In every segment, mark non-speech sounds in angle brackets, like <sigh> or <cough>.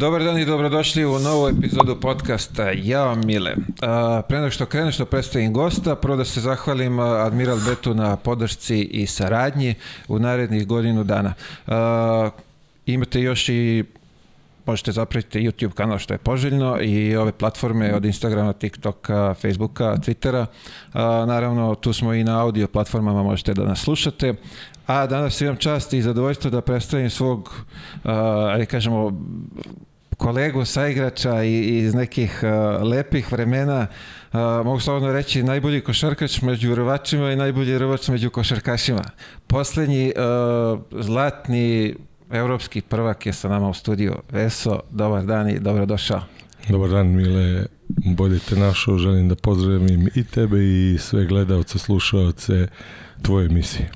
Dobar dan i dobrodošli u novu epizodu podcasta Jao Mile. A, pre nego što krene što predstavim gosta, prvo da se zahvalim Admiral Betu na podršci i saradnji u narednih godinu dana. A, imate još i možete zapratiti YouTube kanal što je poželjno i ove platforme od Instagrama, TikToka, Facebooka, Twittera. Naravno, tu smo i na audio platformama, možete da nas slušate. A danas imam čast i zadovoljstvo da predstavim svog, ali da kažemo, kolegu, saigrača i iz nekih uh, lepih vremena, uh, mogu slobodno reći najbolji košarkač među rvačima i najbolji rvač među košarkašima. Poslednji uh, zlatni evropski prvak je sa nama u studiju. Veso, dobar dan i dobrodošao. Dobar dan Mile, bolje te našao, želim da pozdravim i tebe i sve gledalce, slušalce tvoje emisije.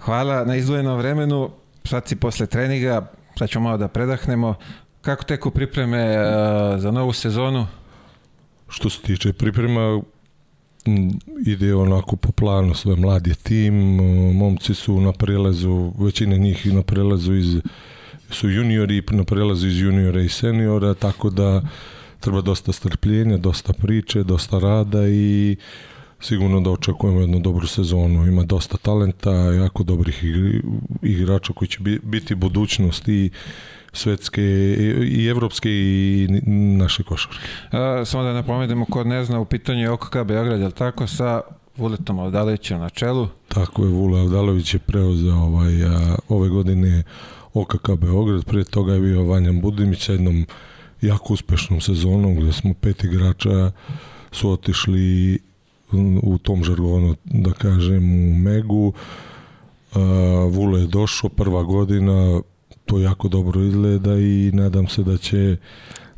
Hvala na izdvojenom vremenu, sad si posle treninga, sad ćemo malo da predahnemo. Kako teku pripreme uh, za novu sezonu? Što se tiče priprema, ide onako po planu sve mladi tim, momci su na prelazu, većina njih na prelazu iz su juniori na prelazu iz juniora i seniora, tako da treba dosta strpljenja, dosta priče, dosta rada i sigurno da očekujemo jednu dobru sezonu. Ima dosta talenta, jako dobrih igrača koji će biti budućnost i svetske i evropske i naše košarke. E, samo da napomenemo, ko ne zna, u pitanju je OKK Beograd, je tako, sa Vuletom Avdalovićem na čelu? Tako je, Vule Avdalović je preuzeo ovaj, a, ove godine OKK Beograd, prije toga je bio Vanjan Budimić sa jednom jako uspešnom sezonom gde smo pet igrača su otišli u tom žargonu, da kažem, u Megu. Uh, Vule je došao, prva godina, to jako dobro izgleda i nadam se da će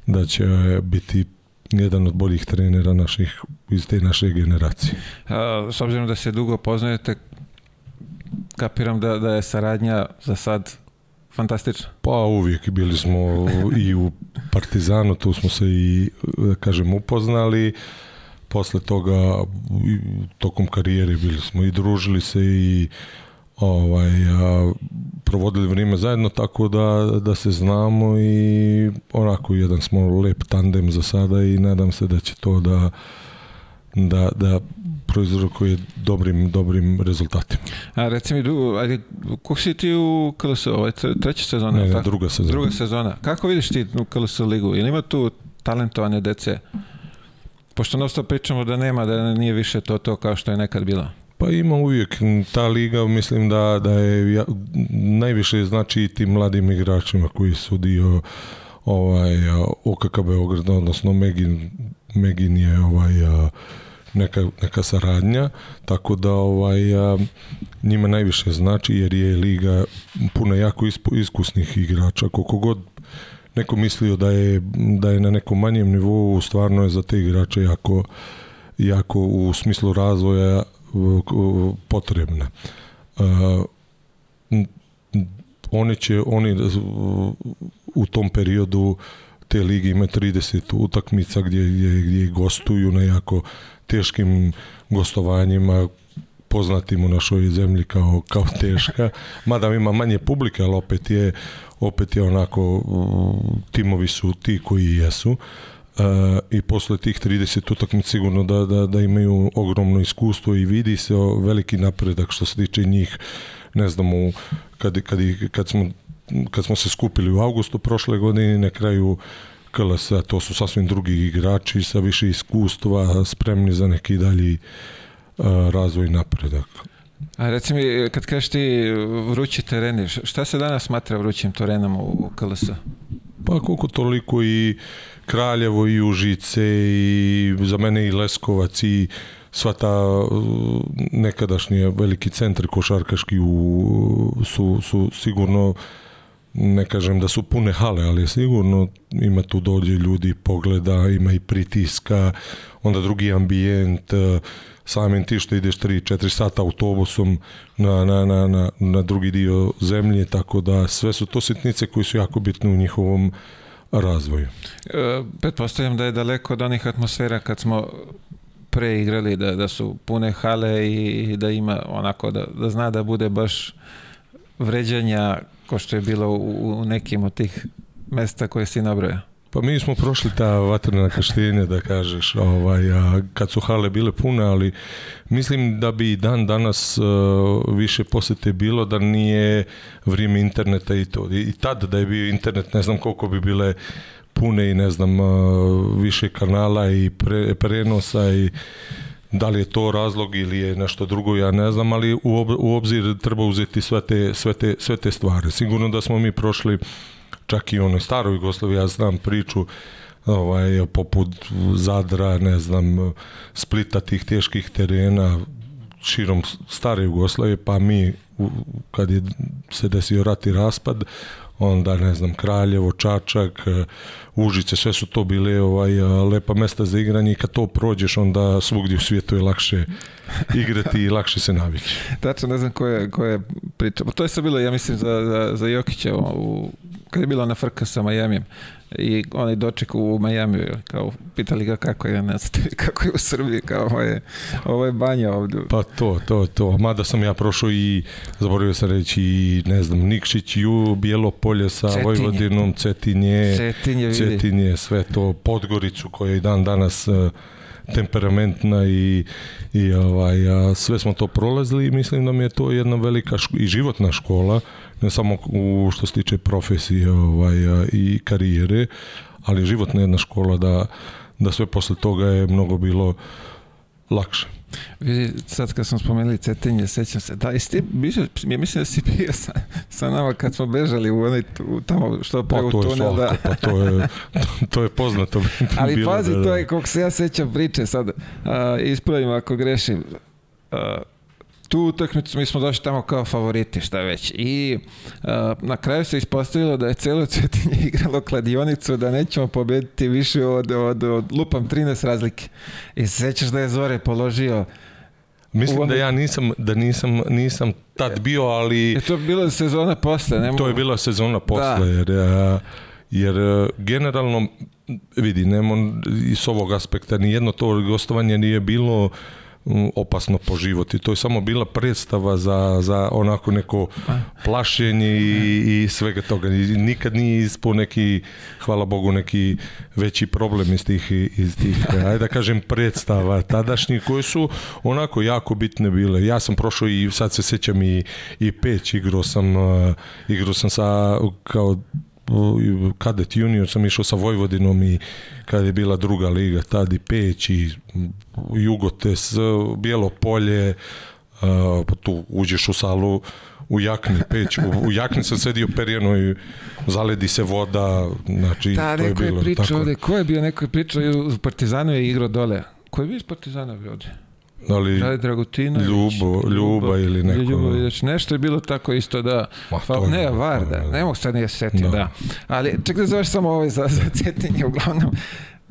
da će biti jedan od boljih trenera naših iz te naše generacije. A, s obzirom da se dugo poznajete, kapiram da, da je saradnja za sad fantastična. Pa uvijek bili smo i u Partizanu, tu smo se i, da kažem, upoznali. Posle toga, tokom karijere bili smo i družili se i ovaj, a, provodili vrijeme zajedno, tako da, da se znamo i onako jedan smo lep tandem za sada i nadam se da će to da, da, da proizrokuje dobrim, dobrim rezultatima. A reci mi, ajde, kog si ti u KLS, ovaj, treća sezona? Ne, ne, druga sezona. Druga sezona. Kako vidiš ti u KLS ligu? Ili ima tu talentovane dece? Pošto nostop pričamo da nema, da nije više to to kao što je nekad bilo. Pa ima uvijek. Ta liga mislim da, da je ja, najviše znači i tim mladim igračima koji su dio ovaj, OKK Beograd odnosno Megin, Megin je ovaj, neka, neka saradnja, tako da ovaj, njima najviše znači jer je liga puna jako iskusnih igrača. Koliko god neko mislio da je, da je na nekom manjem nivou, stvarno je za te igrače jako, jako u smislu razvoja potrebna. Oni će, oni u tom periodu te lige ima 30 utakmica gdje, gdje, gdje gostuju na jako teškim gostovanjima poznatim u našoj zemlji kao, kao teška, mada ima manje publike, ali opet je, opet je onako, timovi su ti koji jesu. Uh, e, i posle tih 30 utakmic sigurno da, da, da imaju ogromno iskustvo i vidi se veliki napredak što se tiče njih ne znamo kad, kad, kad, smo, kad smo se skupili u augustu prošle godine na kraju KLS, a to su sasvim drugi igrači sa više iskustva, spremni za neki dalji a, e, razvoj napredak. A reci mi, kad kažeš ti vrući tereni, šta se danas smatra vrućim terenom u KLS? Pa koliko toliko i Kraljevo i Užice i za mene i Leskovac i sva ta uh, nekadašnje veliki centar košarkaški u, su, su sigurno ne kažem da su pune hale, ali sigurno ima tu dođe ljudi, pogleda, ima i pritiska, onda drugi ambijent, uh, samim ti što ideš 3-4 sata autobusom na, na, na, na, na drugi dio zemlje, tako da sve su to sitnice koje su jako bitne u njihovom uh, razvoju. E, pretpostavljam da je daleko od onih atmosfera kad smo pre igrali, da, da su pune hale i da ima onako, da, da zna da bude baš vređanja ko što je bilo u, u nekim od tih mesta koje si nabraja. Pa mi smo prošli ta vatrena kašljenja, da kažeš, ovaj, a kad su hale bile pune, ali mislim da bi dan danas uh, više posete bilo da nije vrijeme interneta i to. I, I tad da je bio internet, ne znam koliko bi bile pune i ne znam uh, više kanala i pre, prenosa i da li je to razlog ili je nešto drugo ja ne znam, ali u, ob, u obzir treba uzeti sve te, sve, te, sve te stvari. Sigurno da smo mi prošli čak i u onoj staroj Jugoslaviji, ja znam priču ovaj, poput Zadra, ne znam, Splita tih teških terena širom stare Jugoslavije, pa mi kad je se desio rat i raspad, onda ne znam Kraljevo, Čačak, Užice, sve su to bile ovaj lepa mesta za igranje i kad to prođeš onda svugdje u svijetu je lakše igrati i lakše se navići. Tačno, ne znam ko je, priča. Pa to je sve bilo, ja mislim, za, za, za Jokića u, kad je bila na frka sa Majamijem i onaj doček u Majamiju, kao, pitali ga kako je, ne znate, <laughs> kako je u Srbiji, kao, ovo je, ovo je banja ovde. Pa to, to, to, mada sam ja prošao i, zaboravio sam reći, i, ne znam, Nikšić, Ju, Bijelo polje sa Cetinje. Vojvodinom, Cetinje, Cetinje, vidi. Cetinje, sve to, Podgoricu koja je dan danas e, temperamentna i, i ovaj, a, sve smo to prolazili i mislim da mi je to jedna velika ško i životna škola ne samo u što se tiče profesije ovaj, i karijere, ali životna jedna škola da, da sve posle toga je mnogo bilo lakše. Vi sad kad smo spomenuli Cetinje, sećam se, da, jesi ti, ja mislim da si bio sa, sa nama kad smo bežali u onaj, u tamo što pre pa, u tunel, da. Pa to je, to, <laughs> to je poznato. <laughs> Ali bilo, da, pazi, da, da. to je, koliko se ja sećam priče sad, uh, ispravim ako grešim, uh, tu utakmicu mi smo došli tamo kao favoriti, šta već. I uh, na kraju se ispostavilo da je celo Cetinje <laughs> igralo kladionicu, da nećemo pobediti više od, od, od lupam 13 razlike. I se sećaš da je Zore položio Mislim Uvan... da ja nisam, da nisam, nisam tad bio, ali... Je to bila sezona posle, ne mogu... To je bila sezona posle, da. jer, jer e, generalno, vidi, nemo, iz ovog aspekta, nijedno to gostovanje nije bilo uh, opasno po život i to je samo bila predstava za, za onako neko pa. plašenje i, i svega toga. I nikad nije ispo neki, hvala Bogu, neki veći problem iz tih, iz tih <laughs> ajde da kažem, predstava tadašnji koje su onako jako bitne bile. Ja sam prošao i sad se sećam i, i peć, igro sam, eh, igro sam sa kao kadet junior sam išao sa Vojvodinom i kad je bila druga liga, tad i Peć i Jugotes, Bijelo polje, pa tu uđeš u salu u jakni, peć, u, u jakni sam sedio perjeno i zaledi se voda, znači da, to je bilo. Da, neko je pričao ovde, ko je bio, neko je pričao, u Partizanu je igrao dole. Ko je bio iz Partizana bio ovde? ali da Dragutinović, Ljubo, Ljuba ili neko. Ljubo, znači nešto je bilo tako isto da, Ma, fa, ne, je, Varda, ne mogu sad nije setim, da. da. Ali čekaj da završi samo ovaj za, za cetinje, uglavnom.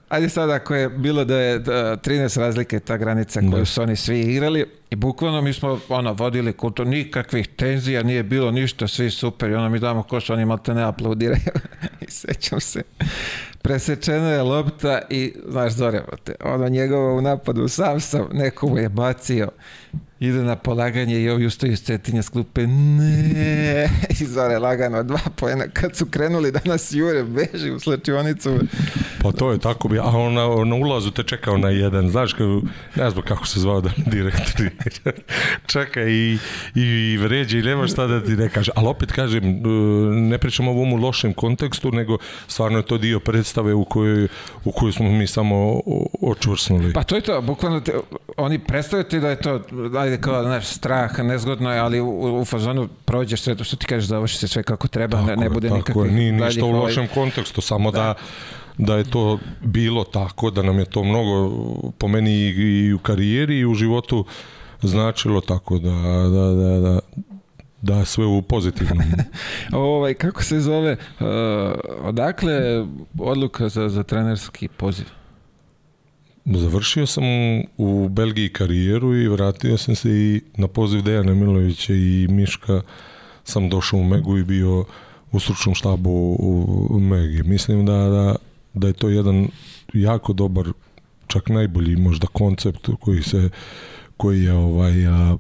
Ajde sad ako je bilo da je da, 13 razlike ta granica koju da. su oni svi igrali i bukvalno mi smo ono, vodili kultu, nikakvih tenzija, nije bilo ništa, svi super i ono mi damo koš, oni malte ne aplaudiraju <laughs> i sećam se presečena je lopta i, znaš, Zorevate, ono njegovo u napadu, sam sam, neko mu je bacio ide na polaganje i ovi ustaju iz cetinja s klupe, ne, <laughs> i zore lagano, dva pojena, kad su krenuli danas jure, beži u slačionicu. Pa to je tako, bi, a ona, na ulazu te čeka ona jedan, znaš, kao, ne znam kako se zvao da <laughs> direktor, <laughs> čeka i, i vređe i nema šta da ti ne kaže, ali opet kažem, e, ne pričam o ovom u lošem kontekstu, nego stvarno je to dio predstave u kojoj, u kojoj smo mi samo očvrsnuli. Pa to je to, bukvalno, te, oni predstavljaju ti da je to, da ajde kao, znaš, strah, nezgodno je, ali u, u fazonu prođeš sve to što ti kažeš, završi se sve kako treba, tako ne, ne bude nikakvih... Tako je, nije ništa u lošem kontekstu, samo da, da da je to bilo tako, da nam je to mnogo po meni i, u karijeri i u životu značilo tako da, da, da, da da sve u pozitivnom. <laughs> ovaj, kako se zove, uh, odakle odluka za, za trenerski poziv? Završio sam u Belgiji karijeru i vratio sam se i na poziv Dejana Milovića i Miška sam došao u Megu i bio u stručnom štabu u Megi. Mislim da, da, da je to jedan jako dobar, čak najbolji možda koncept koji se koji je ovaj a,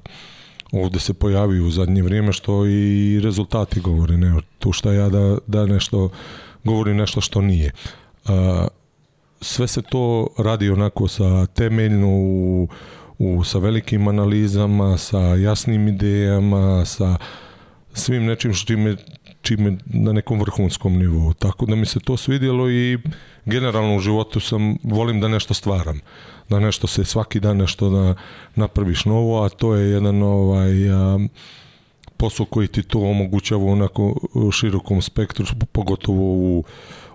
ovde se pojavio u zadnje vrijeme što i rezultati govore ne tu šta ja da, da nešto govori nešto što nije a, sve se to radi onako sa temeljno u, u, sa velikim analizama, sa jasnim idejama, sa svim nečim što čime, čime na nekom vrhunskom nivou. Tako da mi se to svidjelo i generalno u životu sam, volim da nešto stvaram. Da nešto se svaki dan nešto da napraviš novo, a to je jedan ovaj... A, posao koji ti to omogućava onako širokom spektru, pogotovo u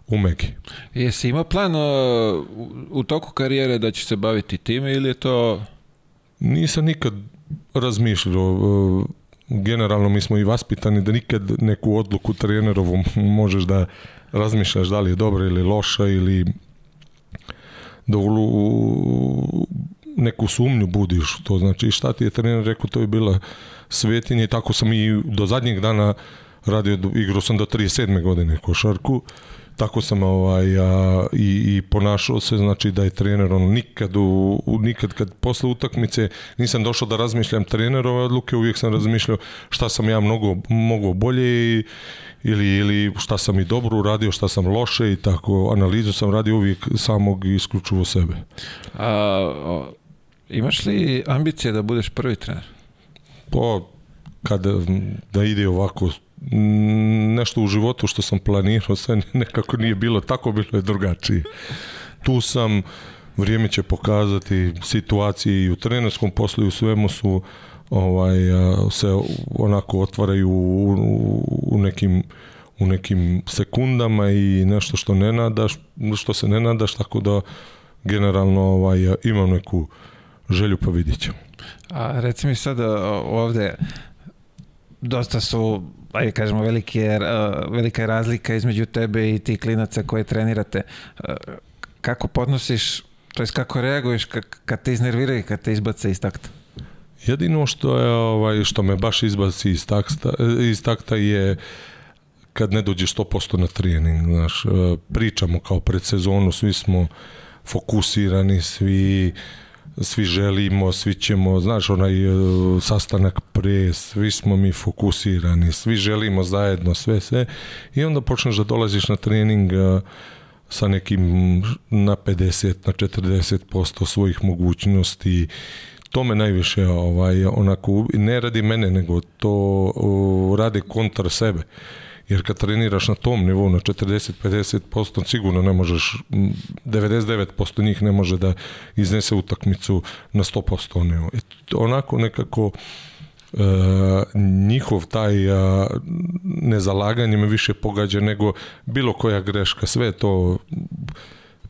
u Megi. Jesi imao plan uh, u toku karijere da će se baviti time ili je to... Nisam nikad razmišljao. Uh, generalno mi smo i vaspitani da nikad neku odluku trenerovu možeš da razmišljaš da li je dobra ili loša ili da u, neku sumnju budiš to znači šta ti je trener rekao to je bila svetinja i tako sam i do zadnjeg dana radio igrao sam do 37. godine košarku tako sam ovaj, a, i, i ponašao se, znači da je trener ono, nikad, u, u, nikad kad posle utakmice nisam došao da razmišljam trenerove odluke, uvijek sam razmišljao šta sam ja mnogo mogao bolje i, ili, ili šta sam i dobro uradio, šta sam loše i tako, analizu sam radio uvijek samog isključivo sebe. A, imaš li ambicije da budeš prvi trener? Pa, kada da ide ovako nešto u životu što sam planirao, sve nekako nije bilo tako, bilo je drugačije. Tu sam, vrijeme će pokazati situacije i u trenerskom poslu i u svemu su ovaj, se onako otvaraju u, u nekim u nekim sekundama i nešto što ne nadaš, što se ne nadaš, tako da generalno ovaj, imam neku želju pa vidit ćemo. A reci mi sada ovde, dosta su ajde kažemo, veliki je, eh, velika je razlika između tebe i tih klinaca koje trenirate. Eh, kako podnosiš, to jest kako reaguješ kad te iznerviraju, kad te izbace iz takta? Jedino što je ovaj što me baš izbaci iz takta eh, iz takta je kad ne dođeš 100% na trening, znaš, pričamo kao pred sezonu, svi smo fokusirani, svi svi želimo, svi ćemo, znaš, onaj e, sastanak pre, svi smo mi fokusirani, svi želimo zajedno, sve, sve. I onda počneš da dolaziš na trening e, sa nekim na 50, na 40% svojih mogućnosti. To me najviše ovaj, onako, ne radi mene, nego to o, e, radi kontra sebe. Uh, jer kad treniraš na tom nivou na 40-50% sigurno ne možeš 99% njih ne može da iznese utakmicu na 100% nivo. E, onako nekako e, njihov taj a, nezalaganje me više pogađa nego bilo koja greška, sve to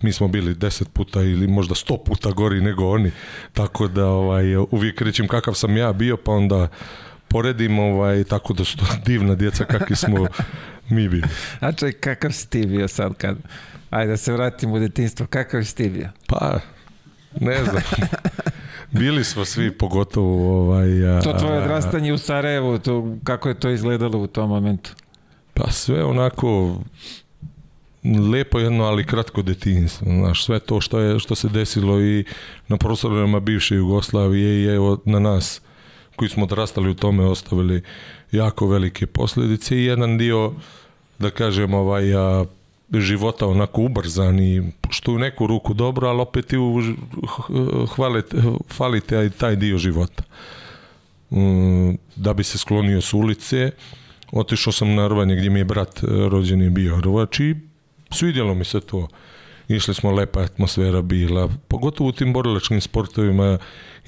mi smo bili 10 puta ili možda 100 puta gori nego oni, tako da ovaj, uvijek rećim kakav sam ja bio, pa onda poredim, ovaj, tako da su to <laughs> divna djeca kakvi smo mi bili. Znači, kakav si ti bio sad kad... Ajde da se vratimo u detinstvo. Kakav si ti bio? Pa, ne znam. <laughs> Bili smo svi, pogotovo ovaj... A, to tvoje odrastanje u Sarajevu, to, kako je to izgledalo u tom momentu? Pa sve onako lepo jedno, ali kratko detinjstvo. Znaš, sve to što, je, što se desilo i na prostorima bivše Jugoslavije i evo na nas koji smo odrastali u tome ostavili jako velike posledice i jedan dio da kažem ovaj a, života onako ubrzan i što u neku ruku dobro, ali opet i u, hvalite, hvalite taj dio života. Mm, da bi se sklonio s ulice, otišao sam na rvanje gdje mi je brat e, rođeni bio rvač i svidjelo mi se to. Išli smo, lepa atmosfera bila, pogotovo u tim borilačkim sportovima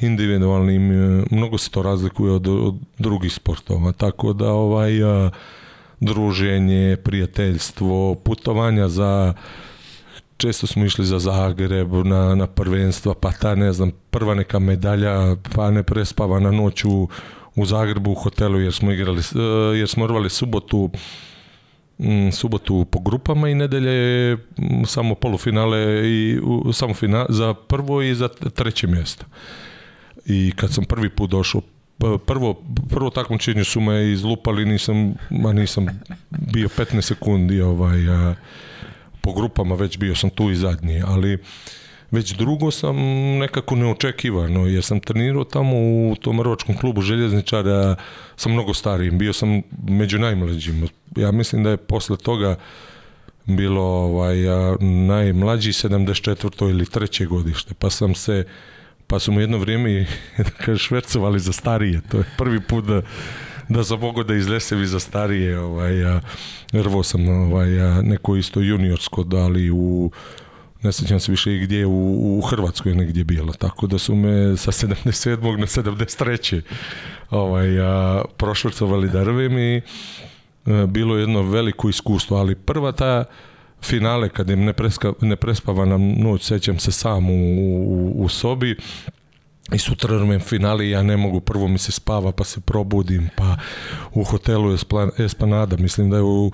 individualnim, e, mnogo se to razlikuje od, od drugih sportova, tako da ovaj e, druženje, prijateljstvo, putovanja za često smo išli za Zagreb na, na prvenstva, pa ta ne znam, prva neka medalja, pa ne prespava na noć u, u Zagrebu u hotelu jer smo igrali, e, jer smo rvali subotu subotu po grupama i nedelje samo polufinale i samo final, za prvo i za treće mjesto i kad sam prvi put došao prvo, prvo takmičenje su me izlupali, nisam, ma nisam bio 15 sekundi ovaj, a, po grupama, već bio sam tu i zadnji, ali već drugo sam nekako neočekivano, jer sam trenirao tamo u tom rvačkom klubu željezničara sam mnogo starijim, bio sam među najmlađim. Ja mislim da je posle toga bilo ovaj, a, najmlađi 74. ili 3. godište, pa sam se pa su mu jedno vrijeme i, <laughs> da kaže, švercovali za starije. To je prvi put da da za mogao da izlesem i za starije ovaj, a, rvo sam ovaj, a, neko isto juniorsko dali u ne sećam se više gdje u, u Hrvatskoj negdje bilo, tako da su me sa 77. na 73. Ovaj, a, prošvrcovali darvim i a, e, bilo jedno veliko iskustvo, ali prva ta finale kad im ne, preska, ne prespava nam noć, sećam se sam u, u, u sobi i sutra nam finali ja ne mogu, prvo mi se spava pa se probudim, pa u hotelu Esplanada, mislim da je u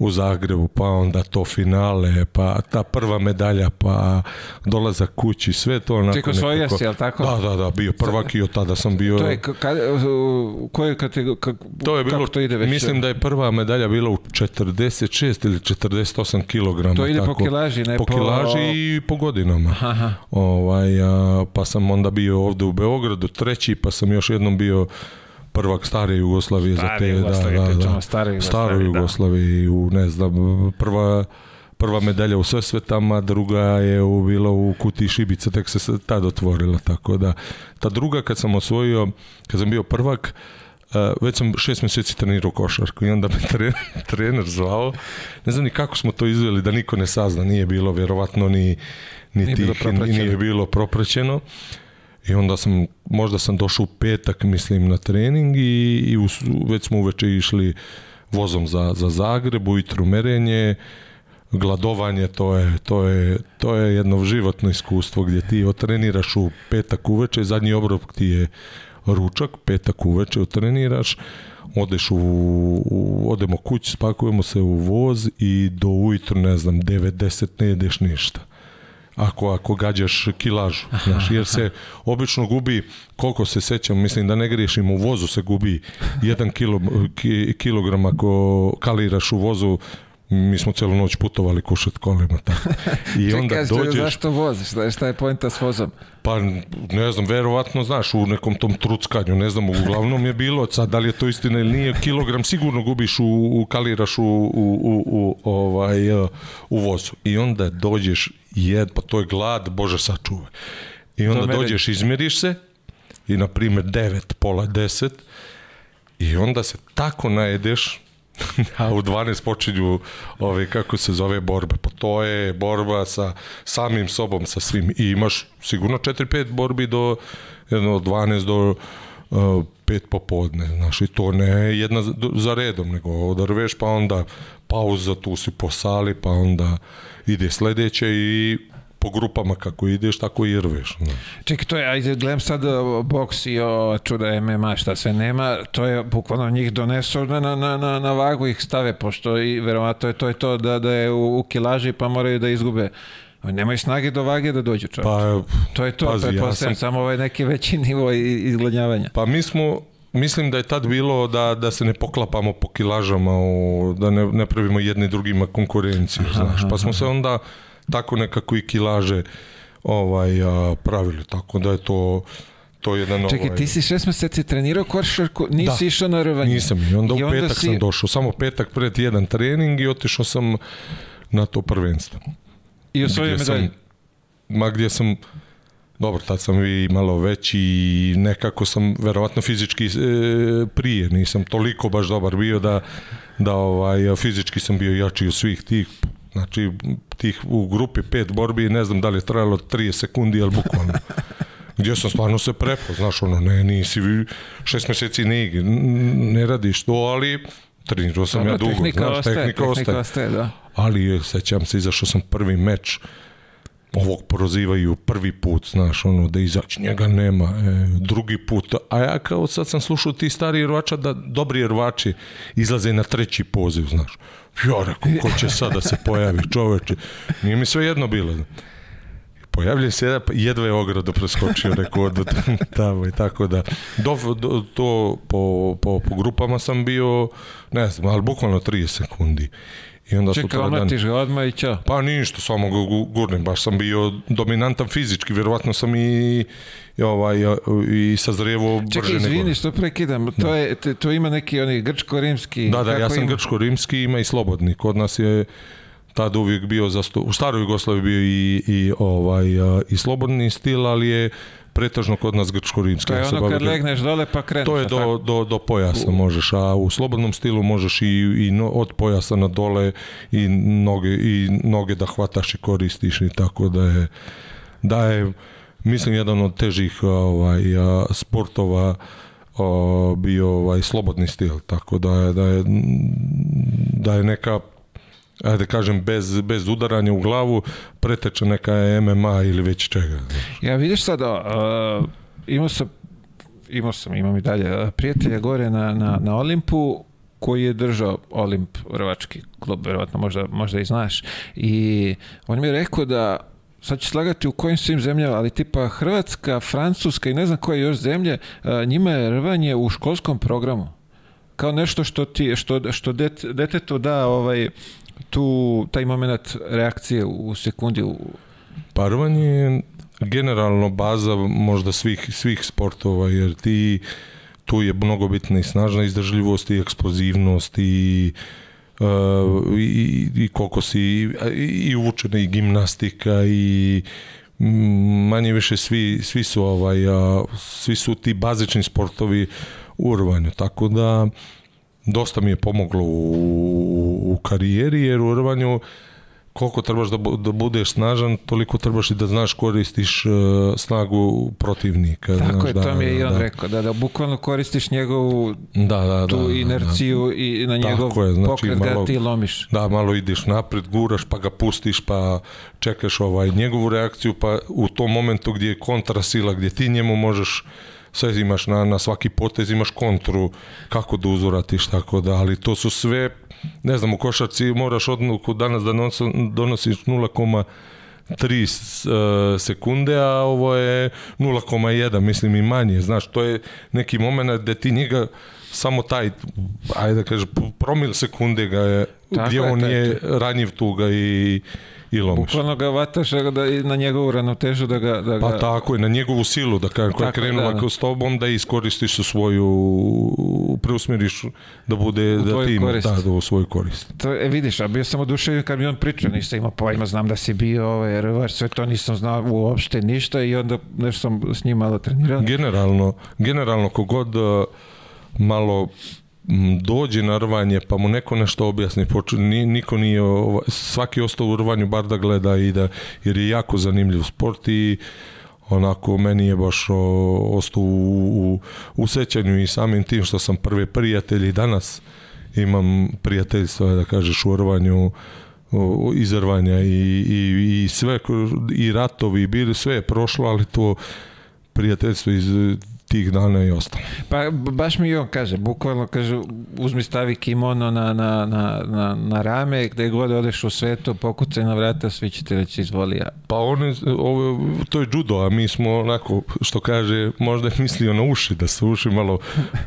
u Zagrebu, pa onda to finale, pa ta prva medalja, pa dolazak kući, sve to onako Tek osvojio si, jel tako? Da, da, da, bio prvak i od tada sam bio... To je, kad, koje kategor, kak, to je bilo, kako to ide već? Mislim da je prva medalja bila u 46 ili 48 kg. To ide tako, po kilaži, ne po... Po kilaži i po godinama. Aha. Ovaj, a, pa sam onda bio ovde u Beogradu, treći, pa sam još jednom bio prvak stare Jugoslavije stare za te da, Jugoslavije, da, da, da, da. stare Jugoslavije, da. Jugoslavije da. u ne znam prva prva medalja u Sesvetama, druga je u, bila u Kuti Šibica, tek se tad otvorila, tako da. Ta druga kad sam osvojio, kad sam bio prvak, Uh, već sam šest meseci trenirao košarku i onda me trener, <laughs> trener zvao. Ne znam ni kako smo to izveli da niko ne sazna, nije bilo vjerovatno ni, ni nije tih, bilo nije bilo propraćeno. I onda sam, možda sam došao u petak, mislim, na trening i, i u, već smo uveče išli vozom za, za Zagreb, ujutru merenje, gladovanje, to je, to, je, to je jedno životno iskustvo gdje ti otreniraš u petak uveče, zadnji obrok ti je ručak, petak uveče otreniraš, odeš u, u, odemo kući, spakujemo se u voz i do ujutru, ne znam, 90 ne jedeš ništa ako, ako gađaš kilažu, znaš, jer se obično gubi, koliko se sećam, mislim da ne grešim, u vozu se gubi 1 kilo, ki, kilogram ako kaliraš u vozu, mi smo celu noć putovali kušat kolima tako. I <laughs> onda Čekaj, dođeš... zašto voziš? Šta je pojenta s vozom? Pa ne znam, verovatno znaš, u nekom tom truckanju, ne znam, uglavnom je bilo, sad da li je to istina ili nije, kilogram sigurno gubiš u, u kaliraš u, u, u, u, ovaj, u vozu. I onda dođeš jed, pa to je glad, Bože sačuvaj. I onda mene... dođeš, izmeriš se i na primer 9, pola 10 i onda se tako najedeš <laughs> a u 12 počinju ove, kako se zove borbe. Pa to je borba sa samim sobom, sa svim. I imaš sigurno 4-5 borbi do jedno, 12 do uh, e, 5 popodne. Znaš, I to ne jedna za redom, nego odrveš pa onda pauza, tu si po sali, pa onda ide sledeća i po grupama kako ideš, tako i rveš. Čekaj, to je, ajde, gledam sad boks i o, čuda MMA, šta sve nema, to je, bukvalno njih donesu na, na, na, na vagu ih stave, pošto i verovato je to je to da, da je u, u kilaži pa moraju da izgube. Nemaju snage do vage da dođu čovječe. Pa, to je to, pazi, ja sam... samo ovaj neki veći nivo izglednjavanja. Pa mi smo mislim da je tad bilo da, da se ne poklapamo po kilažama, o, da ne, ne pravimo jedni drugima konkurenciju, aha, znaš. Pa smo se onda tako nekako i kilaže ovaj, a, pravili, tako da je to to je jedan Čekaj, ovaj... ti si šest meseci trenirao košarku, nisi da, išao na rvanje. nisam. I onda I u petak si... sam došao. Samo petak pred jedan trening i otišao sam na to prvenstvo. I osvojio medalje? Ma gdje sam Dobro, tad sam i malo veći i nekako sam verovatno fizički e, prije, nisam toliko baš dobar bio da, da ovaj, fizički sam bio jači od svih tih znači tih u grupi pet borbi ne znam da li je trajalo 30 sekundi ali bukvalno <laughs> gdje sam stvarno se prepao, znaš ono, ne, nisi šest meseci ne, ne radiš to, ali trenirao sam Dobro, ja dugo, tehnika znaš, ostaje, tehnika, tehnika ostaje, ostaje da. ali e, sećam se, izašao sam prvi meč ovog prozivaju prvi put, znaš, ono, da izaći njega nema, e, drugi put, a ja kao sad sam slušao ti stari rvača da dobri rvači izlaze na treći poziv, znaš. Ja rekao, ko će sad da se pojavi, čoveče, nije mi sve jedno bilo. Pojavlja se jedan, jedva je ogradu preskočio, rekao, da, tamo i tako da. Do, do, to po, po, po grupama sam bio, ne znam, ali bukvalno 30 sekundi. I onda Čekaj, sutradan... omletiš ga odmah i ćao. Pa ništa, samo ga gurnem, baš sam bio dominantan fizički, vjerovatno sam i, i ovaj, i sazrevo brže Čekaj, izvini nego... što prekidam, to, da. je, to ima neki oni grčko-rimski... Da, da, ja sam grčko-rimski, ima i slobodni, kod nas je tad uvijek bio za sto, u staroj Jugoslaviji bio i, i ovaj i slobodni stil, ali je pretežno kod nas grčko-rimski. To je da ono kad legneš dole pa kreneš. To je do, do, do pojasa možeš, a u slobodnom stilu možeš i, i no, od pojasa na dole i noge, i noge da hvataš i koristiš i tako da je, da je mislim jedan od težih ovaj, sportova bio ovaj slobodni stil tako da je, da je da je neka ajde kažem, bez, bez udaranja u glavu, preteče neka MMA ili već čega. Ja vidiš sada, uh, imao sam, imao sam, imam i dalje, uh, prijatelja gore na, na, na Olimpu, koji je držao Olimp rvački klub, verovatno možda, možda i znaš. I on mi je rekao da sad će slagati u kojim svim zemljama, ali tipa Hrvatska, Francuska i ne znam koje još zemlje, uh, njima je rvanje u školskom programu. Kao nešto što ti, što, što det, detetu da ovaj, tu taj moment reakcije u sekundi u... Parovanje je generalno baza možda svih, svih sportova, jer ti tu je mnogo bitna i snažna izdržljivost i eksplozivnost i Uh, i, i koliko si i, i uvučena i gimnastika i mm, manje više svi, svi su ovaj a, svi su ti bazični sportovi u rvanju tako da uh, dosta mi je pomoglo u, u karijeri, jer u rvanju koliko trebaš da, da budeš snažan, toliko trebaš i da znaš koristiš uh, snagu protivnika. Tako znaš, je, da, to da, mi je da, i on da. rekao, da, da bukvalno koristiš njegovu da, da, tu da, inerciju da, i na njegov je, znači, pokret malo, ga ti lomiš. Da, malo ideš napred, guraš, pa ga pustiš, pa čekaš ovaj, njegovu reakciju, pa u tom momentu gdje je kontrasila, gdje ti njemu možeš sve imaš na, na svaki potez, imaš kontru, kako da uzoratiš, tako da, ali to su sve, ne znam, u košarci moraš odluku danas da nos, donosiš 0, uh, e, sekunde, a ovo je 0,1, mislim i manje. Znaš, to je neki moment gde ti njega samo taj, ajde da kažem, promil sekunde ga je, Tako gdje je, on taj, je ranjiv tuga i i lomiš. Bukvalno ga vataš da, i na njegovu ravnotežu da ga... Da ga... Pa tako je, na njegovu silu da kada koja je krenula da. s da. tobom da iskoristiš u svoju, preusmiriš da bude u da ti ima korist. Da, da, u svoju korist. To, e, vidiš, a bio sam oduševljen kad mi on pričao, nisam imao pojma, znam da si bio ovaj, rvač, sve to nisam znao uopšte ništa i onda nešto sam s njim malo trenirao. Generalno, generalno kogod eh, malo dođe na rvanje, pa mu neko nešto objasni, poču, niko nije, ovaj, svaki ostao u rvanju bar da gleda i da, jer je jako zanimljiv sport i onako meni je baš ostao u, u, u sećanju i samim tim što sam prve prijatelji danas imam prijateljstvo da kažeš u rvanju izrvanja i, i, i sve i ratovi bili sve je prošlo ali to prijateljstvo iz tih dana i ostalo. Pa baš mi i on kaže, bukvalno kaže, uzmi stavi kimono na, na, na, na, na rame, gde god odeš u svetu, pokucaj na vrata, svi će ti reći izvoli ja. Pa on je, ovo, to je judo, a mi smo onako, što kaže, možda je mislio na uši, da se uši malo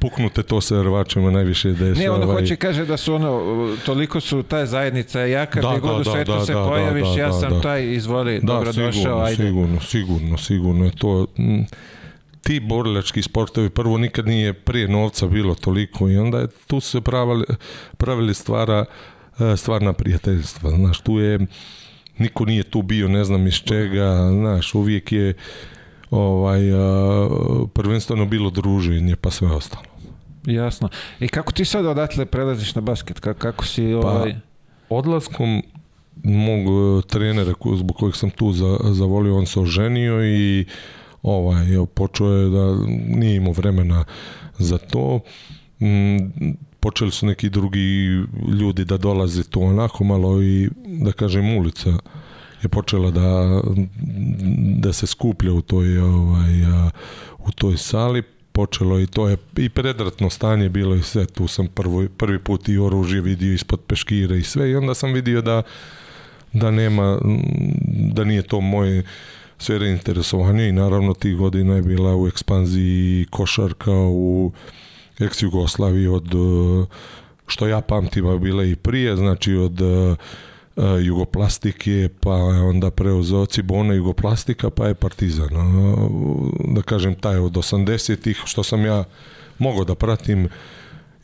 puknute to sa rvačima najviše da je Ne, ono ovaj... hoće kaže da su ono, toliko su ta zajednica jaka, da, gde god da, u da, svetu da, se da, da pojaviš, da, da, ja sam da, taj, izvoli, da, dobro sigurno, došao, ajde. sigurno, sigurno, sigurno je to... Mm, ti borilački sportovi, prvo nikad nije prije novca bilo toliko i onda je tu se pravili, pravili stvara e, stvarna prijateljstva, znaš, tu je niko nije tu bio, ne znam iz čega, znaš, uvijek je ovaj, e, prvenstveno bilo druženje, pa sve ostalo. Jasno. I kako ti sad odatle prelaziš na basket? Kako, kako si pa, ovaj... Pa, odlaskom mog e, trenera zbog kojeg sam tu zavolio, on se oženio i uh, ovaj, je, počeo je da nije imao vremena za to. Mm, počeli su neki drugi ljudi da dolaze tu onako malo i da kažem ulica je počela da, da se skuplja u toj ovaj a, u toj sali počelo i to je i predratno stanje bilo i sve tu sam prvo, prvi put i oružje vidio ispod peškire i sve i onda sam vidio da da nema da nije to moj sfera interesovanja i naravno tih godina je bila u ekspanziji košarka u eks Jugoslaviji od e, što ja pamtim je bila i prije znači od e, e, jugoplastike, pa onda preuzeo Cibona jugoplastika, pa je Partizan. Da kažem, taj od 80-ih, što sam ja mogao da pratim,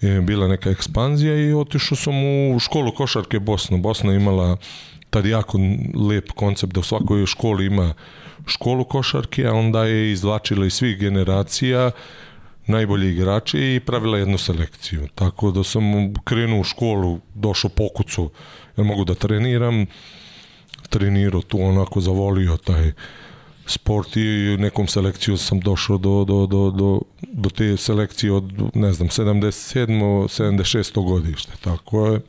je bila neka ekspanzija i otišao sam u školu košarke Bosnu. Bosna imala tad jako lep koncept da u svakoj školi ima školu košarke, a onda je izvlačila iz svih generacija najbolji igrači i pravila jednu selekciju. Tako da sam krenuo u školu, došao pokucu, jer mogu da treniram, trenirao tu onako, zavolio taj sport i nekom selekciju sam došao do, do, do, do, do te selekcije od, ne znam, 77. 76. godište, tako je.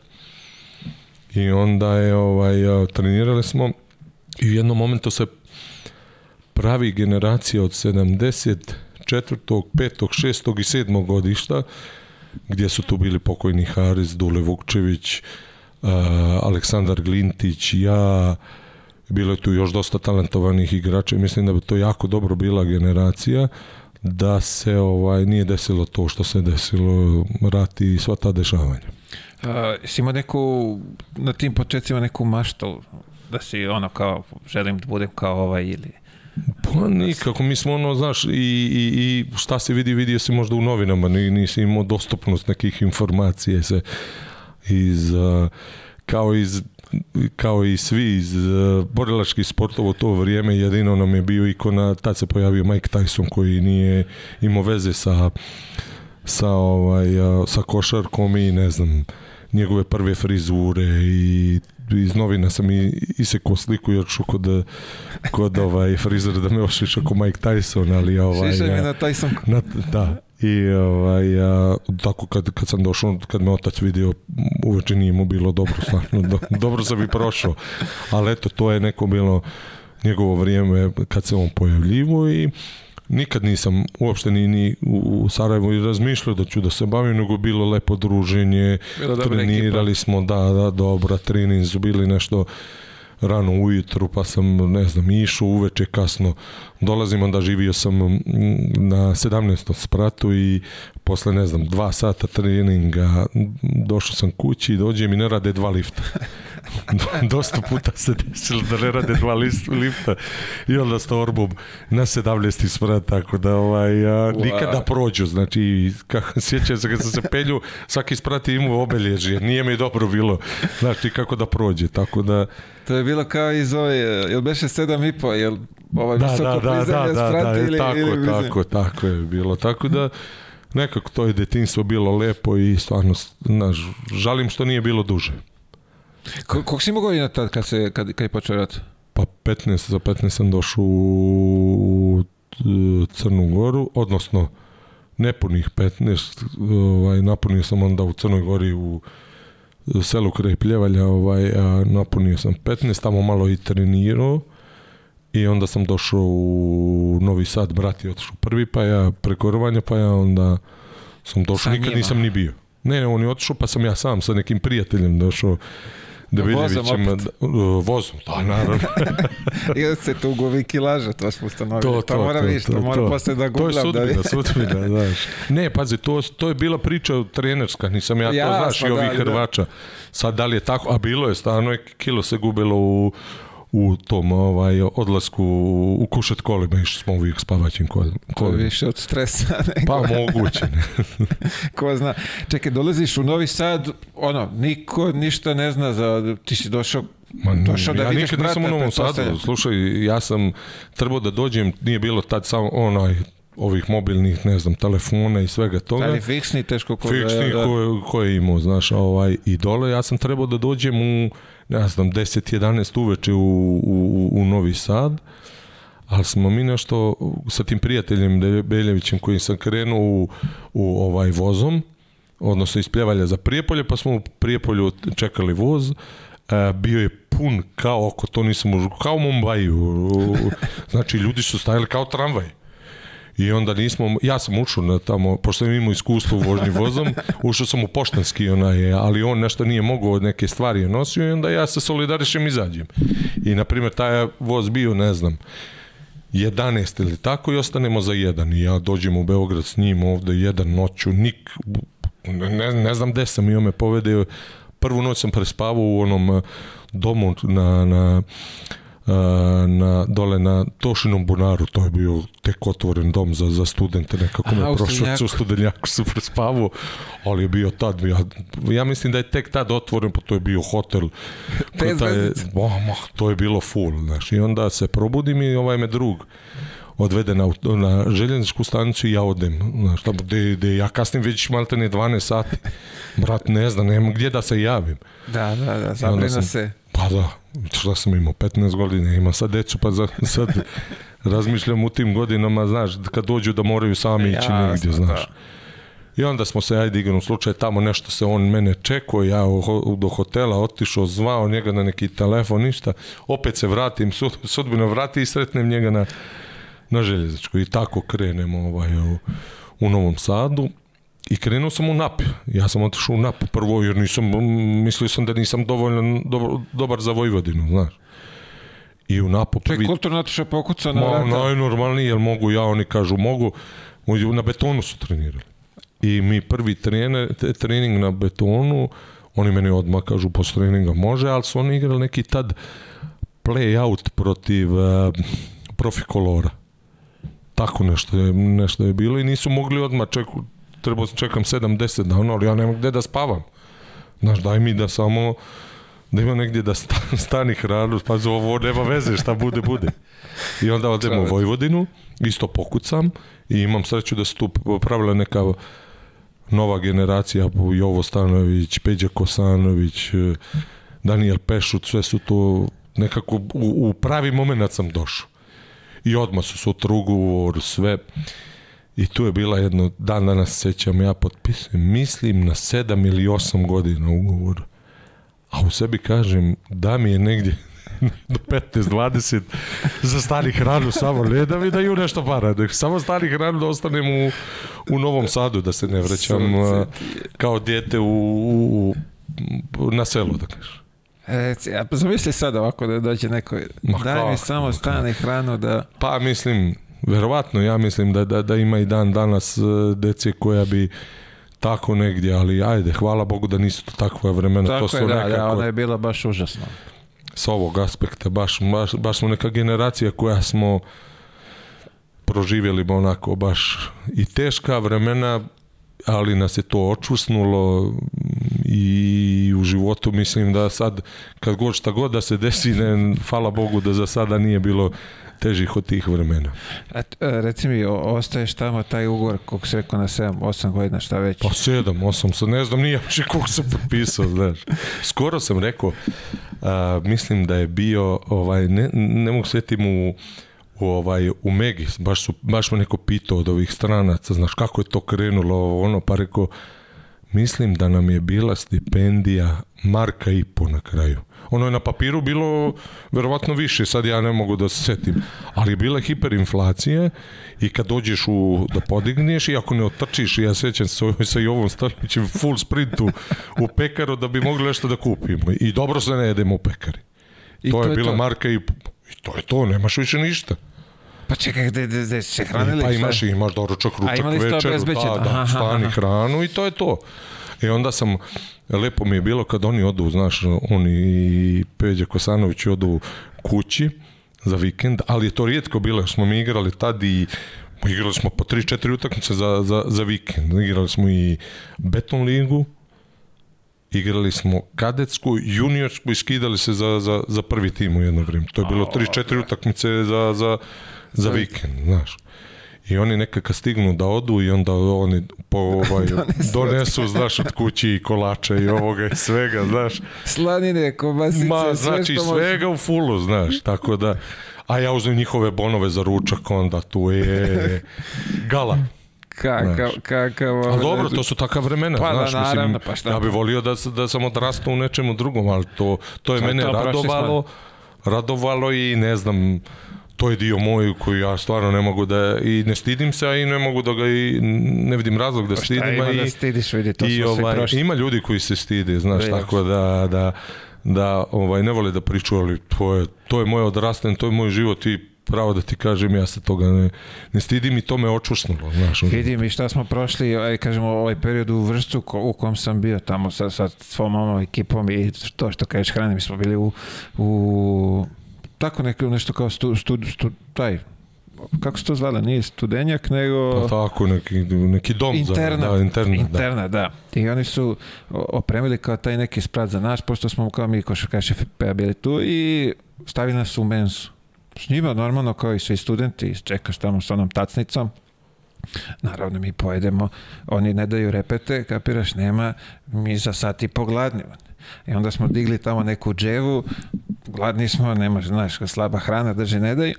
I onda je, ovaj, trenirali smo i u jednom momentu se pravi generacija od 74. 5. 6. i 7. godišta gdje su tu bili pokojni Haris, Dule Vukčević, Aleksandar Glintić, ja, bilo je tu još dosta talentovanih igrača i mislim da bi to jako dobro bila generacija da se ovaj nije desilo to što se desilo rat i sva ta dešavanja. A, si imao neku, na tim početcima neku maštu, da si ono kao, želim da budem kao ovaj ili... Pa da nikako, mi smo ono, znaš, i, i, i šta se vidi, vidio se možda u novinama, nisi imao dostupnost nekih informacija se iz, kao iz kao i svi iz borilačkih sportova u to vrijeme jedino nam je bio ikona, tad se pojavio Mike Tyson koji nije imao veze sa sa ovaj sa košarkom i ne znam njegove prve frizure i iz novina sam i iseko sliku jer kod, da, kod ovaj frizer da me ošiša ko Mike Tyson, ali ovaj... Šiša mi na Tyson. Na, da, i ovaj, a, tako kad, kad sam došao, kad me otac video uveče nije mu bilo dobro, stvarno, do, dobro sam i prošao, ali eto to je neko bilo njegovo vrijeme kad se on pojavljivo i nikad nisam uopšte ni, ni u Sarajevu i razmišljao da ću da se bavim, nego bilo lepo druženje, bilo trenirali ekipa. smo, da, da, dobra, trening, bili nešto rano ujutru, pa sam, ne znam, išao uveče kasno. Dolazim, onda živio sam na 17. spratu i posle, ne znam, dva sata treninga došao sam kući i dođem i ne rade dva lifta. <laughs> Dosta puta se desilo da ne rade dva list, lifta i onda ste orbom na 17. sprat, tako da ovaj, a, nikada da prođu, znači kako, <laughs> sjećam se kad sam se pelju, svaki sprat je imao obelježje, nije mi dobro bilo, znači kako da prođe, tako da... To je bilo kao iz ove, jel beše 7,5, jel ovaj da, visoko da, da, da, da, da, ili, tako, ili tako, tako je bilo, tako da nekako to je detinstvo bilo lepo i stvarno, znaš, žalim što nije bilo duže. Koliko si imao godina tad kad, se, kad, kad je počeo rat? Pa 15, za 15 sam došao u Crnu Goru, odnosno nepunih 15, ovaj, napunio sam onda u Crnoj Gori u selu kraj Pljevalja, ovaj, a napunio sam 15, tamo malo i trenirao i onda sam došao u Novi Sad, brat je otišao prvi, pa ja preko Rvanja, pa ja onda sam došao, nikad njima. nisam ni bio. Ne, on je otišao, pa sam ja sam sa nekim prijateljem došao Da vidimo, vozom ćemo, opet. Da, vozom, da, naravno. <laughs> Ili se tu guviki laže, to smo ustanovili. To, pa to, to mora viš, to, pa to, mora posle da googlam. To je da sudbina, da <laughs> sudbina, znaš. Ne, pazi, to, to je bila priča trenerska, nisam ja, ja to, znaš, i ovih da, da. Hrvača. Sad, da li je tako, a bilo je, stano je, kilo se gubilo u u tom ovaj, odlasku u kušet kolima išli smo uvijek spavaćim kolima. To je više od stresa. <laughs> Nego. Pa moguće. Ne. <laughs> Ko zna. Čekaj, dolaziš u Novi Sad, ono, niko ništa ne zna za, ti si došao Ma, došao da ja vidiš nikad nisam u Novom Sadu, slušaj, ja sam trebao da dođem, nije bilo tad samo onaj ovih mobilnih, ne znam, telefona i svega toga. Ali fiksni teško ko Fiksni da, da... ko, ko imao, znaš, ovaj, i dole. Ja sam trebao da dođem u ne znam, 10-11 uveče u, u, u Novi Sad, ali smo mi nešto sa tim prijateljem Beljevićem koji sam krenuo u, u ovaj vozom, odnosno iz Pljevalja za Prijepolje, pa smo u Prijepolju čekali voz, e, bio je pun kao oko, to nisam možu, kao Mumbaju. Znači, ljudi su stajali kao tramvaj. I onda nismo, ja sam ušao na tamo, pošto sam imao iskustvo u vožnji vozom, <laughs> ušao sam u poštanski onaj, ali on nešto nije mogao, neke stvari nosio i onda ja se solidarišem i izađem. I na primjer taj voz bio, ne znam, 11 ili tako i ostanemo za jedan. I ja dođem u Beograd s njim ovde jedan noću, nik, ne, ne znam gde sam i on me povede. Prvu noć sam prespavao u onom eh, domu na, na E, na, dole na Tošinom bunaru, to je bio tek otvoren dom za, za studente, nekako me prošao <laughs> u studenjaku se prespavao, ali je bio tad, ja, ja mislim da je tek tad otvoren, pa to je bio hotel. taj, oh, to je bilo full, znaš, i onda se probudim i ovaj me drug odvede na, na željezničku stanicu i ja odem. Znaš, tamo, de, de, ja kasnim već malte ne 12 sati. Brat, ne zna, nemam gdje da se javim. Da, da, da, zabrina se. Pa da, šta sam imao, 15 godina, imam sad decu, pa za, sad razmišljam u tim godinama, znaš, kad dođu da moraju sami ići negdje, da. znaš. Da. I onda smo se, ajde igrom slučaj, tamo nešto se on mene čekao, ja u, do hotela otišao, zvao njega na neki telefon, ništa, opet se vratim, sud, sudbino vrati i sretnem njega na, na željezničku i tako krenemo ovaj, u, u Novom Sadu i krenuo sam u NAP. Ja sam otišao u NAP prvo jer nisam, mislio sam da nisam dovoljno dobar, dobar za Vojvodinu, znaš. I u NAP-u prvi... Ček, kulturno otišao pokuca na vrata? Najnormalnije, jer mogu ja, oni kažu mogu. Na betonu su trenirali. I mi prvi trener, trening na betonu, oni meni odmah kažu posle treninga može, ali su oni igrali neki tad play out protiv uh, eh, kolora. Tako nešto je, nešto je bilo i nisu mogli odmah, čeku, trebao sam čekam 7-10 dana, ali ja nemam gde da spavam. Znaš, daj mi da samo da ima negdje da stan, <laughs> stani hranu, pa za ovo nema veze šta bude, bude. I onda odem u Vojvodinu, isto pokucam i imam sreću da se tu pravila neka nova generacija, Jovo Stanović, Peđa Kosanović, eh, Daniel Pešut, sve su to nekako u, u pravi moment sam došao i odmah su sutra ugovor, sve. I tu je bila jedno, dan danas sećam, ja potpisujem, mislim na 7 ili 8 godina ugovor. A u sebi kažem, da mi je negdje <laughs> do 15-20 za stari hranu samo ne da mi daju nešto para, nek samo stari hranu da ostanem u, u Novom Sadu da se ne vraćam kao djete u, u, na selo da kažem. Reci, a zamisli sad ovako da dođe neko, Ma daj kako, mi samo stane hranu da... Pa mislim, verovatno ja mislim da, da, da ima i dan danas e, dece koja bi tako negdje, ali ajde, hvala Bogu da nisu to takva vremena. Tako to su je, da, nekako... da, ona je bila baš užasna. S ovog aspekta, baš, baš, baš smo neka generacija koja smo proživjeli onako baš i teška vremena ali nas je to očusnulo i u životu mislim da sad kad god šta god da se desi ne, hvala Bogu da za sada nije bilo težih od tih vremena. A, e, reci mi, ostaješ tamo taj ugovor, kako se rekao, na 7, 8 godina, šta već? Pa 7, 8, sad ne znam, nije više kako sam popisao, znaš. Skoro sam rekao, a, mislim da je bio, ovaj, ne, ne mogu svetim u u, ovaj, u Megi, baš, su, baš me neko pitao od ovih stranaca, znaš kako je to krenulo, ono, pa rekao, mislim da nam je bila stipendija marka i po na kraju. Ono je na papiru bilo verovatno više, sad ja ne mogu da se setim, ali bila hiperinflacija i kad dođeš u, da podigneš i ako ne otrčiš, ja sećam se sa Jovom Stanićem full sprintu u pekaru da bi mogli nešto da kupimo i dobro se ne jedemo u pekari. I to, to je, je bila to. marka i, i to je to, nemaš više ništa. Pa čekaj, gde, gde, gde se pa hranili? Pa imaš, imaš doručak, ručak, večer, pa da, da, stani hranu i to je to. I onda sam, lepo mi je bilo kad oni odu, znaš, oni i Peđa Kosanović odu kući za vikend, ali je to rijetko bilo, smo mi igrali tad i igrali smo po 3-4 utakmice za, za, za vikend. Igrali smo i Beton ligu, igrali smo kadetsku, juniorsku i skidali se za, za, za prvi tim u jedno vrijeme. To je bilo 3-4 utakmice za, za, Za vikend, znaš. I oni nekako stignu da odu i onda oni po <laughs> ovaj, donesu, donesu znaš, od kući i kolače i ovoga i svega, znaš. Slanine, kobasice, Ma, sve znači, što svega može... u fulu, znaš, tako da... A ja uzmem njihove bonove za ručak, onda tu je e, e. gala. Kakav, znaš. kakav... A dobro, da- to su takav vremena, pa, da, znaš, da, naravno, mislim, pa šta? ja bih volio da, da sam odrastao da u nečemu drugom, ali to, to je to, mene to radovalo, radovalo i ne znam, to je dio moj koji ja stvarno ne mogu da i ne stidim se, a i ne mogu da ga i ne vidim razlog da pa stidim. Šta ima i, da stidiš, vidi, to i, ovaj, prošli. Ima ljudi koji se stide, znaš, Vrijek. tako da, da, da ovaj, ne vole da pričaju ali to je, to je moje odrastanje, to je moj život i pravo da ti kažem, ja se toga ne, ne stidim i to me očusnulo. Znaš, Vidim i šta smo prošli, aj, kažemo, ovaj period u vršcu ko, u kom sam bio tamo sa, sa svom onom ekipom i to što kažeš hrane, smo bili u, u tako neko, nešto kao stu, stu, stu, taj, kako se to zvala, nije studenjak, nego... Pa tako, neki, neki dom interna, za... Da, interna, da. interna da. da. I oni su opremili kao taj neki sprat za nas, pošto smo kao mi košarkaši FPA bili tu i stavili nas u mensu. S njima normalno kao i svi studenti, čekaš tamo sa onom tacnicom, Naravno, mi pojedemo, oni ne daju repete, kapiraš, nema, mi za sat i po I e, onda smo digli tamo neku dževu, gladni smo, nema, znaš, slaba hrana, drži ne daj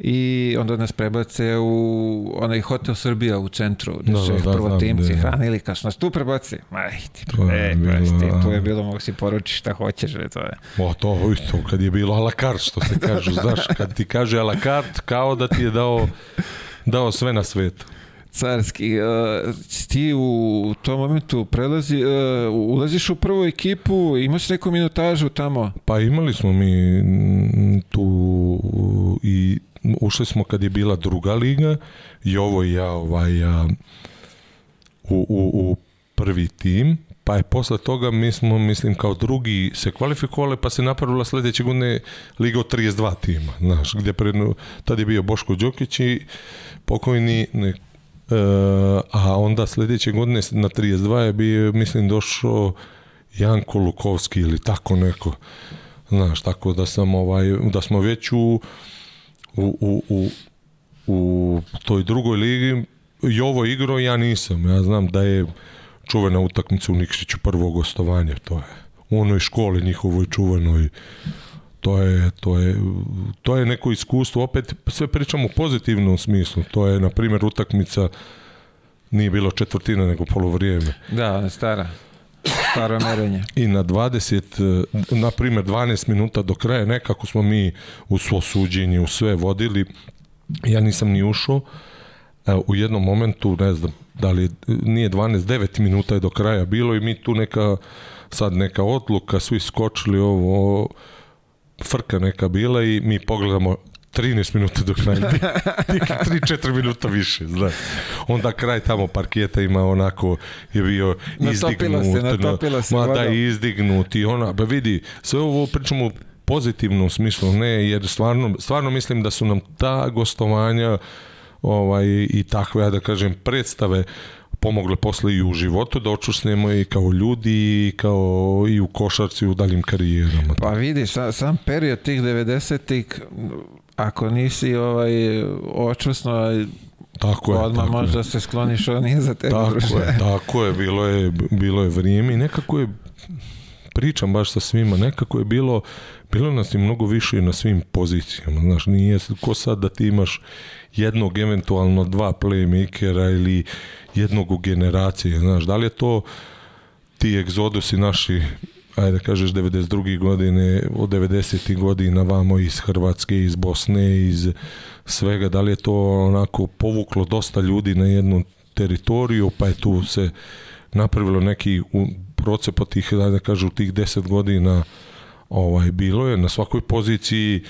i onda nas prebace u onaj hotel Srbija u centru gde da, su da, da prvotimci da, hranili kad su nas tu prebaci maj ti to je, e, bilo, pa ti, da. tu je bilo mogu si poručiti šta hoćeš ve, to je. o to isto kad je bilo a la carte što se <laughs> kaže da, znaš kad ti kaže a la carte kao da ti je dao dao sve na svetu carski. Uh, ti u tom momentu prelazi, uh, ulaziš u prvu ekipu, imaš neku minutažu tamo? Pa imali smo mi mm, tu i ušli smo kad je bila druga liga i ovo ja ovaj ja, u, u, u prvi tim pa je posle toga mi smo, mislim, kao drugi se kvalifikovali, pa se napravila sledeće godine Liga od 32 tima, znaš, gde pre, tad je bio Boško Đokić i pokojni, ne, Eh, a onda sledeće godine na 32 je bio, mislim, došao Janko Lukovski ili tako neko. Znaš, tako da sam ovaj, da smo već u, u, u, u, u toj drugoj ligi i ovo igro ja nisam. Ja znam da je čuvena utakmica u Nikšiću prvo gostovanje, to je u onoj školi njihovoj čuvenoj to je, to je, to je neko iskustvo, opet sve pričamo u pozitivnom smislu, to je, na primjer, utakmica nije bilo četvrtina, nego polovrijeme. Da, stara. Staro merenje. I na 20, na primjer 12 minuta do kraja, nekako smo mi u svo suđenje, u sve vodili, ja nisam ni ušao, e, u jednom momentu, ne znam, da li nije 12, 9 minuta je do kraja bilo i mi tu neka, sad neka odluka, svi skočili ovo, frka neka bila i mi pogledamo 13 minuta dok najde. <laughs> 3-4 minuta više, znaš. Onda kraj tamo parketa ima onako, je bio izdignut. Natopila se, natopila Ma da, izdignut i ona, pa vidi, sve ovo pričamo u pozitivnom smislu, ne, jer stvarno, stvarno mislim da su nam ta gostovanja ovaj, i takve, ja da kažem, predstave uh, pomogle posle i u životu da očusnemo i kao ljudi i kao i u košarci u daljim karijerama. Pa vidi, sa, sam period tih 90-ih ako nisi ovaj očusno Tako je. Odmah tako možeš da se skloniš, on nije za tebe. Tako druže. je, tako je, bilo je, bilo je vrijeme i nekako je, pričam baš sa svima, nekako je bilo, bilo nas i mnogo više na svim pozicijama, znaš, nije ko sad da ti imaš jednog eventualno dva playmakera ili jednog u generaciji, znaš, da li je to ti egzodusi naši ajde da kažeš 92. godine od 90. godina vamo iz Hrvatske, iz Bosne, iz svega, da li je to onako povuklo dosta ljudi na jednu teritoriju, pa je tu se napravilo neki u procepa tih, ajde da kažu, tih 10 godina ovaj, bilo je na svakoj poziciji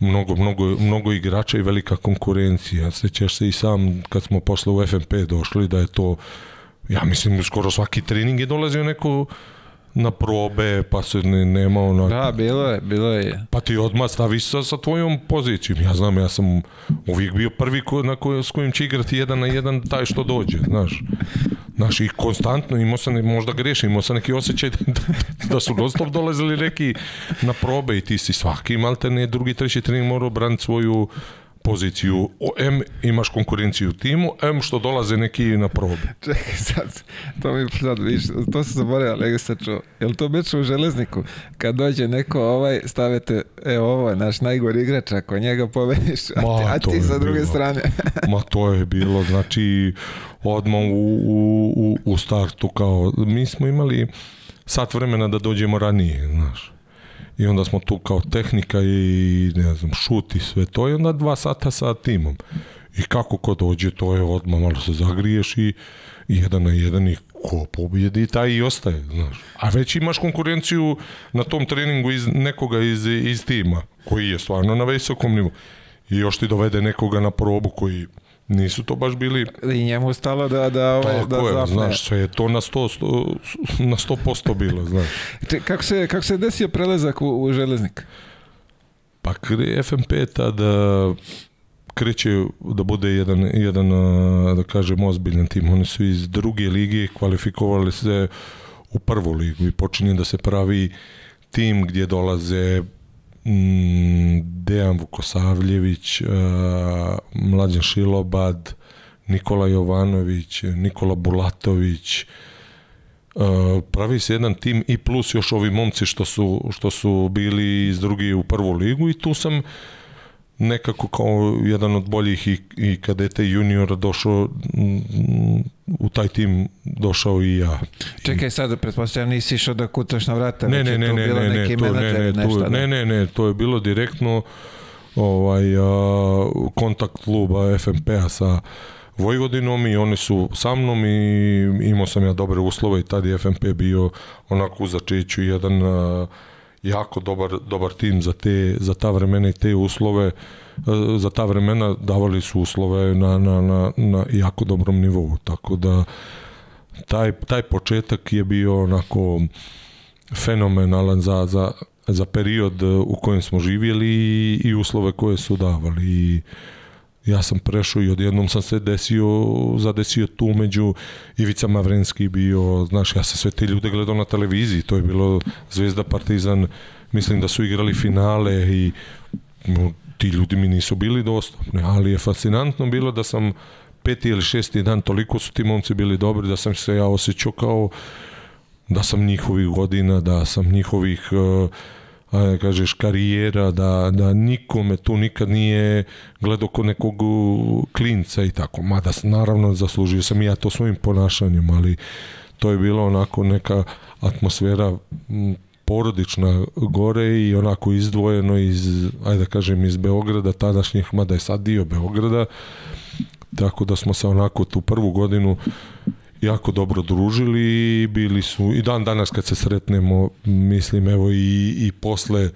mnogo, mnogo, mnogo igrača i velika konkurencija. Sećaš se i sam kad smo posle u FNP došli da je to, ja mislim, skoro svaki trening je dolazio neko na probe, pa se ne, nema ono... Da, bilo je, bilo je. Pa ti odmah staviš sa, sa tvojom pozicijom. Ja znam, ja sam uvijek bio prvi ko, na ko, s kojim će igrati jedan na jedan taj što dođe, znaš. Znaš, i konstantno imao sam, možda grešim, imao sam neki osjećaj da, da, da su non dolazili neki na probe i ti si svaki malte ne drugi, treći trening morao braniti svoju poziciju, M imaš konkurenciju u timu, M što dolaze neki na probe. <laughs> Čekaj sad, to mi sad viš, to se zaboravio, ali sam čuo. Je li to meč u železniku? Kad dođe neko ovaj, stavite, e ovo je naš najgori igrač, ako njega pobediš, a, ti, a ti sa druge bilo. strane. <laughs> Ma to je bilo, znači odmah u, u, u startu kao, mi smo imali sat vremena da dođemo ranije, znaš i onda smo tu kao tehnika i ne znam, šut i sve to i onda dva sata sa timom. I kako ko dođe, to je odmah malo se zagriješ i jedan na jedan i ko pobjedi, taj i ostaje, znaš. A već imaš konkurenciju na tom treningu iz nekoga iz, iz tima, koji je stvarno na visokom nivou. I još ti dovede nekoga na probu koji nisu to baš bili... I njemu je stalo da, da, ovaj, da Tako da je, zapne. znaš, sve je to na 100, 100 na 100% bilo, znaš. Če, kako, se, kako se desio prelazak u, u železnik? Pa FMP tada kreće da bude jedan, jedan da kažem, ozbiljan tim. Oni su iz druge lige kvalifikovali se u prvu ligu i počinje da se pravi tim gdje dolaze Mm, Dejan Vukosavljević, uh, Mlađan Šilobad, Nikola Jovanović, Nikola Bulatović, uh, pravi se jedan tim i plus još ovi momci što su, što su bili iz drugi u prvu ligu i tu sam nekako kao jedan od boljih i, i kadeta i juniora došao u taj tim došao i ja. Čekaj sad, pretpostavljam nisi išao da kutaš na vrata. Ne, ne, ne, ne, ne, ne, to, ne, ne, nešto, to, da? ne, ne, ne, to je bilo direktno ovaj, a, kontakt kluba FMP-a sa Vojvodinom i oni su sa mnom i imao sam ja dobre uslove i tad je FMP bio onako u začeću jedan a, jako dobar, dobar tim za, te, za ta vremena i te uslove. Eh, za ta vremena davali su uslove na, na, na, na jako dobrom nivou, tako da taj, taj početak je bio onako fenomenalan za, za, za period u kojem smo živjeli i, i uslove koje su davali i ja sam prešao i odjednom sam se desio, zadesio tu među Ivica Mavrenski bio, znaš, ja sam sve te ljude gledao na televiziji, to je bilo Zvezda Partizan, mislim da su igrali finale i no, ti ljudi mi nisu bili dostupni, ali je fascinantno bilo da sam peti ili šesti dan, toliko su ti momci bili dobri da sam se ja osjećao kao da sam njihovih godina, da sam njihovih uh, ajde kažeš, karijera, da, da nikome tu nikad nije gledao kod nekog klinca i tako. Mada naravno zaslužio sam i ja to svojim ponašanjem, ali to je bilo onako neka atmosfera porodična gore i onako izdvojeno iz, ajde da kažem, iz Beograda, tadašnjih, mada je sad dio Beograda, tako da smo se onako tu prvu godinu jako dobro družili i bili su i dan danas kad se sretnemo mislim evo i, i posle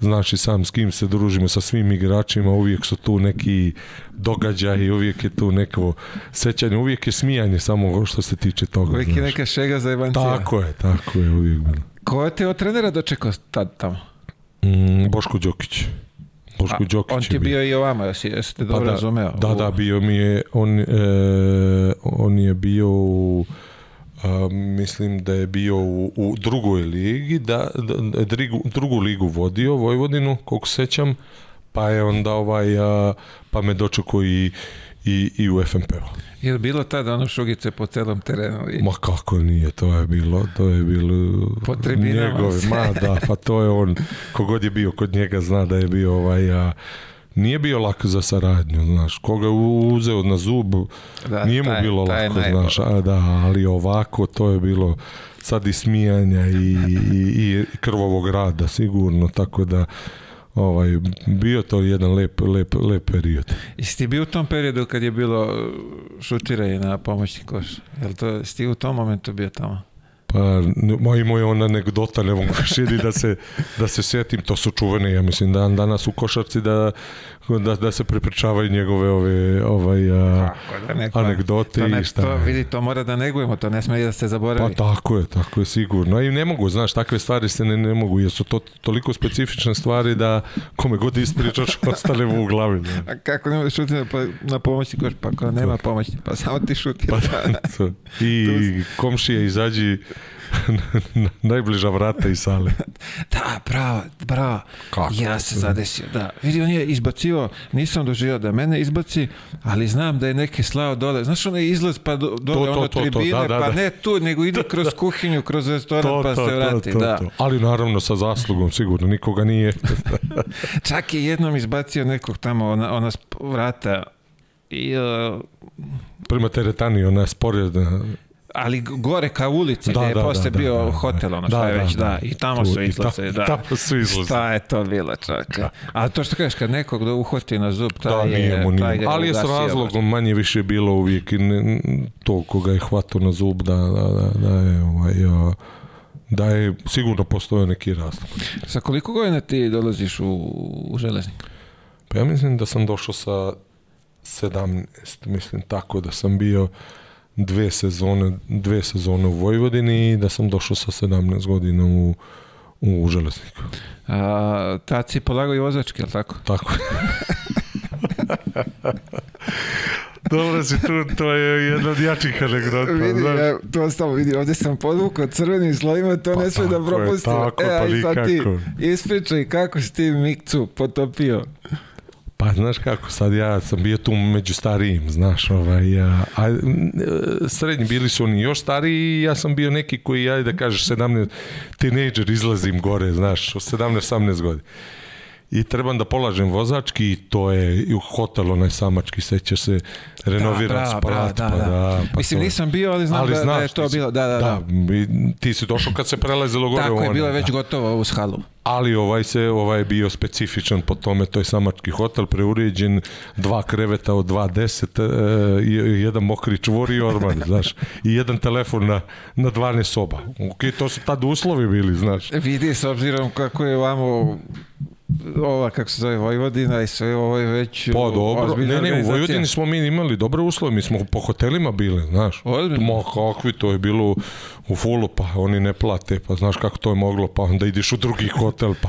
znači sam s kim se družimo sa svim igračima uvijek su tu neki događaji uvijek je tu neko sećanje uvijek je smijanje samo što se tiče toga uvijek je neka šega za jebancija tako je tako je uvijek bilo ko je te od trenera dočekao tad tamo mm, Boško Đokić Boško Đokić On ti je bio i ovamo, jesi, jeste pa dobro pa da, razumeo? Da, da, bio mi je, on, e, on je bio u, a, mislim da je bio u, u drugoj ligi, da, da, drigu, drugu ligu vodio Vojvodinu, koliko sećam, pa je onda ovaj, a, pa me dočekao i i, i u fmp u Je li bilo tada ono šugice po celom terenu? I... Ma kako nije, to je bilo, to je bilo po njegove, ma da, pa to je on, kogod je bio kod njega zna da je bio ovaj, a, nije bio lako za saradnju, znaš, koga je uzeo na zub, da, nije mu taj, bilo taj lako, znaš, a, da, ali ovako to je bilo sad i smijanja i, i, i krvovog rada sigurno, tako da ovaj, bio to jedan lep, lep, lep period. Jesi ti bio u tom periodu kad je bilo uh, šutiranje na pomoćni koš? Jel to, ste u tom momentu bio tamo? Pa, moj imao je ona anegdota, ne mogu <laughs> širi da se, da se setim, to su čuvene, ja mislim, dan danas u košarci da da, da se prepričavaju njegove ove, ovaj, a, da neko, anegdote to ne, i šta. To, vidi, to mora da negujemo, to ne sme da se zaboravi. Pa tako je, tako je sigurno. I ne mogu, znaš, takve stvari se ne, ne mogu, jer su to toliko specifične stvari da kome god ispričaš <laughs> ostane mu u glavi. Ne. Da. A kako nema šuti pa na, na pomoći, koš, pa ako nema da. pomoći, pa samo ti šuti. Pa, <laughs> <laughs> I komšija izađi <laughs> najbliža vrata i sale. <laughs> da, bravo, bravo. Kako? Ja se zadesio, da. Vidi, on je izbacio, nisam doživio da mene izbaci, ali znam da je neke slao dole. Znaš, onaj izlaz pa dole, to, to, ono to, da, tribine, da, pa da, pa ne tu, nego ide <laughs> da, da. kroz kuhinju, kroz restoran, pa se vrati. da. Ali naravno sa zaslugom, sigurno, nikoga nije. Čak je jednom izbacio nekog tamo, ona, ona vrata i... Uh, Prima teretani, ona sporedna ali gore ka ulici da, gde je da, posle da, bio da, da, da. hotel, ono da, šta je da, već, da, i tamo su izlaze, da. Tamo su izlaze. Šta je to bilo, čak. Da. Ali to što kažeš, kad nekog da uhvati na zub, taj da, nije, taj je Ali je sa razlogom, manje više bilo uvijek i ne, to koga je hvatao na zub, da, da, da, da je, ovaj, uh, da je sigurno postoje neki razlog. Sa koliko godina ti dolaziš u, u železnik? Pa ja mislim da sam došao sa 17, mislim tako da sam bio dve sezone, dve sezone u Vojvodini i da sam došao sa 17 godina u, u Železniku. A, tad si polagao i vozački, je li tako? Tako <laughs> Dobro si tu, to je jedna od jačih anegdota. Vidi, znaš. ja, e, to stalo, vidi, ovde sam podvukao crvenim slovima, to pa ne sve da propustim. E, tako, e, pa aj, pa ti, ispričaj kako si ti Mikcu potopio. Pa znaš kako, sad ja sam bio tu među starijim, znaš, ovaj, a, a, srednji bili su oni još stariji i ja sam bio neki koji, ajde da kažeš, 17, tinejdžer izlazim gore, znaš, 17-18 godina i trebam da polažem vozački i to je i u hotel onaj samački, sećaš se, renovira da, sprat, da, da, pa da. da pa Mislim, to... nisam bio, ali znam ali da, da znaš, da je to bilo, da, da, da. da. ti si došao kad se prelazilo gore. Tako je, bilo već da. gotovo uz halu. Ali ovaj se ovaj je bio specifičan po tome, to je samački hotel preuređen, dva kreveta od 2.10, eh, jedan mokri čvor i orman, <laughs> znaš, i jedan telefon na, na 12 soba. Ok, to su tad uslovi bili, znaš. Vidi, s obzirom kako je vamo ova, kako se zove, Vojvodina i sve ovo je već... Pa dobro, ne, ne, u Vojvodini smo mi imali dobre uslove, mi smo po hotelima bili, znaš. Ozbiljno? Ma kakvi, to je bilo u fulu, pa oni ne plate, pa znaš kako to je moglo, pa onda ideš u drugi hotel, pa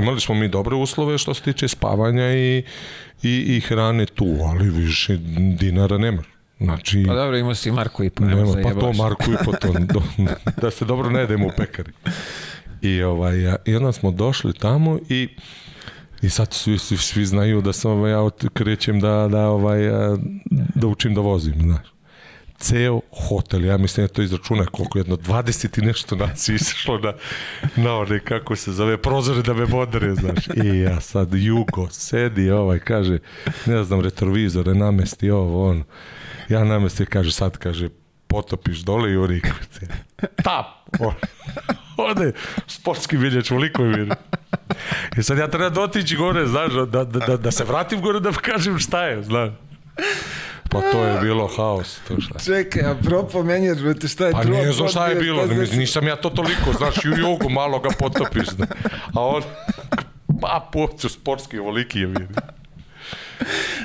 imali smo mi dobre uslove što se tiče spavanja i, i, i hrane tu, ali više dinara nemaš. Znači, pa dobro, imao si Marko i po, nema, pa to Marko i po, to, da se dobro ne jedemo u pekari. I, ovaj, I onda smo došli tamo i I sad svi, svi, svi znaju da sam ovaj, ja krećem da, da, ovaj, da učim da vozim, znaš ceo hotel, ja mislim da to izračuna koliko jedno 20 i nešto naci izašlo na, na one, kako se zove, prozore da me bodare, znaš. I ja sad, Jugo, sedi ovaj, kaže, ne znam, retrovizore, namesti ovo, on. Ja namesti, kaže, sad, kaže, potopiš dole i oni <laughs> tap, <laughs> ode sportski biljeć u Likoviru. I e sad ja treba dotići gore, znaš, da, da, da, da se vratim gore da kažem šta je, znaš. Pa to je bilo haos. To šta. Čekaj, a propo menjaš, brate, šta je pa drugo? Pa nije, znaš šta je bilo, ne, nisam ja to toliko, znaš, i u jogu malo ga potopiš, da. a on, <laughs> pa popću sportski, ovoliki je bilo.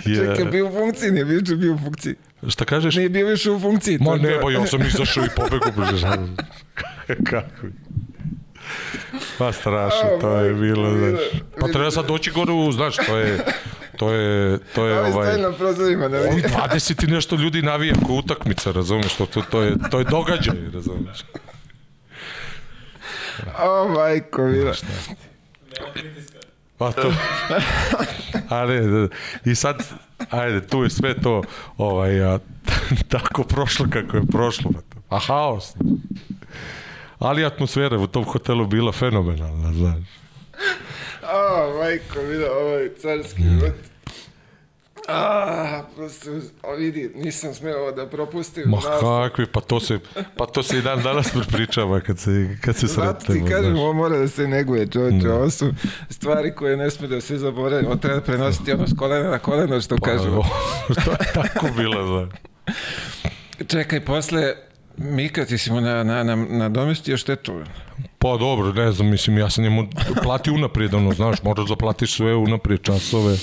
Čekaj, bio u funkciji, nije bio, bio u funkciji. Šta kažeš? Nije bio više u funkciji. Ma ne, ba, pa ja sam izašao i pobegu. Pa <laughs> kako? Pa strašno, to je bilo, znaš. Pa treba sad doći gore u, znaš, to je... To je, to je ovaj... Ali na prozorima, da vidim. 20 i nešto ljudi navija ko utakmica, razumeš, to, to, to, je, to je događaj, razumeš. O, majko, mila. Nema pritiska. Pa to. Ali, <laughs> i sad, Ajde, tu je sve to ovaj, a, <laughs> tako prošlo kako je prošlo. A pa haos. Ali atmosfera u tom hotelu bila fenomenalna, znaš. oh, majko, vidio da, ovaj carski vrt. A, prosto, vidi, nisam smeo da propustim. Ma nas. kakvi, pa to se, pa to se i dan danas pričava kad se, kad se sretemo. Zato ti kažem, ovo mora da se neguje, čovječe, da. ovo su stvari koje ne sme da se zaboravimo, ovo treba prenositi ono s kolena na koleno, što pa, kažemo. Što je tako bilo, da. Čekaj, posle, Mika, ti si mu na, na, na, na domestio štetu. Pa dobro, ne znam, mislim, ja sam njemu platio unaprijed, ono, znaš, moraš da platiš sve unaprijed, časove,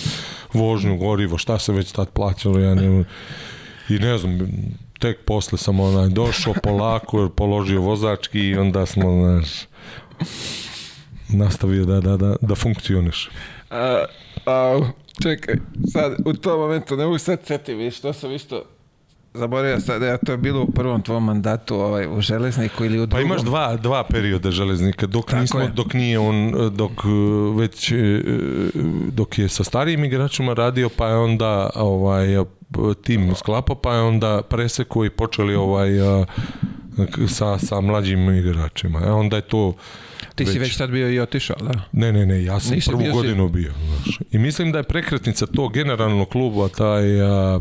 vožnju, gorivo, šta se već tad plaćalo, ja ne, i ne znam, tek posle sam onaj, došao polako, položio vozački i onda smo, znaš, nastavio da, da, da, da funkcioniš. A, a, čekaj, sad, u tom momentu ne mogu sad setim, što sam isto Zaboravio sad, da je to bilo u prvom tvom mandatu ovaj, u železniku ili u drugom. Pa imaš dva, dva perioda železnika, dok, Tako nismo, je. dok nije on, dok eh, već, eh, eh, dok je sa starijim igračima radio, pa je onda ovaj, tim sklapa, pa je onda preseko i počeli ovaj, sa, sa mlađim igračima. E onda je to ti već. si već tad bio i otišao, da? Ne, ne, ne, ja sam Nisi prvu bio godinu si... bio. Znaš. I mislim da je prekretnica to generalno kluba, taj... A,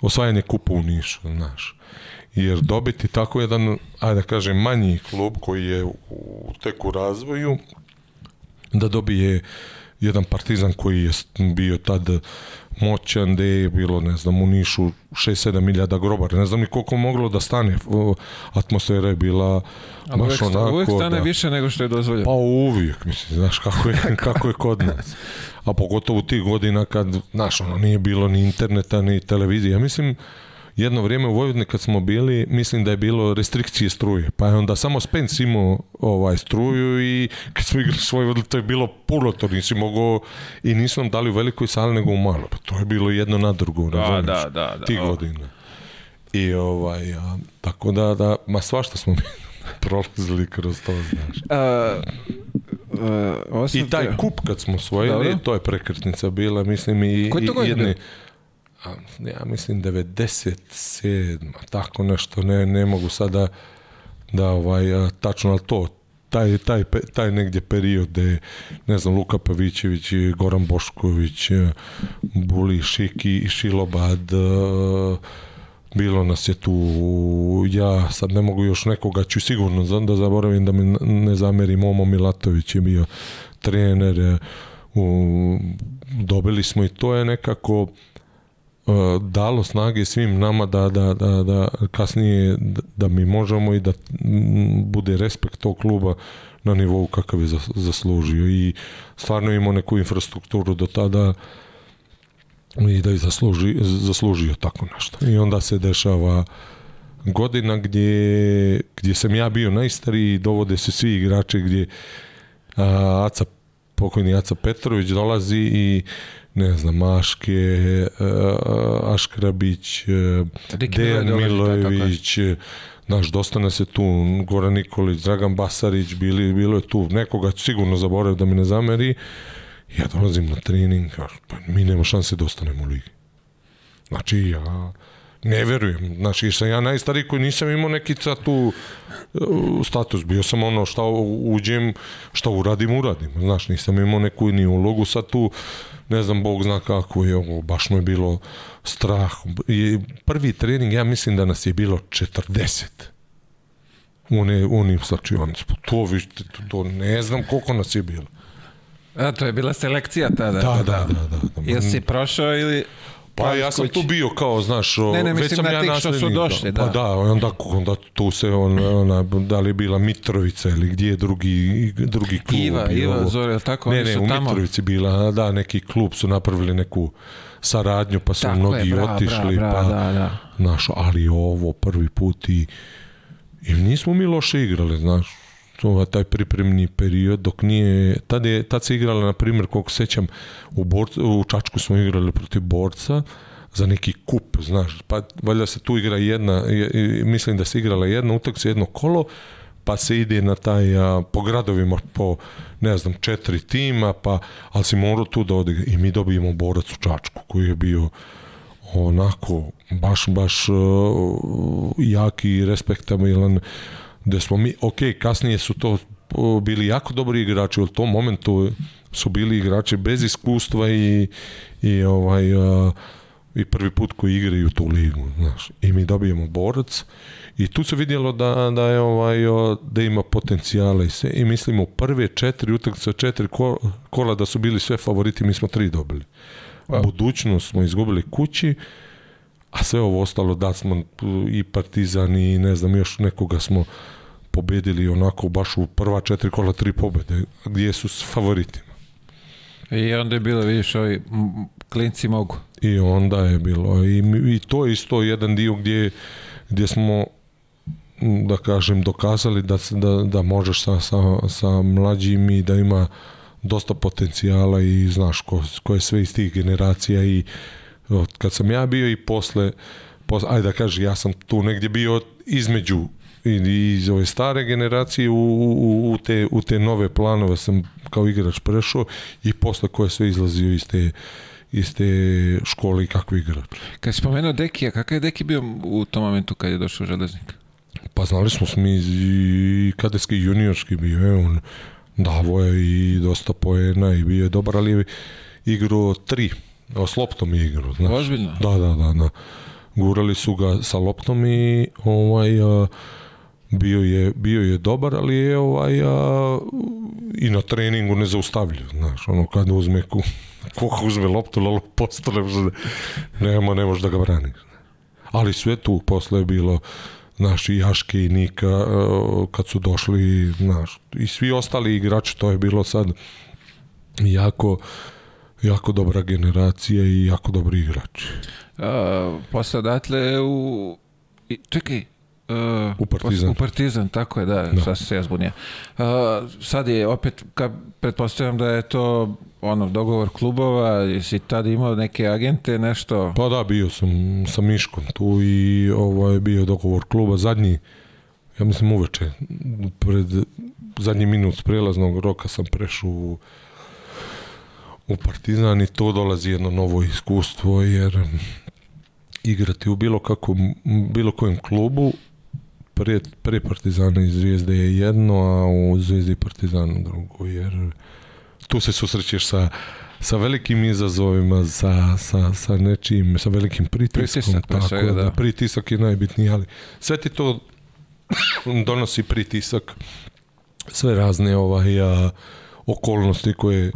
osvajanje kupa u Nišu, znaš. Jer dobiti tako jedan, ajde da kažem, manji klub koji je u teku razvoju, da dobije uh, jedan Partizan koji je bio tad moćan, da je bilo, ne znam, u Nišu 6-7 miljada grobara, ne znam ni koliko moglo da stane, atmosfera je bila Ali baš uvek, onako. Uvek da- stane da, više nego što je dozvoljeno. Pa uvijek, mislim, znaš, kako je, <laughs> kako je kod nas. A pogotovo tih godina kad, znaš, ono, nije bilo ni interneta, ni televizije. Ja mislim, jedno vrijeme u Vojvodini kad smo bili, mislim da je bilo restrikcije struje, pa je onda samo Spence imao ovaj, struju i kad smo igrali svoj Vojvodini, to je bilo puno, to nisi mogao i nisu nam dali u velikoj sali nego u malo, pa to je bilo jedno na drugo, da, da, da, da, tih godina. I ovaj, a, tako da, da, ma svašta smo mi <laughs> prolazili kroz to, znaš. Uh, uh, I taj kup kad smo osvojili, to je prekretnica bila, mislim, i, i jedni... Godine? a, ja mislim 97, tako nešto, ne, ne mogu sada da, da ovaj, tačno, ali to, taj, taj, taj negdje period gde, ne znam, Luka Pavićević, i Goran Bošković, Buli Šiki, i Šilobad, bilo nas je tu, ja sad ne mogu još nekoga, ću sigurno znam da zaboravim da mi ne zameri, Momo Milatović je bio trener, u, dobili smo i to je nekako E, dalo snage svim nama da, da, da, da kasnije da mi možemo i da bude respekt tog kluba na nivou kakav je zaslužio i stvarno imao neku infrastrukturu do tada i da je zasluži, zaslužio tako nešto. I onda se dešava godina gdje, gdje sam ja bio najstariji, dovode se svi igrači gdje a, Aca, pokojni Aca Petrović dolazi i uh, ne znam, Aške, e, Aškrabić, e, Dejan da, Milojević, e, Znaš, dosta nas je tu, Goran Nikolić, Dragan Basarić, bili, bilo je tu, nekoga sigurno zaboravio da mi ne zameri. Ja dolazim na trening, pa mi nema šanse da ostanemo u ligi. Znači, ja ne verujem. Znači, sam ja najstariji koji nisam imao neki tu status. Bio sam ono šta uđem, šta uradim, uradim. Znaš, nisam imao neku ni ulogu. sa tu ne znam, Bog zna kako je ovo, baš mu je bilo strah. I prvi trening, ja mislim da nas je bilo 40 one, oni on, znači, To, vi, to, to ne znam koliko nas je bilo. A, to je bila selekcija tada? Da, da, da. da, da. Jesi prošao ili... Pa ja sam tu bio kao, znaš, ne, ne, već sam na ja tek što su došli, da. Pa da, da onda, onda tu se on, ona, da li je bila Mitrovica ili gdje je drugi, drugi klub. Iva, bilo. Iva, Zore, tako? Ne, ne, su u tamo... Mitrovici bila, da, neki klub su napravili neku saradnju, pa su tako mnogi je, bra, otišli, bra, pa bra, pa, da, da. Naš, ali ovo prvi put i, i nismo mi loše igrali, znaš, taj pripremni period dok nije tad je tad se igrala na primjer koliko sećam u borcu, u Čačku smo igrali protiv borca za neki kup, znaš, pa valjda se tu igra jedna, je, mislim da se igrala jedna utakmica, jedno kolo, pa se ide na taj, a, po gradovima, po, ne znam, četiri tima, pa, ali si morao tu da odigra. I mi dobijemo borac u Čačku, koji je bio onako, baš, baš uh, jak i respektabilan da smo mi, ok, kasnije su to bili jako dobri igrači, u tom momentu su bili igrači bez iskustva i, i ovaj a, i prvi put koji igraju tu ligu, znaš. I mi dobijemo borac i tu se vidjelo da, da je ovaj da ima potencijala i sve i mislimo prve četiri utakmice, četiri kola da su bili sve favoriti, mi smo tri dobili. Wow. Budućnost smo izgubili kući a sve ovo ostalo da smo i Partizan i ne znam još nekoga smo pobedili onako baš u prva četiri kola tri pobede gdje su s favoritima i onda je bilo vidiš ovi klinci mogu i onda je bilo i, i to je isto jedan dio gdje, gdje smo da kažem dokazali da, da, da možeš sa, sa, sa mlađim i da ima dosta potencijala i znaš ko, ko je sve iz tih generacija i uh, Od kad sam ja bio i posle, posle ajde da kaže, ja sam tu negdje bio između i iz ove stare generacije u, u, u, te, u te nove planove sam kao igrač prešao i posle koje sve izlazio iz te iz te škole i kako igrač. Kad si spomenuo Dekija, kakav je Deki bio u tom momentu kad je došao železnik? Pa znali smo smo i kadeski i juniorski bio je on davo je i dosta poena i bio je dobar, ali je igrao tri A s loptom je igrao, znaš. Ozbiljno? Da, da, da, da. Gurali su ga sa loptom i ovaj... Uh, bio je, bio je dobar, ali je ovaj a, i na treningu ne nezaustavljiv, znaš, ono kad uzme ku, koliko <laughs> uzme loptu, lalo postale, nema, ne može da ga brani. Ali sve tu posle je bilo naši Jaške i Nika kad su došli, znaš, i svi ostali igrači, to je bilo sad jako uh, jako dobra generacija i jako dobri igrači. A, posle odatle u... I, čekaj, Uh, u Partizan. U Partizan, tako je, da, da. sad se ja zbunio. Uh, sad je opet, ka, pretpostavljam da je to ono, dogovor klubova, jesi tad imao neke agente, nešto? Pa da, bio sam sa Miškom tu i ovo ovaj, je bio dogovor kluba, zadnji, ja mislim uveče, pred zadnji minut prelaznog roka sam prešao u u Partizan i to dolazi jedno novo iskustvo jer igrati u bilo kakvom bilo kojem klubu pre, pre Partizana i Zvijezde je jedno, a u Zvijezdi i Partizanu drugo, jer tu se susrećeš sa sa velikim izazovima, sa, sa, sa nečim, sa velikim pritiskom. Pritisak, tako, svega, da. da. Pritisak je najbitniji, ali sve ti to <coughs> donosi pritisak, sve razne ovaj, a, okolnosti koje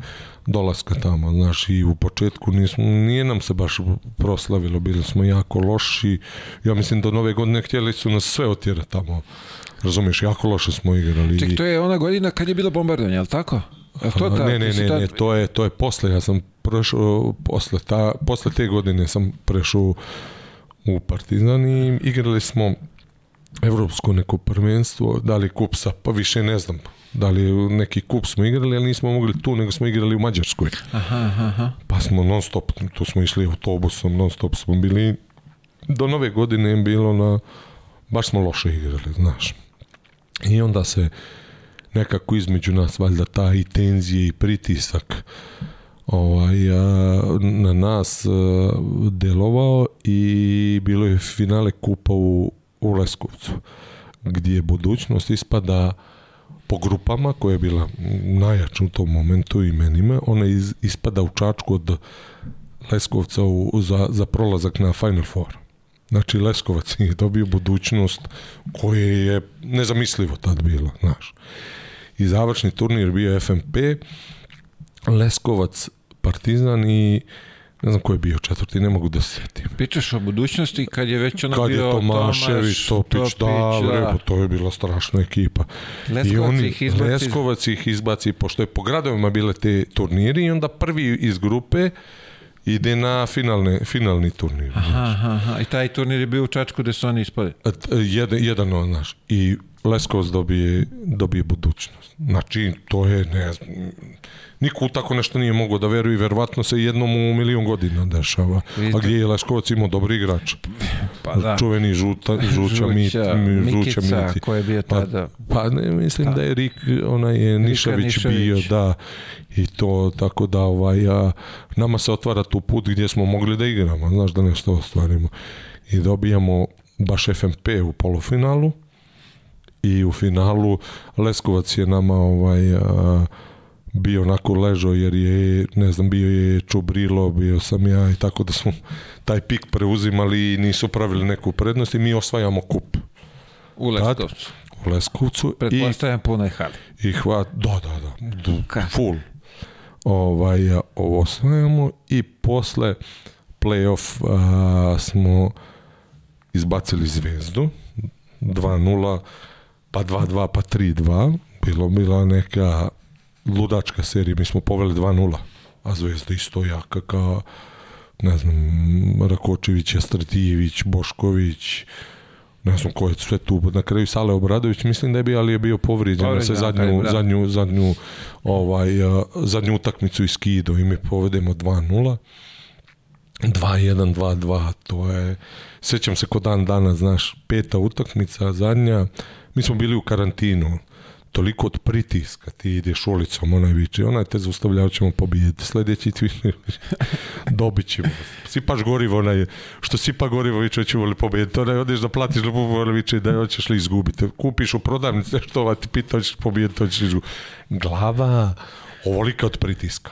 dolaska tamo, znaš, i u početku nismo, nije nam se baš proslavilo, bili smo jako loši, ja mislim do da nove godine htjeli su nas sve otjerati tamo, razumiješ, jako loše smo igrali. Ček, to je ona godina kad je bilo bombardovanje, je tako? A to ta, ne, ne, ne, ta... ne, to je, to je posle, ja sam prešao, posle, ta, posle te godine sam prešao u Partizan i igrali smo evropsko neko prvenstvo, da li kup sa, pa više ne znam, da li neki kup smo igrali, ali nismo mogli tu, nego smo igrali u Mađarskoj. Aha, aha. Pa smo non stop, tu smo išli autobusom, non stop smo bili, do nove godine je bilo na, baš smo loše igrali, znaš. I onda se nekako između nas valjda ta i tenzije i pritisak ovaj, a, na nas a, delovao i bilo je finale kupa u, u Leskovcu gdje budućnost ispada po grupama koja je bila najjača u tom momentu imenima, ona iz, ispada u Čačku od Leskovca u, za, za prolazak na Final Four. Znači, Leskovac je dobio budućnost koja je nezamislivo tad bila, znaš. I završni turnir bio FMP, Leskovac, Partizan i uh, ne znam ko je bio četvrti, ne mogu da se setim. Pičeš o budućnosti kad je već ono kad bio Tomašević, Topić, Topić da, da. to je bila strašna ekipa. Leskovac I oni, ih izbaci. Leskovac ih izbaci, pošto je po gradovima bile te turniri i onda prvi iz grupe ide na finalne, finalni turnir. Aha, aha, I taj turnir je bio u Čačku gde su oni ispali? E, jedan, jedan od znaš. I Leskovac dobije, dobije budućnost. Znači, to je, ne znam, niko u tako nešto nije mogao da veruje, verovatno se jednom u milion godina dešava. Vidite. A gdje je Leškovac imao dobri igrač? Pa da. Čuveni žuta, žuća, žuća, mit, mi, žuća miti. koji je bio pa, tada. Pa, pa ne, mislim da, da je Rik, onaj je Nišavić, Nišavić, bio, da. I to tako da ovaj, a, nama se otvara tu put gdje smo mogli da igramo, znaš da nešto ostvarimo. I dobijamo baš FMP u polufinalu i u finalu Leskovac je nama ovaj a, bio onako ležao jer je, ne znam, bio je Čubrilo, bio sam ja i tako da smo taj pik preuzimali i nisu pravili neku prednost i mi osvajamo kup. U Leskovcu. Tad, u Leskovcu. Pretpostavljam punoj hali. I hvat, da, da, da, da full. Ovaj, ovo osvajamo i posle playoff a, smo izbacili zvezdu 2-0, pa 2-2, pa 3-2. Bilo bila neka ludačka serija, mi smo poveli 2-0, a Zvezda isto jaka kao ne znam, Rakočević, Jastratijević, Bošković, ne znam ko je sve tu, na kraju Sale Obradović, mislim da je bio, ali je bio povrijeđen, Povriđen, se zadnju, da, da. zadnju, zadnju, ovaj, zadnju utakmicu iskido i mi povedemo 2-0. 2-1, 2-2, to je, sećam se ko dan dana, znaš, peta utakmica, zadnja, mi smo bili u karantinu, toliko od pritiska, ti ideš ulicom, ona viče, ona te zaustavljava, ćemo pobijeti, sledeći Twitter, <laughs> dobit ćemo. Sipaš gorivo, ona je, što sipa gorivo, viče, ćemo li pobijeti, ona je, odeš da platiš, da ona viče, da hoćeš li izgubiti, kupiš u prodavnici, što ova ti pita, hoćeš pobijeti, hoćeš li izgubiti. Glava, ovolika od pritiska.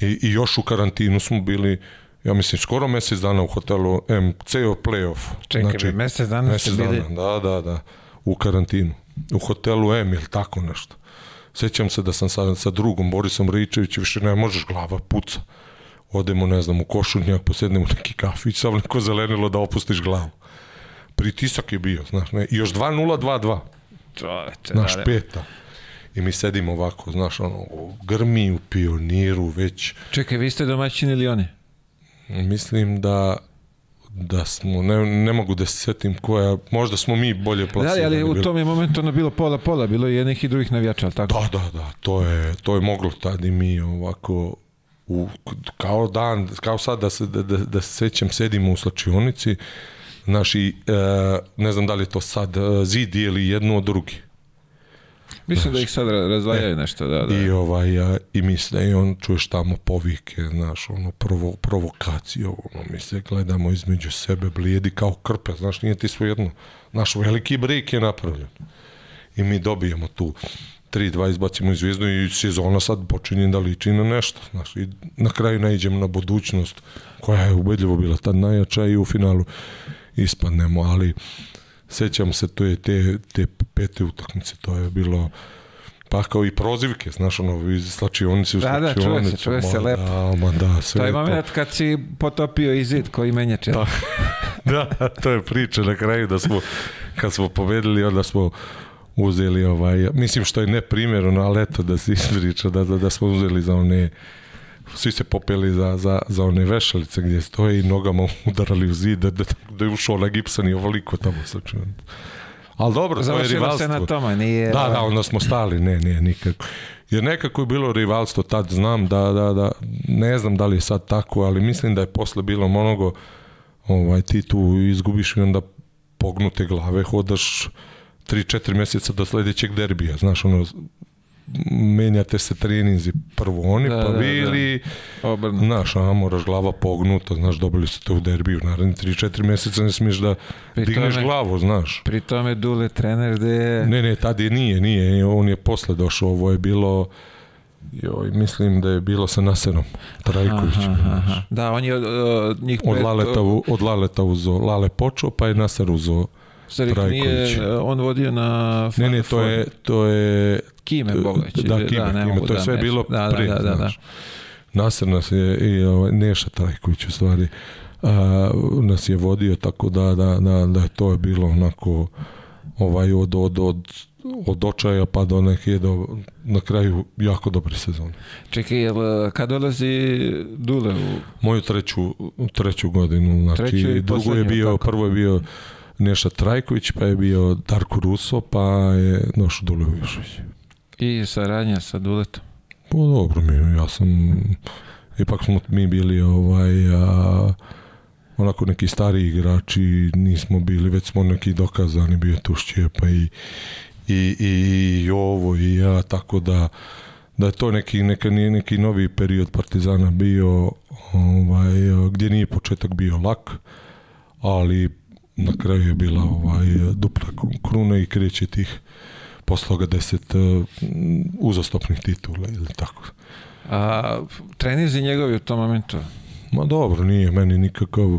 I, I još u karantinu smo bili, ja mislim, skoro mesec dana u hotelu, em, ceo playoff. Čekaj, znači, mesec dana mesec ste bili? Dana, da, da, da, u karantinu u hotelu M ili tako nešto. Sećam se da sam sa, sa drugom Borisom Ričevićem, više ne možeš, glava puca. Odemo, ne znam, u košunjak, posednemo neki kafić, samo neko zelenilo da opustiš glavu. Pritisak je bio, znaš, ne, još 2-0-2-2. Čoveče, da, da, peta. I mi sedimo ovako, znaš, ono, u grmi, u pioniru, već... Čekaj, vi ste domaćini ili oni? Mislim da da smo, ne, ne mogu da se setim koja, možda smo mi bolje plasirani. Da, ali u tom je momentu ono bilo pola-pola, bilo je jednih i drugih navijača, ali tako? Da, da, da, to je, to je moglo tad i mi ovako, u, kao dan, kao sad da se, da, da, da se sećam, sedimo u slačionici, naši, e, ne znam da li je to sad, e, zid ili jedno od drugih. Mislim da ih sad razdvajaju e, nešto, da, da. I, ovaj, ja, i misle, i on čuješ tamo povike, znaš, ono, provo, provokaciju, ono, mi se gledamo između sebe, blijedi kao krpe, znaš, nije ti svejedno. Naš veliki brik je napravljen. I mi dobijemo tu 3-2 izbacimo izvijezdu i sezona sad počinje da liči na nešto. Znaš, i na kraju najđem na budućnost koja je ubedljivo bila tad najjača i u finalu ispadnemo, ali uh, sećam se to je te, te pete utakmice, to je bilo pa kao i prozivke, znaš, ono, iz slačionice u slačionicu. Da, da, čuje se, čuje se lepo. Da, ma da, sve to je moment to. kad si potopio i zid koji menja čel. Da, pa, <laughs> da, to je priča na kraju da smo, kad smo pobedili, onda smo uzeli ovaj, mislim što je neprimjerno, ali eto da se <laughs> ispriča, da, da, da smo uzeli za one svi se popeli za, za, za one vešalice gdje stoje i nogama <laughs> udarali u zid, da, da, da je ušao onaj gipsan i ovoliko tamo sačinjeno. Ali dobro, to je rivalstvo. se na tome, nije... Da, da, onda smo stali, ne, ne, nikako. Jer nekako je bilo rivalstvo, tad znam da, da, da, ne znam da li je sad tako, ali mislim da je posle bilo mnogo, ovaj, ti tu izgubiš i onda pognute glave, hodaš 3-4 mjeseca do sljedećeg derbija, znaš, ono, menjate se treninzi prvo oni da, pa da, da. vi ili da. Obrno. znaš, glava pognuta znaš, dobili ste te u derbiju naredni 3-4 meseca ne smiješ da pri digneš tome, glavu znaš. Pri tome Dule trener da je... Ne, ne, tad nije, nije on je posle došao, ovo je bilo Joj, mislim da je bilo sa Naserom Trajkovićem. Da, on je uh, njih... Od Laleta, u, od Laleta uzo Lale počeo, pa je Nasar uzo Zar ih nije e, on vodio na... Ne, ne, to je... To je Kime Bogać. Da, da, Kime, da, ne Kime. Mogu to je da sve da, bilo da, prije, da, da, da. znaš. Da. Nasr nas je i ovaj, Neša Trajković u stvari a, nas je vodio tako da, da, da, da to je bilo onako ovaj od, od, od od očaja pa do neke do, na kraju jako dobre sezone. Čekaj, jel, kad dolazi Dule u... Moju treću, treću godinu, znači treću drugo je bio, tako. prvo je bio Neša Trajković, pa je bio Darko Ruso, pa je došao Dule Višović. I saradnja sa Duletom? Pa dobro, mi, ja sam... Ipak smo mi bili ovaj... A, onako neki stari igrači nismo bili, već smo neki dokazani, bio je tu Šćepa i, i, i, i ovo i ja, tako da da je to neki, neka, nije neki novi period Partizana bio ovaj, gdje nije početak bio lak ali na kraju je bila ovaj, dupla kruna i kreće tih posloga deset uh, uzastopnih titula ili tako. A, trenizi njegovi u tom momentu? Ma dobro, nije meni nikakav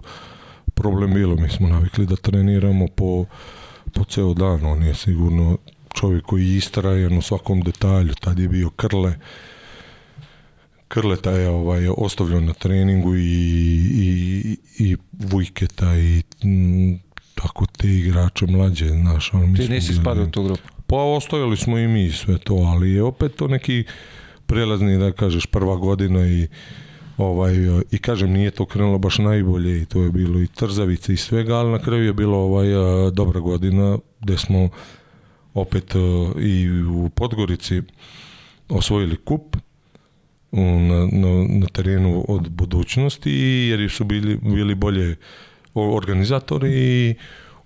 problem bilo. Mi smo navikli da treniramo po, po ceo dan. On je sigurno čovjek koji je istrajan u svakom detalju. Tad je bio krle. Krleta je ovaj, ostavljao na treningu i, i, i Vujketa i m, igrače mlađe, znaš. On, Ti nisi spadao u tu grupu? Pa ostavili smo i mi sve to, ali je opet to neki prelazni, da kažeš, prva godina i ovaj, i kažem, nije to krenulo baš najbolje i to je bilo i trzavice i svega, ali na kraju je bilo ovaj, eh, dobra godina gde smo opet eh, i u Podgorici osvojili kup na, na, na terenu od budućnosti jer su bili, bili bolje organizatori i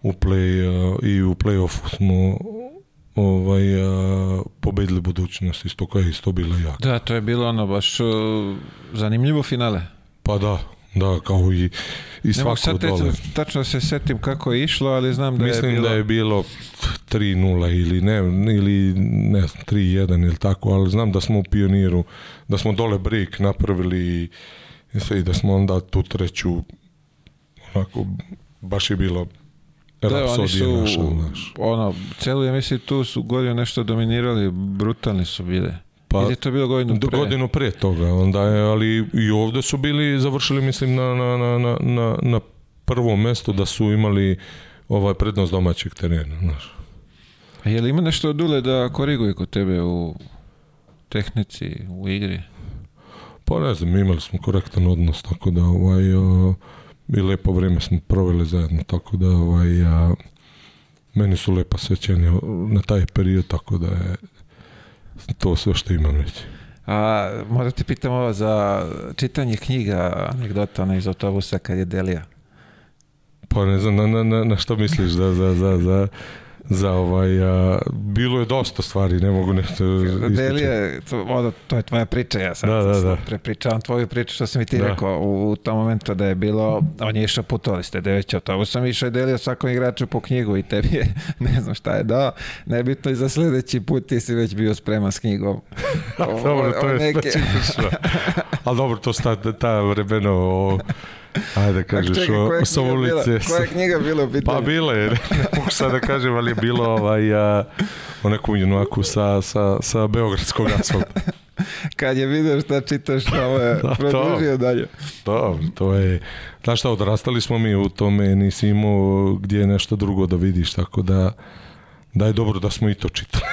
u play uh, i u play-offu smo ovaj, a, uh, pobedili budućnost iz toga je isto bilo jaka. Da, to je bilo ono baš uh, zanimljivo finale. Pa da, da, kao i, i svako sad dole. Te, tačno se setim kako je išlo, ali znam da Mislim je bilo... Mislim da je bilo 3-0 ili ne, ili ne 3-1 ili tako, ali znam da smo u pioniru, da smo dole break napravili i sve i da smo onda tu treću onako, baš je bilo Da, oni su, naša, naš. ono, celu emisiju tu su godinu nešto dominirali, brutalni su bile. Pa, Ili je to bilo godinu pre? Godinu pre toga, onda je, ali i ovde su bili, završili mislim na, na, na, na, na na prvo mesto da su imali ovaj prednost domaćeg terena, znaš. A je li ima nešto od Dule da koriguje kod tebe u tehnici, u igri? Pa ne znam, imali smo korektan odnos, tako da ovaj... O, i lepo vreme smo proveli zajedno, tako da ovaj, ja, meni su lepa sećanja na taj period, tako da je to sve što imam već. A, možda ti pitam ovo za čitanje knjiga, anegdota ona iz autobusa kad je Delija. Pa ne znam, na, na, na, na što misliš, da, za, za, za, za ovaj a, bilo je dosta stvari, ne mogu nešto e, Delije, to, oda, to je tvoja priča, ja sam da, da, da. prepričavam tvoju priču što sam i ti da. rekao u, u tom momentu da je bilo, on je išao putovali ste deveć autobusom, išao je delio svakom igraču po knjigu i tebi je, <laughs> ne znam šta je da nebitno i za sledeći put ti si već bio spreman s knjigom. <laughs> dobro, to o, je neke... specifično. <laughs> al dobro, to sta, ta vremena o Ajde, da kažeš čekaj, o, sa ulice. Bila, koja knjiga bila u pitanju? Pa bila je, ne <laughs> mogu sad da kažem, ali je bilo ovaj, a, o nekom junaku sa, sa, sa beogradskog asfalta. <laughs> Kad je video šta čitaš, ovo je <laughs> da, produžio to, dalje. To, to je... Znaš šta, odrastali smo mi u tome, nisi imao gdje je nešto drugo da vidiš, tako da, da je dobro da smo i to čitali.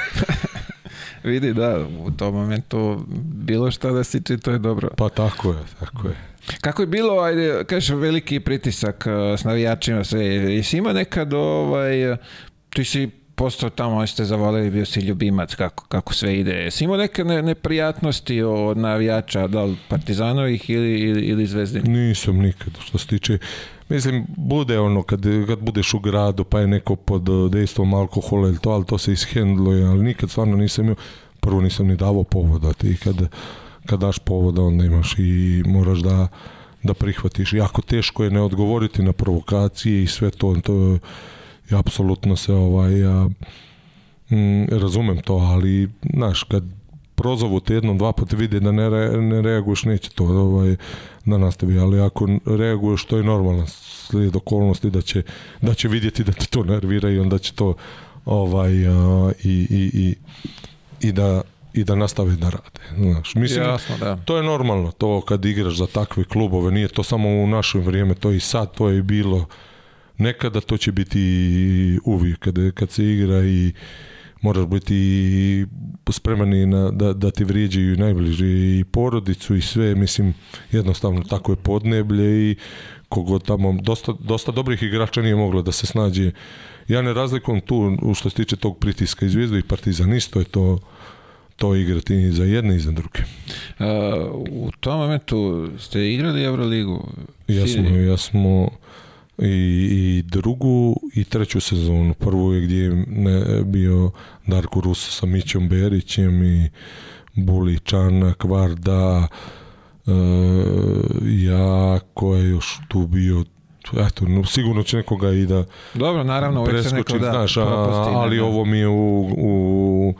Vidi, da, u tom momentu bilo šta da si čitao je dobro. Pa tako je, tako je. Kako je bilo, ajde, kažeš, veliki pritisak eh, s navijačima, sve, jesi ima nekad, ovaj, ti si postao tamo, ste zavoleli, bio si ljubimac, kako, kako sve ide. Jesi imao neke ne, neprijatnosti od navijača, da li partizanovih ili, ili, ili zvezdinih? Nisam nikad, što se tiče, mislim, bude ono, kad, kad budeš u gradu, pa je neko pod eh, dejstvom alkohola ili to, ali to se ishendluje, ali nikad stvarno nisam imao, prvo nisam ni davo povoda, ti kad kad daš povoda onda imaš i moraš da da prihvatiš. Jako teško je ne odgovoriti na provokacije i sve to. To je apsolutno se ovaj ja, m, mm, razumem to, ali znaš, kad prozovu te jednom, dva puta vide da ne, re, ne reaguješ, neće to ovaj, da nastavi, ali ako reaguješ, to je normalno slijed okolnosti da će, da će vidjeti da te to nervira i onda će to ovaj, a, i, i, i, i da i da nastave da rade. Znaš, mislim, Jasno, da. to je normalno, to kad igraš za takve klubove, nije to samo u našem vrijeme, to i sad, to je i bilo nekada, to će biti i uvijek, kad, kad se igra i moraš biti spremani na, da, da ti vrijeđaju najbliži i porodicu i sve, mislim, jednostavno tako je podneblje i kogod tamo, dosta, dosta dobrih igrača nije moglo da se snađe. Ja ne razlikom tu što se tiče tog pritiska i Zvijezda i Partizan, isto je to to igrati ni za jedne i za druge. A, u tom momentu ste igrali Euroligu? Ja smo, ja smo i, i drugu i treću sezonu. Prvu je gdje je bio Darko Rusa sa Mićom Berićem i Buli Čanak, Varda, e, ja ko je još tu bio eto, no, sigurno će nekoga i da Dobro, naravno, uvijek će neko da znaš, a, ali da, da. ovo mi je u, u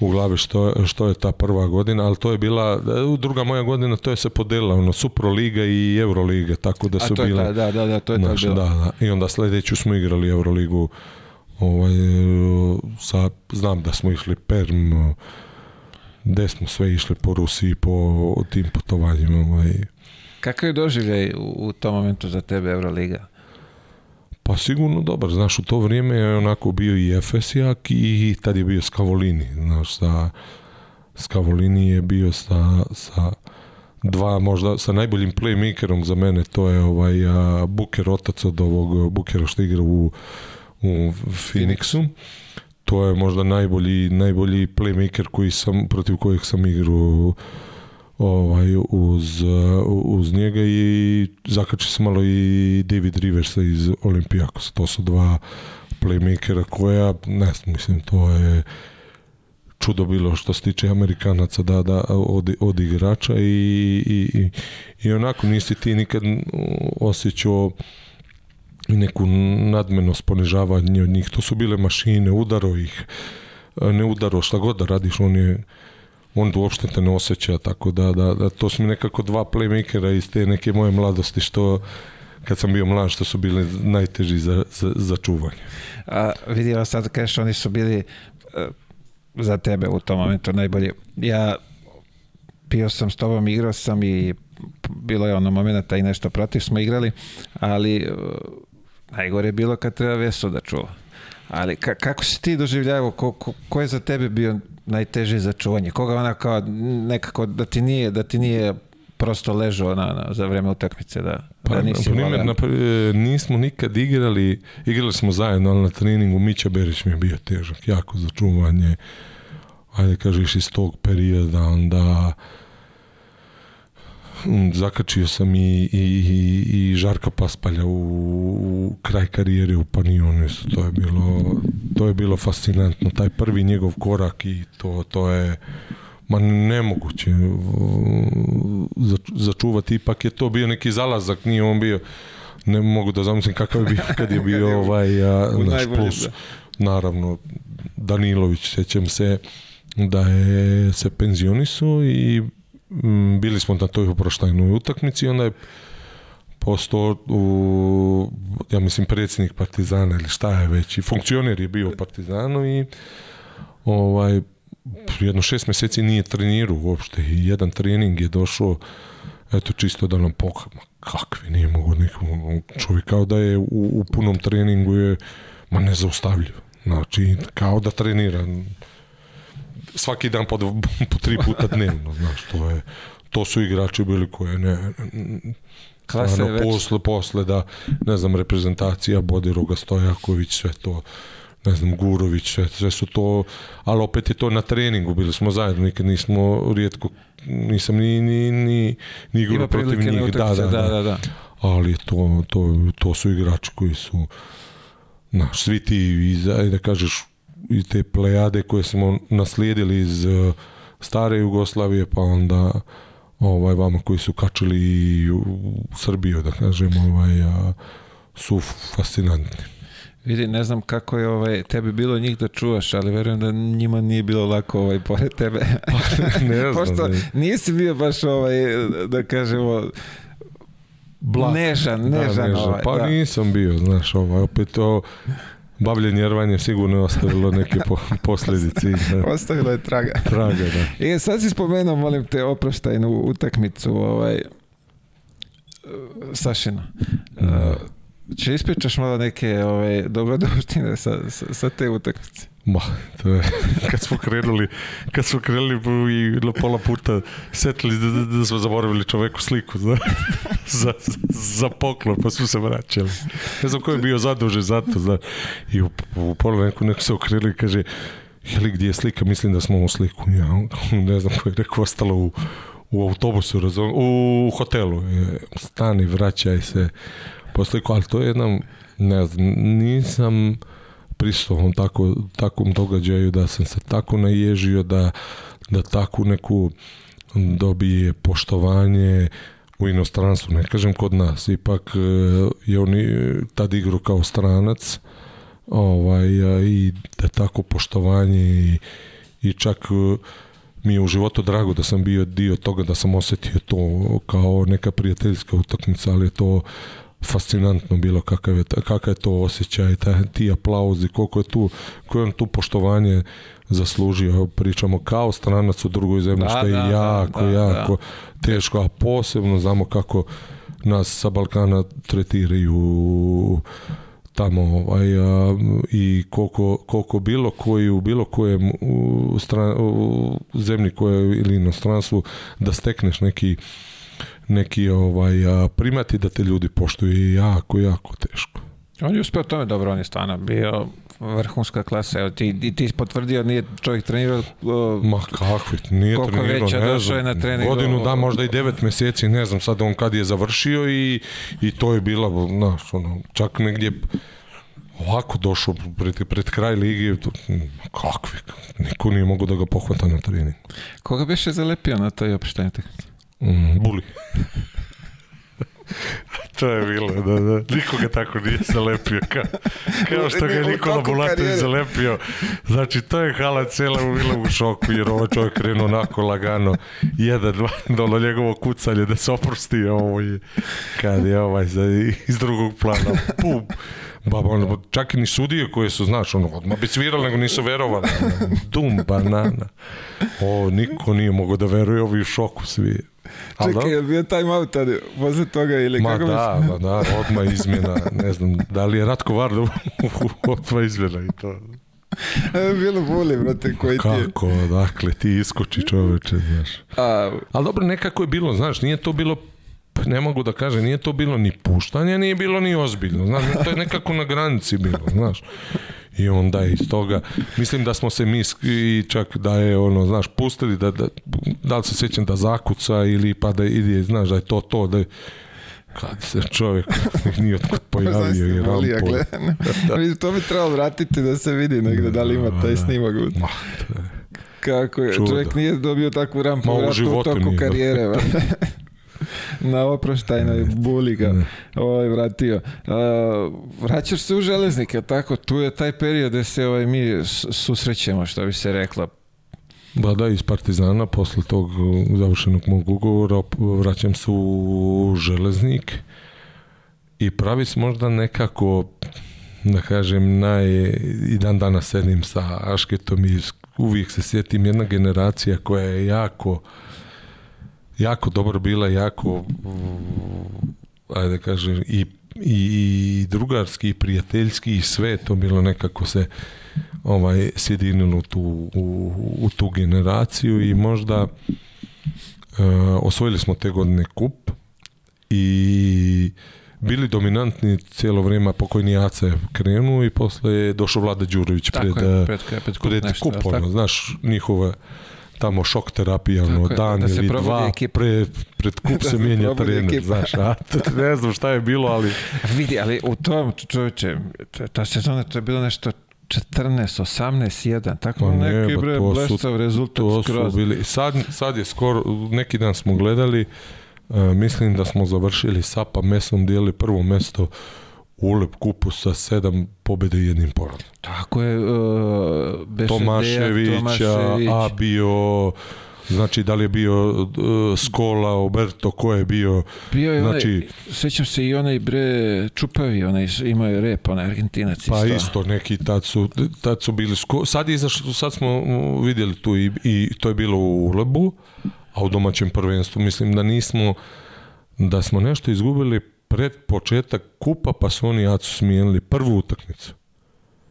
u glavi što, što je ta prva godina, ali to je bila, druga moja godina to je se podelila, ono, Suproliga i Euroliga, tako da su bile. A to Da, da, da, da, to je naš, da, da, I onda sledeću smo igrali Euroligu, ovaj, sa, znam da smo išli Perm, gde smo sve išli po Rusiji, po tim putovanjima. Ovaj. Kako je doživljaj u, u tom momentu za tebe Euroliga? Pa sigurno dobar, znaš, u to vrijeme je onako bio i Efesijak i tad je bio Skavolini, znaš, sa, Skavolini je bio sa, sa dva, možda sa najboljim playmakerom za mene, to je ovaj a, Buker, otac od ovog Bukera što igra u, u Phoenixu. To je možda najbolji, najbolji playmaker koji sam, protiv kojeg sam igrao ovaj, uz, uz njega i zakači se malo i David Riversa iz Olimpijakosa. To su dva playmakera koja, ne znam, mislim, to je čudo bilo što se tiče Amerikanaca da, da, od, od igrača i, i, i, i onako nisi ti nikad osjećao neku nadmeno sponižavanje od njih. To su bile mašine, udaro ih, ne udaro, šta god da radiš, on je on uopšte te ne osjeća, tako da, da, da to su mi nekako dva playmakera iz te neke moje mladosti što kad sam bio mlad što su bili najteži za, za, za čuvanje. A, vidio sad kažeš oni su bili a, e, za tebe u tom momentu najbolji. Ja bio sam s tobom, igrao sam i bilo je ono momenta i nešto protiv smo igrali, ali e, najgore je bilo kad treba Veso da čuva. Ali ka, kako si ti doživljavao, ko, ko, ko je za tebe bio najteže za čuvanje? Koga ona kao nekako da ti nije, da ti nije prosto ležao na, na, za vreme utakmice da, pa, da nisi primjer, na primjer, nismo nikad igrali, igrali smo zajedno ali na treningu, Mića Berić mi je bio težak, jako za čuvanje, ajde kažeš iz tog perioda, onda Mm, zakačio sam i, i, i i Žarka Paspalja u, u kraj karijere u Panionisu. To je bilo, to je bilo fascinantno. Taj prvi njegov korak i to, to je ma nemoguće začuvati. Ipak je to bio neki zalazak, nije on bio ne mogu da zamislim kakav je bio <laughs> kad je bio ovaj a, naš plus. Da. Naravno, Danilović, sećam se da je se penzionisu i Mm, bili smo na toj uproštajnoj utakmici onda je posto u, ja mislim predsjednik Partizana ili šta je već i funkcioner je bio Partizanu i ovaj jedno šest meseci nije trenirao uopšte i jedan trening je došao eto čisto da nam pokama kakvi nije mogu nikom čovjek kao da je u, u punom treningu je ma nezaustavljiv znači kao da trenira svaki dan po, po tri puta dnevno, znaš, to je to su igrači bili koji ne, Klasa je posle, posle da, ne znam, reprezentacija Bodiroga, Stojaković, sve to, ne znam, Gurović, sve, sve su to, ali opet je to na treningu, bili smo zajedno, nikad nismo, rijetko, nisam ni, ni, ni, ni igru protiv njih, da, da, da, da, da. Ali to, to, to su igrači koji su, znaš, svi ti, i da kažeš, i te plejade koje smo naslijedili iz e, stare Jugoslavije, pa onda ovaj vama koji su kačili i u Srbiju, da kažem, ovaj, a, su fascinantni. Vidi, ne znam kako je ovaj, tebi bilo njih da čuvaš, ali verujem da njima nije bilo lako ovaj, pored tebe. <laughs> ne znam. Pošto nisi bio baš ovaj, da kažemo, Blat. Nežan, nežan. Da, nežan. Ovaj, pa da. nisam bio, znaš, ovaj, opet to, bavljenje rvanjem sigurno je ostavilo neke po, <laughs> posljedice. E, ostavilo je traga. Traga, da. <laughs> E, sad si spomenuo, molim te, oproštajnu utakmicu ovaj, e, Sašina. Uh, Če ispričaš malo neke ove, ovaj, dogodovštine sa, sa, sa te utakmice? Ma, to je, <laughs> kad smo krenuli, kad smo krenuli i na pola puta setili da, da, da smo zaboravili čoveku sliku, znaš, da, <laughs> za, za poklon, pa smo se vraćali. Ne znam ko je bio zadužen za to, znaš. Da, I u, u pola neko, neko se okrenuli i kaže, jeli gdje je slika, mislim da smo u sliku. Ja, ne znam ko je rekao, ostalo u, u autobusu, razum, u hotelu. Stani, vraćaj se po sliku, ali to je jedna, ne znam, nisam pristovom tako, takvom događaju da sam se tako naježio da, da takvu neku dobije poštovanje u inostranstvu, ne kažem kod nas, ipak e, je on tad igrao kao stranac ovaj, i da tako poštovanje i, i čak e, mi je u životu drago da sam bio dio toga, da sam osetio to kao neka prijateljska utakmica, ali je to fascinantno bilo kakav je, kakav je to osjećaj, taj, ti aplauzi, koliko je tu, koje on tu poštovanje zaslužio. Pričamo kao stranac u drugoj zemlji, da, što je da, da, jako, da, jako da. teško, a posebno znamo kako nas sa Balkana tretiraju tamo ovaj, a, i koliko, koliko bilo koji u bilo kojem u, stran, u zemlji koje ili inostranstvu da stekneš neki neki ovaj, primati da te ljudi poštuju je jako, jako teško. On je uspeo tome dobro, on je stvarno bio vrhunska klasa. Evo, ti, ti, ti potvrdio, nije čovjek trenirao... Ma kakvi, nije trenirao, veća, ne znam. Je na treningu. Godinu, da, možda i devet meseci, ne znam sad on kad je završio i, i to je bila, znaš, ono, čak negdje ovako došao pred, pred kraj ligi, to, kakvi, niko nije mogo da ga pohvata na treningu. Koga biš je zalepio na toj opštenje Mm, buli. <laughs> to je bilo, da, da. Nikoga tako nije zalepio, kao, kao što ga niko na Bulatu nije zalepio. Znači, to je hala cela u bila u šoku, jer ovaj čovjek krenuo onako lagano, jedan, dva, ono njegovo kucanje da se oprosti, ovo je, kad je ovaj za, iz drugog plana, pum, Ba, ba, ono, čak i ni sudije koje su, znaš, ono, odmah bi svirali, nego nisu verovali. Dum, banana. O, niko nije mogao da veruje, ovi u šoku svi. Ali, Čekaj, je bio time out tada, posle toga ili ma, kako da, Ma da, da, odmah izmjena, ne znam, da li je Ratko Varda <laughs> odmah izmjena i to. E, bilo boli, brate, koji ti je... Kako, dakle, ti iskoči čoveče, znaš. A... Ali dobro, nekako je bilo, znaš, nije to bilo pa ne mogu da kažem, nije to bilo ni puštanje, nije bilo ni ozbiljno, znaš, to je nekako na granici bilo, znaš. I onda iz toga, mislim da smo se mi i čak da je ono, znaš, pustili da, da, da li se sjećam da zakuca ili pa da ide, znaš, da je to to, da je, kad se čovjek <laughs> nije otkud pojavio i rampol. Da. <laughs> to bi trebalo vratiti da se vidi negde da li ima taj da, da. snimak. Ma, Kako je, čovjek nije dobio takvu rampu u toku karijere. <laughs> na oproštajnoj buli ga ovaj, vratio. A, vraćaš se u železnike, tako? Tu je taj period gde se ovaj, mi susrećemo, što bi se rekla. Da, da, iz Partizana, posle tog završenog mog ugovora, vraćam se u železnik i pravi se možda nekako da kažem, naj, i dan danas sedim sa Ašketom i uvijek se sjetim jedna generacija koja je jako uh, jako dobro bila, jako ajde da kažem i, i drugarski i prijateljski i sve to bilo nekako se ovaj sjedinilo tu u, u tu generaciju i možda e, osvojili smo te godine kup i bili dominantni cijelo vrijeme pokojni Aca je krenuo i posle je došao Vlada Đurović pred, je, pred, pred, pred kup, nešto, kup ono, znaš, njihova tamo šok terapija, ono, da dan da se ili dva, ekipa. pre, pred kup <laughs> da se da mijenja trener, ekipa. znaš, a, <laughs> ne znam šta je bilo, ali... Vidi, ali u tom, čovječe, ta sezona, to je bilo nešto 14, 18, 1, tako pa neki ba, bre, pa blestav rezultat to skroz. Su bili. Sad, sad je skoro, neki dan smo gledali, uh, mislim da smo završili sa pa mesom dijeli prvo mesto ulep kupu sa sedam pobjede i jednim porazom. Tako je, uh, Tomaševića, Abio, Znači, da li je bio uh, Skola, Oberto, ko je bio? Bio je znači, onaj, sećam se i onaj bre Čupavi, onaj imao je rep, onaj Argentinac. Pa isto, isto neki tad su, tad su bili, sko, sad, izašli, sad smo vidjeli tu i, i to je bilo u Ulebu, a u domaćem prvenstvu mislim da nismo, da smo nešto izgubili pred početak kupa, pa su oni Jacu smijenili prvu utakmicu.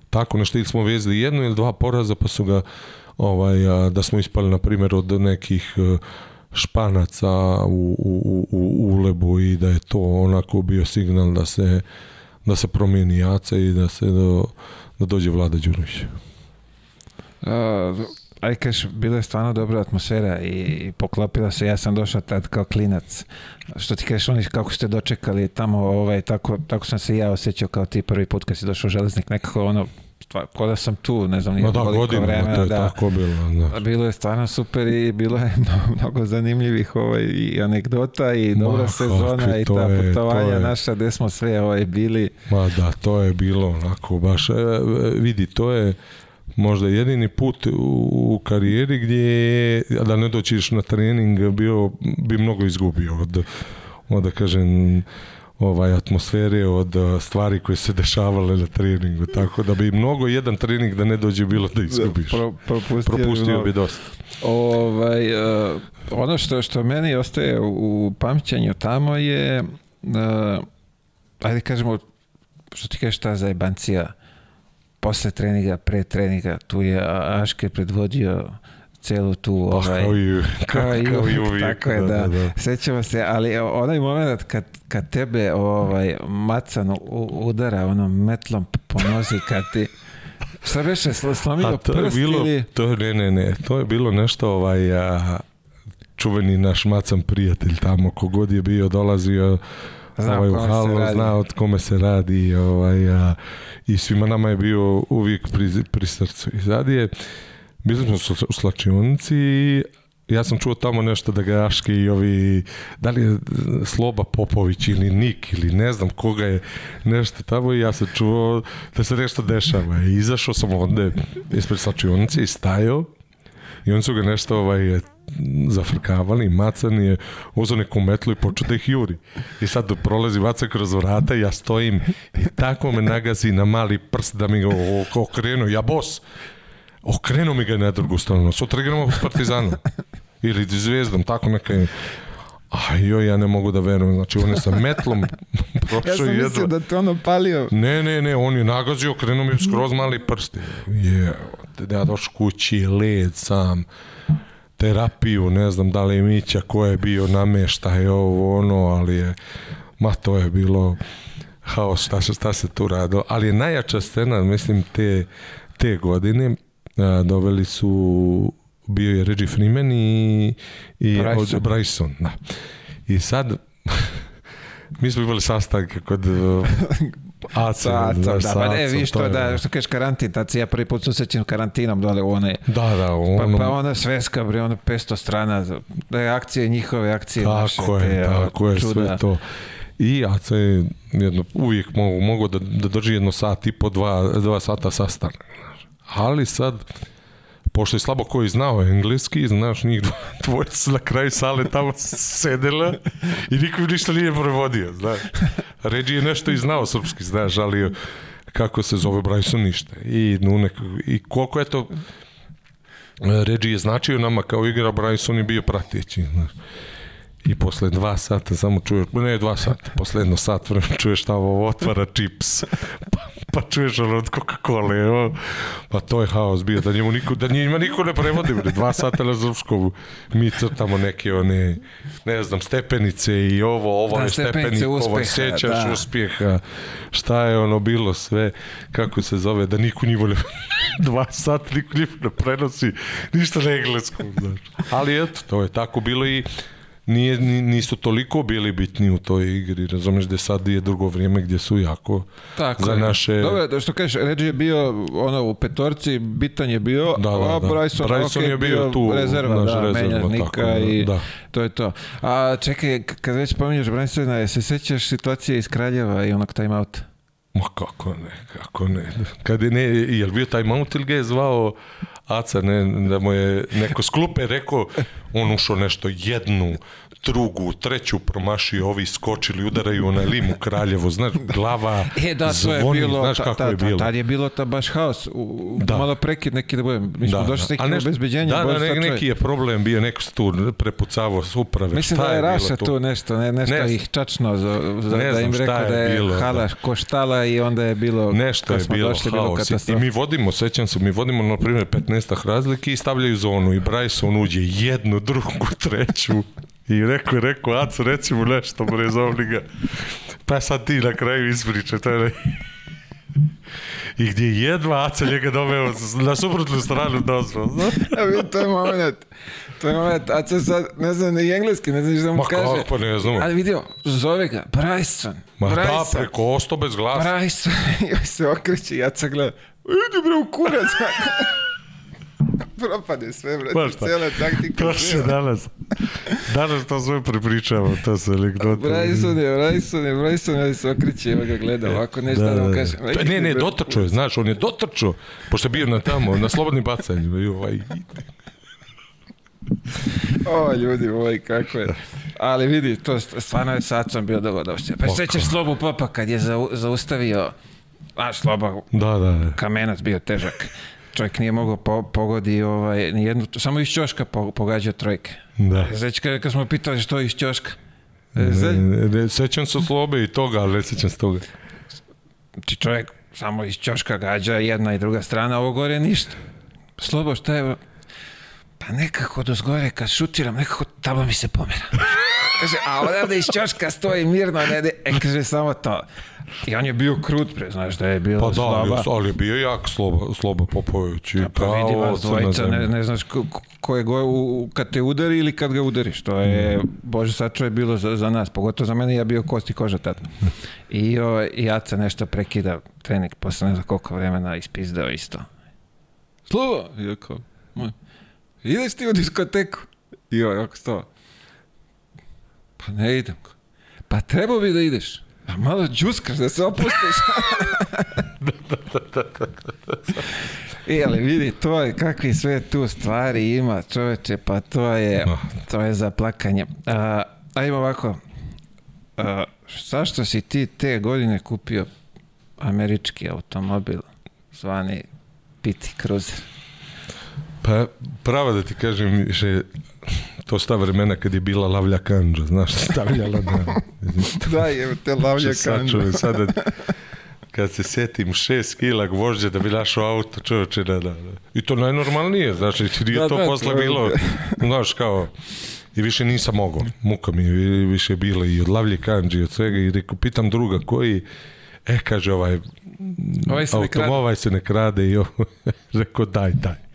Tako nešto ili smo vezli jednu ili dva poraza, pa su ga, ovaj, a, da smo ispali, na primjer, od nekih e, španaca u, u, u, u ulebu i da je to onako bio signal da se da se promijeni jaca i da se do, da dođe Vlada Đurović. E, aj kaš, bila je stvarno dobra atmosfera i poklopila se, ja sam došao tad kao klinac. Što ti kažeš, oni kako ste dočekali tamo, ovaj, tako, tako sam se ja osjećao kao ti prvi put kad si došao u železnik, nekako ono, stvar, ko da sam tu, ne znam nije da, koliko godinu, vremena. To da, je da, tako bilo. Da. Bilo je stvarno super i bilo je <laughs> mnogo, zanimljivih ovaj, i anegdota i Ma, dobra sezona kakvi, i ta je, putovanja je, naša gde smo sve ovaj, bili. Ma da, to je bilo onako baš, e, e, vidi, to je možda jedini put u, karijeri gdje da ne doćiš na trening, bio, bi mnogo izgubio od, od da kažem, ovaj atmosfere od stvari koje se dešavale na treningu tako da bi mnogo jedan trening da ne dođe bilo da izgubiš Pro, propustio, propustio bi dosta ovaj uh, ono što što meni ostaje u pamćenju tamo je uh, ajde kažemo što ti kažeš ta zajbancija posle treninga, pre treninga, tu je Aške predvodio celu tu... Pa, ovaj, kao i, <laughs> kao, i, kao i uvijek. Tako je, da, da, da. da. Sećamo se, ali e, onaj moment kad, kad tebe ovaj, macan udara onom metlom po nozi, kad ti... <laughs> Šta beše, slomio prst je bilo, ili... To, ne, ne, ne, to je bilo nešto ovaj... A, čuveni naš macan prijatelj tamo, kogod je bio, dolazio znao ovaj, u halu, zna od kome se radi ovaj, a, i svima nama je bio uvijek pri, pri srcu. I sad je, bili smo u slačionici i ja sam čuo tamo nešto da ga Aške i ovi, da li je Sloba Popović ili Nik ili ne znam koga je nešto tamo i ja sam čuo da se nešto dešava. I izašao sam onda ispred slačionice i stajao i on su ga nešto ovaj, zafrkavali, macan je uzao neku metlu i počeo da ih juri. I sad prolazi vaca kroz vrata i ja stojim i tako me nagazi na mali prst da mi ga okrenu, ja bos. Okrenuo mi ga na drugu stranu, sutra igramo s Partizanom ili zvezdom, tako neka je A joj, ja ne mogu da verujem. Znači, on je sa metlom <laughs> prošao jedva. ja sam mislio da te ono palio. Ne, ne, ne, on je nagazio, krenuo mi skroz mali prsti. Je, yeah. ja da došao kući, led sam terapiju, ne znam da li je Mića ko je bio nameštaj ovo ono, ali je, ma to je bilo haos, šta se, šta se tu radilo, ali je najjača scena, mislim, te, te godine a, e, doveli su bio je Reggie Freeman i, i Bryson. Od, Bryson da. I sad <laughs> mi smo imali sastanke kod <laughs> A, Aca, da, da, pa ne, viš to da, što kažeš karantin, tad se ja prvi put susrećem karantinom dole u one. Da, da, pa, pa ono. Pa, pa ona sveska, bre, ona 500 strana, da je akcije njihove, akcije tako naše. Tako je, tako je, sve to i AC je jedno, uvijek mogu, mogu da, da drži jedno sat i po dva, dva sata sastane. Ali sad, pošto je slabo koji znao engleski, znaš, njih <laughs> dvoje su na kraju sale tamo sedela i niko ništa nije prevodio, znaš. Ređi je nešto i znao srpski, znaš, ali kako se zove Bryson ništa. I, no, nek, i koliko je to... Ređi je značio nama kao igra, Bryson je bio pratijeći, znaš i posle dva sata samo čuješ, ne dva sata, posle jedno sat vremena čuješ tamo ovo otvara čips, pa, pa čuješ ono od Coca-Cola, pa to je haos bio, da njemu niko, da njima niko ne prevodi, bre, dva sata na Zrpskom, mi crtamo neke one, ne znam, stepenice i ovo, ovo da, je stepenice uspjeha, sećaš da. uspjeha, šta je ono bilo sve, kako se zove, da niko njivo ne, <laughs> dva sata niko njivo ne da prenosi, ništa na engleskom, znaš. Ali eto, to je tako bilo i nije, nisu toliko bili bitni u toj igri, razumeš da sad je drugo vrijeme gdje su jako Tako za je. naše... Dobro, da što kažeš, Reggie je bio ono u petorci, bitan je bio, da, da, a da. Bryson, Bryson okay, je bio, tu rezerva, naš da, rezerva, tako, i da. to je to. A čekaj, kad već pominješ Brysona, se sećaš situacije iz Kraljeva i onog timeouta? Ma kako ne, kako ne. Kad je ne, jel bio taj mount ili ga je zvao Aca, ne, da mu je neko sklupe rekao, on ušao nešto jednu, drugu, treću promašio, ovi skočili, udaraju na limu Kraljevo, znaš, glava <laughs> e, da, to je bilo, znaš kako ta, ta, je bilo. Tad je bilo ta baš haos, u, da. malo prekid neki da budem, mi smo da, došli s da. nekim neš, obezbeđenjem. Da, da, ne, neki je problem bio, neko se tu prepucavao s uprave. Mislim šta da je, je Raša tu nešto, ne, nešto ne, ih čačno, za, za, ne da im rekao da je da. hala koštala i onda je bilo nešto je bilo došli, Bilo I mi vodimo, sećam se, mi vodimo na primjer 15 razlike i stavljaju zonu i Bryson uđe jednu, drugu, <laughs> treću. I rekao je, rekao, Aco, reci mu nešto, bre, zovni ga. Pa sad ti na kraju ispriče, to je i gdje jedva Aca njega doveo na suprotnu stranu dozvo. to je moment. To je a to sad, ne znam, ni engleski, ne znam šta mu Ma kaže. Ma pa kako, ne znam. Ali vidio, zove ga, Bryson. Ma da, Bryson. da, preko osto bez glasa. Bryson, joj <laughs> se okreće, ja sam gledam, idi bre u kurac. <laughs> Propade sve, brate, cijela taktika. To se danas, danas to sve prepričamo, to se anegdote. Bryson je, Bryson je, Bryson je, se okriće, evo ga gleda, e, ovako nešto da, da mu da, da. kaže. ne, ne, dotrčo je, znaš, on je dotrčo, pošto je bio na tamo, na slobodnim bacanjima, i ovaj, ide o, ljudi moji, kako je. Ali vidi, to stvarno je sad sam bio dogodošće. Pa sećaš slobu popa kad je za, zaustavio, a sloba, da, da, da. kamenac bio težak. Čovjek nije mogao po, pogodi ovaj, nijednu, samo iz Ćoška po, pogađao trojke. Da. Znači kad, kad smo pitali što je iz Ćoška, ne, e, ne, sećam se slobe i toga, ali ne sećam se toga. Či znači, čovjek samo iz Ćoška gađa jedna i druga strana, ovo gore ništa. Slobo, šta je... Pa nekako do zgore, kad šutiram, nekako tabla mi se pomera. <laughs> Kaže, a odavde iz Ćoška stoji mirno, ne, ne, e, kaže, samo to. I on je bio krut, pre, znaš da je bilo pa da, sloba. Pa ali je bio jak sloba, sloba Popović. I da, pa, pa vidi vas dvojica, ne, ne znaš ko, ko je go, u, kad te udari ili kad ga udariš. To je, bože sačo je bilo za, za nas, pogotovo za mene, ja bio kosti koža tad. I, o, i Jaca nešto prekida, trenik, posle ne znam koliko vremena ispizdao isto. Slova, je kao, moj ideš ti u diskoteku? I on, ako što? Pa ne idem. Pa trebao bi da ideš. A malo džuskaš da se opustiš. <laughs> I, ali vidi, to je, kakvi sve tu stvari ima, čoveče, pa to je, to je za plakanje. A, ajmo ovako, a, zašto si ti te godine kupio američki automobil, zvani PT Cruiser? Pa, prava da ti kažem, še, to sta vremena kad je bila lavlja kanđa, znaš, <laughs> stavljala na... <laughs> da, je te lavlja znači, kanđa. sada, kad se setim šest kila gvožđa da bi našao auto, čovječe, da, da, da. I to najnormalnije, znači, ti je da, to da, posle to bilo, znaš, kao, i više nisam mogao, muka mi je više bila i od lavlje kanđe i od svega, i reko, pitam druga koji, e, kaže, ovaj, ovaj se, autom, ne krade. ovaj se ne krade i ovo, <laughs> reko, daj, daj.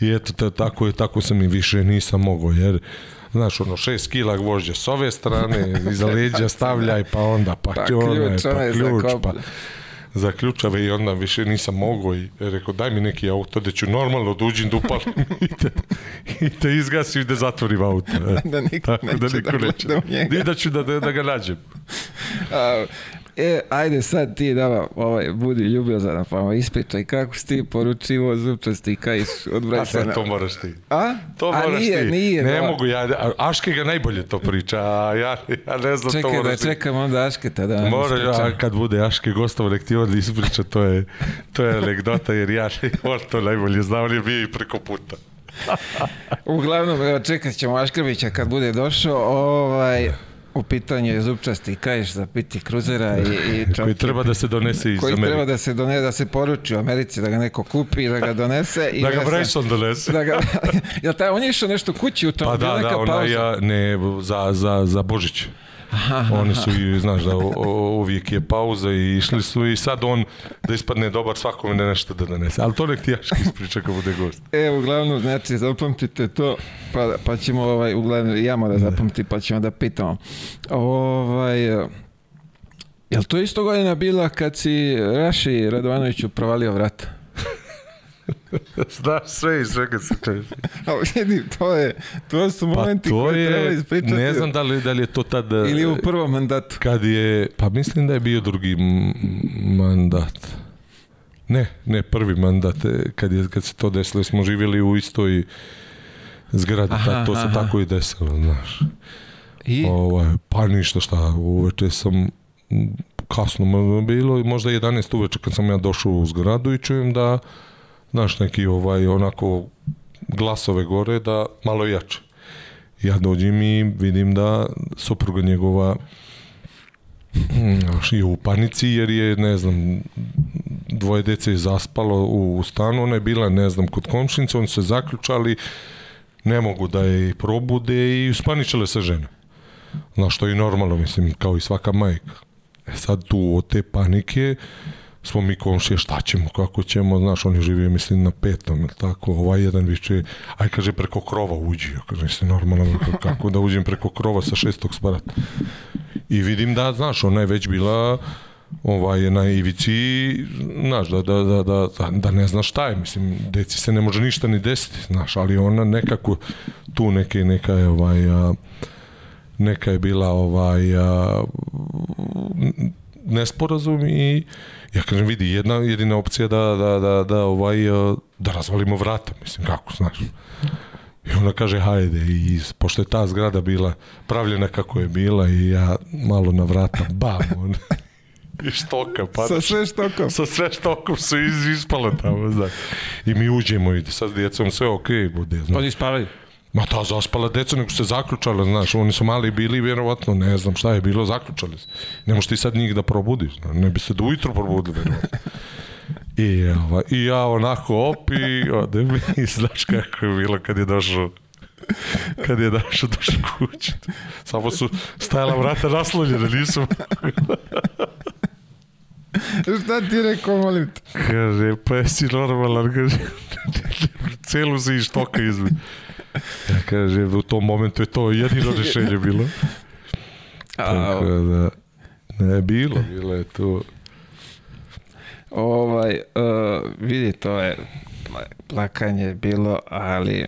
I eto, tako, je, tako sam i više nisam mogao, jer znaš, ono, 6 kila gvožđa s ove strane, <laughs> iza leđa stavljaj, pa onda, pa, pa ključ, pa ključ, pa za i onda više nisam mogao i rekao daj mi neki auto da ću normalno da uđem da upalim <laughs> i te, i te izgasim da zatvorim auto. E. <laughs> da niko Tako da neće da, niko da, neće. da, da ću da, da, da ga nađem. A, E, ajde sad ti da ovaj, budi ljubio pa nam ovaj, ispričaj kako si ti poručivo zupčasti kajš od Brajsona. A to moraš ti. A? To moraš a nije, ti. nije. Ne no. Da. mogu ja, Aške ga najbolje to priča, a ja, ja ne znam Čekaj, to moraš da čekam onda Aške tada. Mora, ja, kad bude Aške gostovo, nek ti onda ispriča, to je, to je anegdota, jer ja on to najbolje znam, on je bio i preko puta. Uglavnom, čekat ćemo Aškrvića kad bude došao, ovaj, u pitanju je zupčasti kajš za piti kruzera i, i <laughs> koji treba da se donese iz koji Amerike. treba da se donese da se poruči u Americi da ga neko kupi da ga donese i <laughs> da ga Bryson donese da ga <laughs> jel taj on je išao nešto kući u tom pa da da ona ja ne za za za Božić Oni su, i, znaš, da uvijek je pauza i išli su i sad on da ispadne dobar svakome ne da nešto da donese. Ali to nek ti Jaški ispriča kako bude gost. E, uglavnom, znači, zapamtite to, pa, pa ćemo, ovaj, uglavnom, ja moram zapamti, pa ćemo da pitamo. Ovaj, Jel to isto godina bila kad si Raši Radovanoviću provalio vrata? Znaš sve i kad se češi. <laughs> A vidi, to, je, to su pa momenti pa to koje je, treba ispričati. Ne znam da li, da li je to tad... E, Ili u prvom mandatu. Kad je, pa mislim da je bio drugi mandat. Ne, ne, prvi mandat. E, kad, je, kad se to desilo, smo živjeli u istoj zgradi. Aha, to se aha. tako i desilo, znaš. I? Ovaj, pa ništa šta, uveče sam kasno bilo, možda 11 uveče kad sam ja došao u zgradu i čujem da znaš, neki ovaj, onako glasove gore da malo jače. Ja dođem i vidim da supruga njegova mm, je u panici jer je, ne znam, dvoje dece je zaspalo u stanu, ona je bila, ne znam, kod komšnice, oni se zaključali, ne mogu da je probude i uspaničile se žene. Znaš, što je normalno, mislim, kao i svaka majka. E sad tu od te panike, smo mi komšije, šta ćemo, kako ćemo, znaš, oni je živio, mislim, na petom, ili tako, ovaj jedan više, aj, kaže, preko krova uđi, ja kaže, jeste normalno, <laughs> kako da uđem preko krova sa šestog sprata. I vidim da, znaš, ona je već bila, ovaj, na ivici, znaš, da, da, da, da, da, da ne zna šta je, mislim, deci se ne može ništa ni desiti, znaš, ali ona nekako tu neke, neka je, ovaj, a, neka je bila ovaj a, nesporazum i ja kažem vidi jedna jedina opcija da da da da ovaj e, da razvalimo vrata mislim kako znaš i ona kaže hajde i pošto je ta zgrada bila pravljena kako je bila i ja malo na vrata bam on <laughs> i štoka pa sa sve štokom sa sve štokom su iz, ispale tamo znaš i mi uđemo i sad djecom sve okej okay, bude pa znaš. pa ispalaju Ma ta zaspala deca, nego se zaključala, znaš, oni su mali bili, vjerovatno, ne znam šta je bilo, zaključali se. Ne možeš ti sad njih da probudiš, ne bi se do ujutru probudili, vjerovatno. I, ova, I ja onako opi, ode mi, <laughs> znaš kako je bilo kad je došao kad je došao do kući. Samo su stajala vrata naslonjena, nisu <laughs> Šta ti rekao, molim te? Kaže, pa jesi normalan, kaže, <laughs> celu se i štoka izme. Kaže, u tom momentu je to jedino rešenje bilo. <laughs> Tako da, ne, bilo, bilo je to. Ovaj, uh, vidi, to je, plakanje je bilo, ali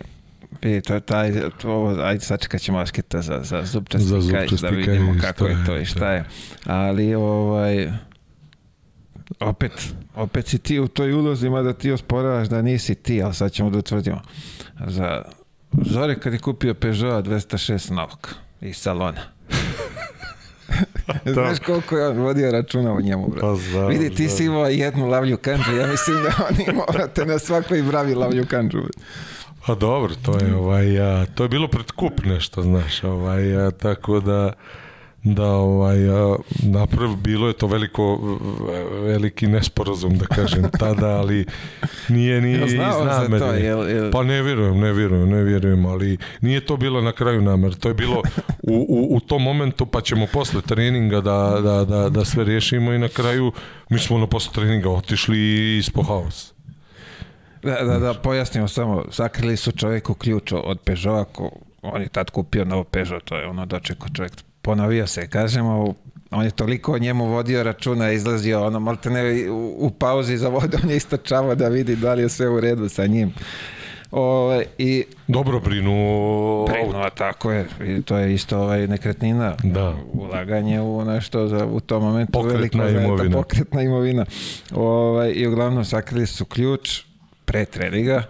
vidi, to je taj, to, ajde sačekat ćemo asketa za, za zupčasti, za zupčasti da vidimo kako je to i šta je. Ali, ovaj, opet, opet si ti u toj ulozi, mada ti osporavaš da nisi ti, ali sad ćemo da utvrdimo. Za, Zore kad je kupio Peugeot 206 Novak iz salona. <laughs> Da. Znaš koliko je on vodio računa o njemu, bro. Pa znam, Vidi, ti znam. si imao jednu lavlju kanđu, ja mislim da oni morate na svakoj bravi lavlju kanđu. Pa dobro, to je, ovaj, a, to je bilo pred kup nešto, znaš, ovaj, a, tako da da ovaj a, naprav bilo je to veliko veliki nesporazum da kažem <laughs> tada ali nije ni ja znao pa ne vjerujem ne vjerujem ne vjerujem ali nije to bilo na kraju namer to je bilo u, u, u tom momentu pa ćemo posle treninga da, da, da, da sve riješimo i na kraju mi smo na posle treninga otišli iz ispo da, da, da, znači. pojasnimo samo, sakrili su čoveku ključ od Peugeota, on je tad kupio novo Peugeot, to je ono dočekao čovjek ponovio se, kažemo, on je toliko o njemu vodio računa, izlazio ono, malte ne, u, u pauzi za vodu, on je istočavao da vidi da li je sve u redu sa njim. O, i, Dobro brinu. Brinu, tako je. I to je isto ovaj nekretnina. Da. Ulaganje u nešto za, u tom momentu. Pokretna velika, da, imovina. Pokretna imovina. O, ovaj, I uglavnom sakrili su ključ pre treninga.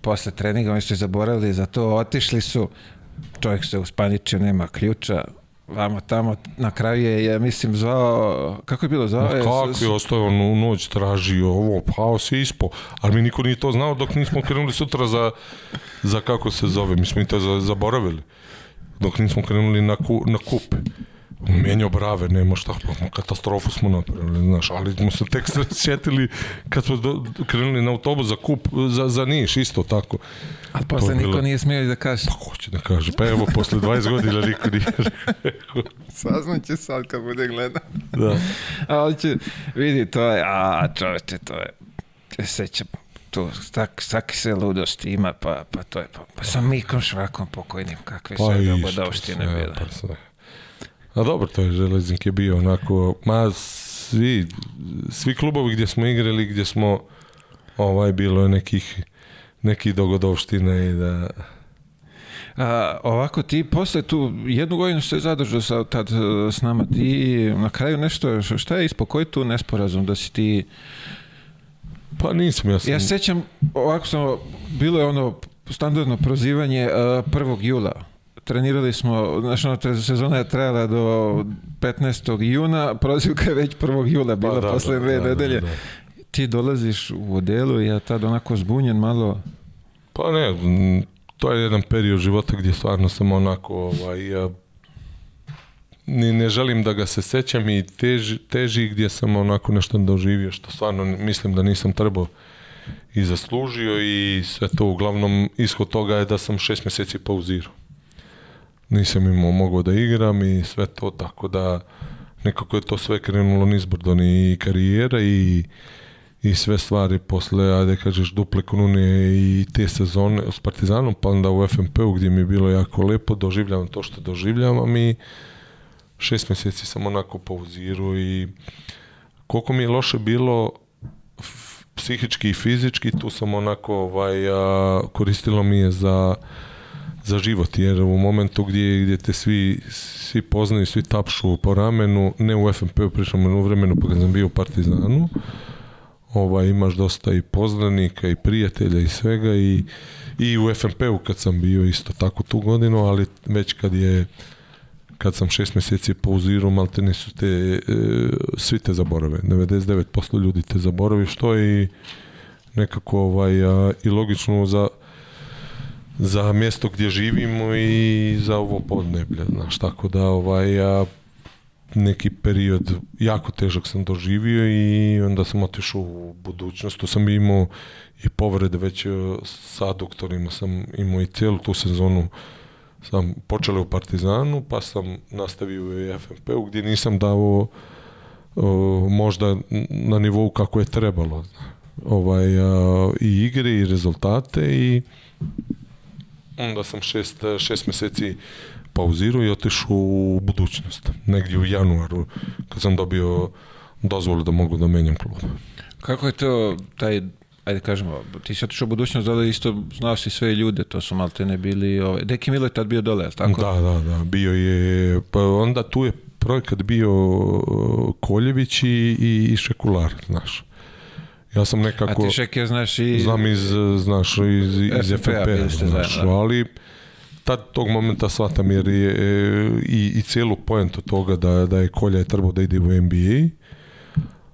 Posle treninga oni su zaboravili za to. Otišli su. Čovjek se uspaničio, nema ključa vamo tamo, na kraju je, ja mislim, zvao, kako je bilo zvao? Ma kako je, ostao on u noć, tražio ovo, pao se ispo, ali mi niko nije to znao dok nismo krenuli sutra za, za kako se zove, mi smo i to zaboravili, dok nismo krenuli na, ku, na kupe menjao brave, nema šta, pa katastrofu smo napravili, znaš, ali smo se tek <laughs> sjetili kad smo do, krenuli na autobus za kup, za, za Niš, isto tako. A posle niko nije smio da kaže. Pa ko će da kaže, pa evo, posle 20 godina niko nije <laughs> rekao. Saznaće sad kad bude gleda. Da. A on će, vidi, to je, a čoveče, to je, sećam, to tak, svaki se ludost ima, pa, pa to je, pa, pa sa Mikom Švakom pokojnim, kakve pa sve dobodavštine bila. Pa sve. A dobro, to je Železnik je bio onako, ma svi, svi klubovi gdje smo igrali, gdje smo ovaj bilo je nekih nekih dogodovština i da a, ovako ti posle tu jednu godinu se zadržao sa, tad e, s nama ti na kraju nešto šta je ispod koji tu nesporazum da si ti pa nisam ja sam... ja sećam ovako sam bilo je ono standardno prozivanje uh, e, 1. jula trenirali smo, znači ono, sezona je trajala do 15. juna, prozivka je već 1. jula bila pa, da, posle da, dve da, da, nedelje. Da, da. Ti dolaziš u odelu i ja tad onako zbunjen malo... Pa ne, to je jedan period života gdje stvarno sam onako, ovaj, ja, ni ne želim da ga se sećam i teži, teži gdje sam onako nešto doživio što stvarno mislim da nisam trebao i zaslužio i sve to uglavnom ishod toga je da sam šest meseci pauzirao nisam imao mogao da igram i sve to, tako da nekako je to sve krenulo nizbrdo ni karijera i i sve stvari posle, ajde kažeš, duple konune i te sezone s Partizanom, pa onda u FNP-u gdje mi je bilo jako lepo, doživljavam to što doživljavam i šest meseci sam onako pauzirao i koliko mi je loše bilo psihički i fizički, tu sam onako ovaj, a, koristilo mi je za za život, jer u momentu gdje, gdje te svi, svi poznaju, svi tapšu po ramenu, ne u FNP-u, pričamo u vremenu, pa kad sam bio u Partizanu, ovaj, imaš dosta i poznanika i prijatelja i svega i, i u FNP-u kad sam bio isto tako tu godinu, ali već kad je kad sam šest mjeseci pauzirao, malte ne su te, e, svi te zaborave. 99% ljudi te zaboravi, što je i nekako ovaj, a, i logično za, za mjesto gdje živimo i za ovo podneblje, znaš, tako da ovaj, ja neki period jako težak sam doživio i onda sam otišao u budućnost, tu sam imao i povrede već e, sa doktorima, sam imao i cijelu tu sezonu sam počeo u Partizanu, pa sam nastavio u FNP-u gdje nisam dao o, e, možda na nivou kako je trebalo ovaj, a, e, i igre i rezultate i onda sam šest, šest meseci pauzirao i otišao u budućnost, negdje u januaru, kad sam dobio dozvolu da mogu da menjam klub. Kako je to, taj ajde kažemo, ti si otišao u budućnost dole isto, znao si sve ljude, to su malte ne bili, ovaj, Deki Milo je tad bio dole, tako? Da, da, da, bio je, pa onda tu je projekat bio Koljević i, i Šekular, znaš. Ja sam nekako... A ti Šekija znaš i... Znam iz, znaš, iz, iz ffp p-a e, da, znaš, zajedno. Da. ali tad tog momenta shvatam jer je e, i, i celu poentu toga da, da je Kolja je trebao da ide u NBA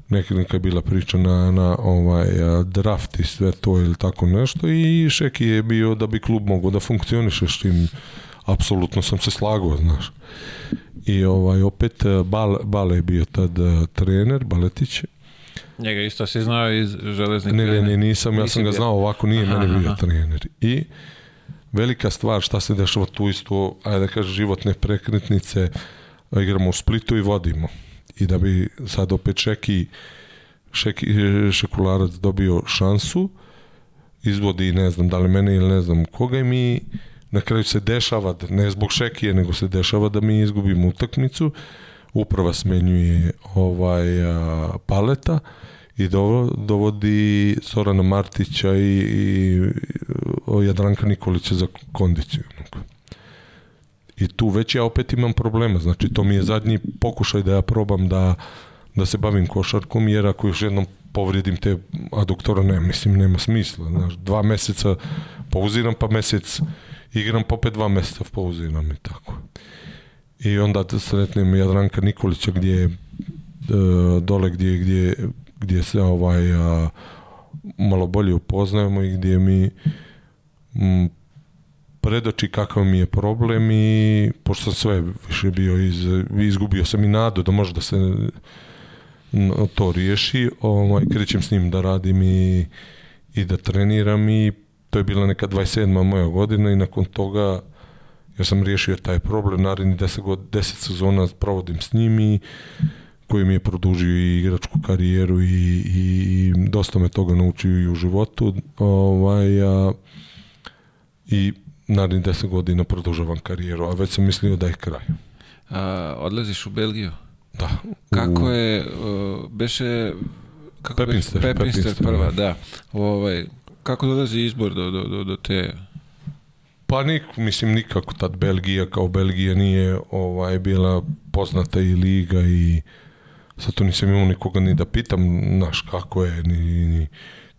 neka, neka je bila priča na, na ovaj, draft i sve to ili tako nešto i Šeki je bio da bi klub mogao da funkcioniše s tim apsolutno sam se slagao znaš i ovaj opet Bal, Bale je bio tad trener Baletić Njega isto si znao iz železnika. Ne, ne, ne, nisam, ja sam ga znao ovako, nije aha, mene bio trener. I velika stvar šta se dešava tu isto, ajde da kažem, životne prekretnice, igramo u Splitu i vodimo. I da bi sad opet Šeki, šeki Šekularac dobio šansu, izvodi ne znam da li mene ili ne znam koga i mi na kraju se dešava, ne zbog Šekije, nego se dešava da mi izgubimo utakmicu uprava smenjuje ovaj a, paleta i dovodi Sorana Martića i, i Jadranka Nikolića za kondiciju. I tu već ja opet imam problema, znači to mi je zadnji pokušaj da ja probam da, da se bavim košarkom, jer ako još jednom povredim te aduktora, ne, mislim, nema smisla. Znaš, dva meseca pauziram, pa mesec igram, pa opet dva meseca pauziram i tako i onda da sretnem Jadranka Nikolića gdje e, dole gdje, gdje, gdje se ovaj a, malo bolje upoznajemo i gdje mi m, predoči kakav mi je problem i pošto sam sve više bio iz, izgubio sam i nadu da može da se to riješi, ovaj, krećem s njim da radim i, i da treniram i to je bila neka 27. moja godina i nakon toga ja sam riješio taj problem, naredni 10, god, 10 sezona provodim s njim i koji mi je produžio i igračku karijeru i, i, i dosta me toga naučio i u životu ovaj, a, i narednih 10 godina produžavam karijeru, a već sam mislio da je kraj. A, odlaziš u Belgiju? Da. Kako je, uh, beše... Kako Pepinster, beše, Pepinster, Pepinster prva, da. da. Ovaj, kako dolazi izbor do, do, do, do te Pa nik, mislim nikako tad Belgija kao Belgija nije ovaj bila poznata i liga i sad tu nisam imao nikoga ni da pitam naš kako je ni, ni,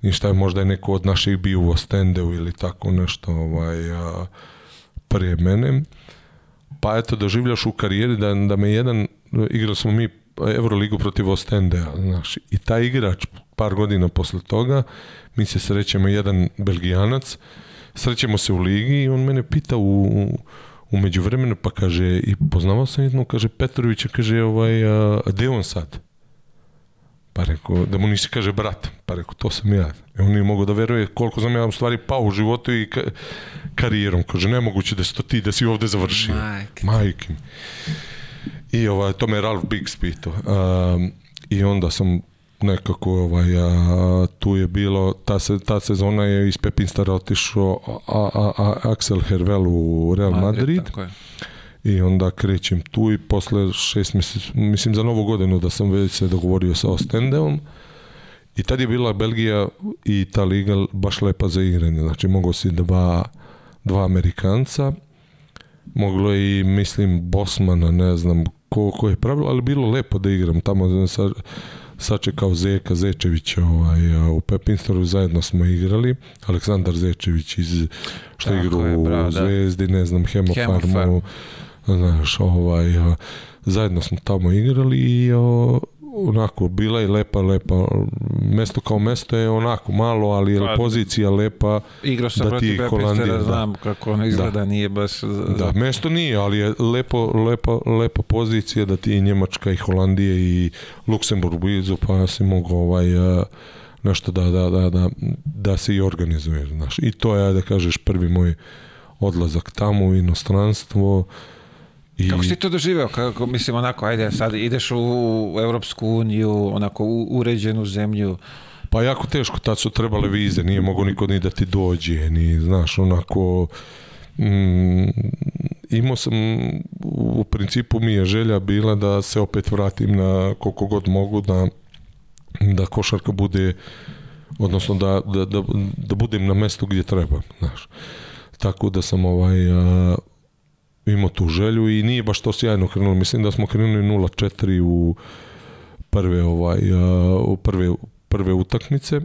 ni šta je možda je neko od naših bio u Ostendeu ili tako nešto ovaj, a, pre mene pa eto doživljaš u karijeri da, da me jedan igrali smo mi Euroligu protiv Ostendea znaš, i taj igrač par godina posle toga mi se srećemo jedan Belgijanac srećemo se u ligi i on mene pita u, u vremenu, pa kaže, i poznavao sam jednom, kaže, Petrovića, kaže, ovaj, a, a gde on sad? Pa rekao, da mu nisi kaže brat. Pa rekao, to sam ja. I on nije mogao da veruje koliko sam ja u stvari pao u životu i ka karijerom. Kaže, nemoguće da si to ti, da si ovde završio. Majke. Majke. I ovaj, to me Ralph Biggs pitao. Um, I onda sam nekako ovaj, a, tu je bilo, ta, se, ta sezona je iz Pepinstara otišao a, a, a, Axel Hervel u Real Madrid. Madrid I onda krećem tu i posle šest meseci, mislim za novu godinu da sam već se dogovorio sa Ostendeom. I tad je bila Belgija i ta liga baš lepa za igranje. Znači mogo si dva, dva Amerikanca, moglo je i mislim Bosmana, ne znam ko, ko je pravilo, ali bilo lepo da igram tamo sa sačekao Zeka Zečevića ovaj, u Pepinstoru, zajedno smo igrali, Aleksandar Zečević iz, što Tako igru u da. Zvezdi, ne znam, Hemofarmu, Hemofarm. znaš, ovaj, a, zajedno smo tamo igrali i o, onako, bila je lepa, lepa. Mesto kao mesto je onako malo, ali je pa, pozicija lepa. Igrao sam da protiv Holandija, da. znam kako ona da. izgleda, da. nije baš... Da, mesto nije, ali je lepo, lepa, lepa pozicija da ti Njemačka i Holandije i Luksemburg blizu, pa si mogu ovaj... Eh, nešto da, da, da, da, da se i organizuje, znaš. I to je, da kažeš, prvi moj odlazak tamo u inostranstvo, uh, I... Kako si to doživeo? Kako, mislim, onako, ajde, sad ideš u Evropsku uniju, onako u, uređenu zemlju. Pa jako teško, tad su trebale vize, nije mogo niko ni da ti dođe, ni, znaš, onako... Mm, imao sam, u principu mi je želja bila da se opet vratim na koliko god mogu, da, da košarka bude, odnosno da, da, da, da budem na mestu gdje treba, znaš. Tako da sam ovaj... A, imao tu želju i nije baš to sjajno krenulo. Mislim da smo krenuli 0-4 u prve ovaj u prve prve utakmice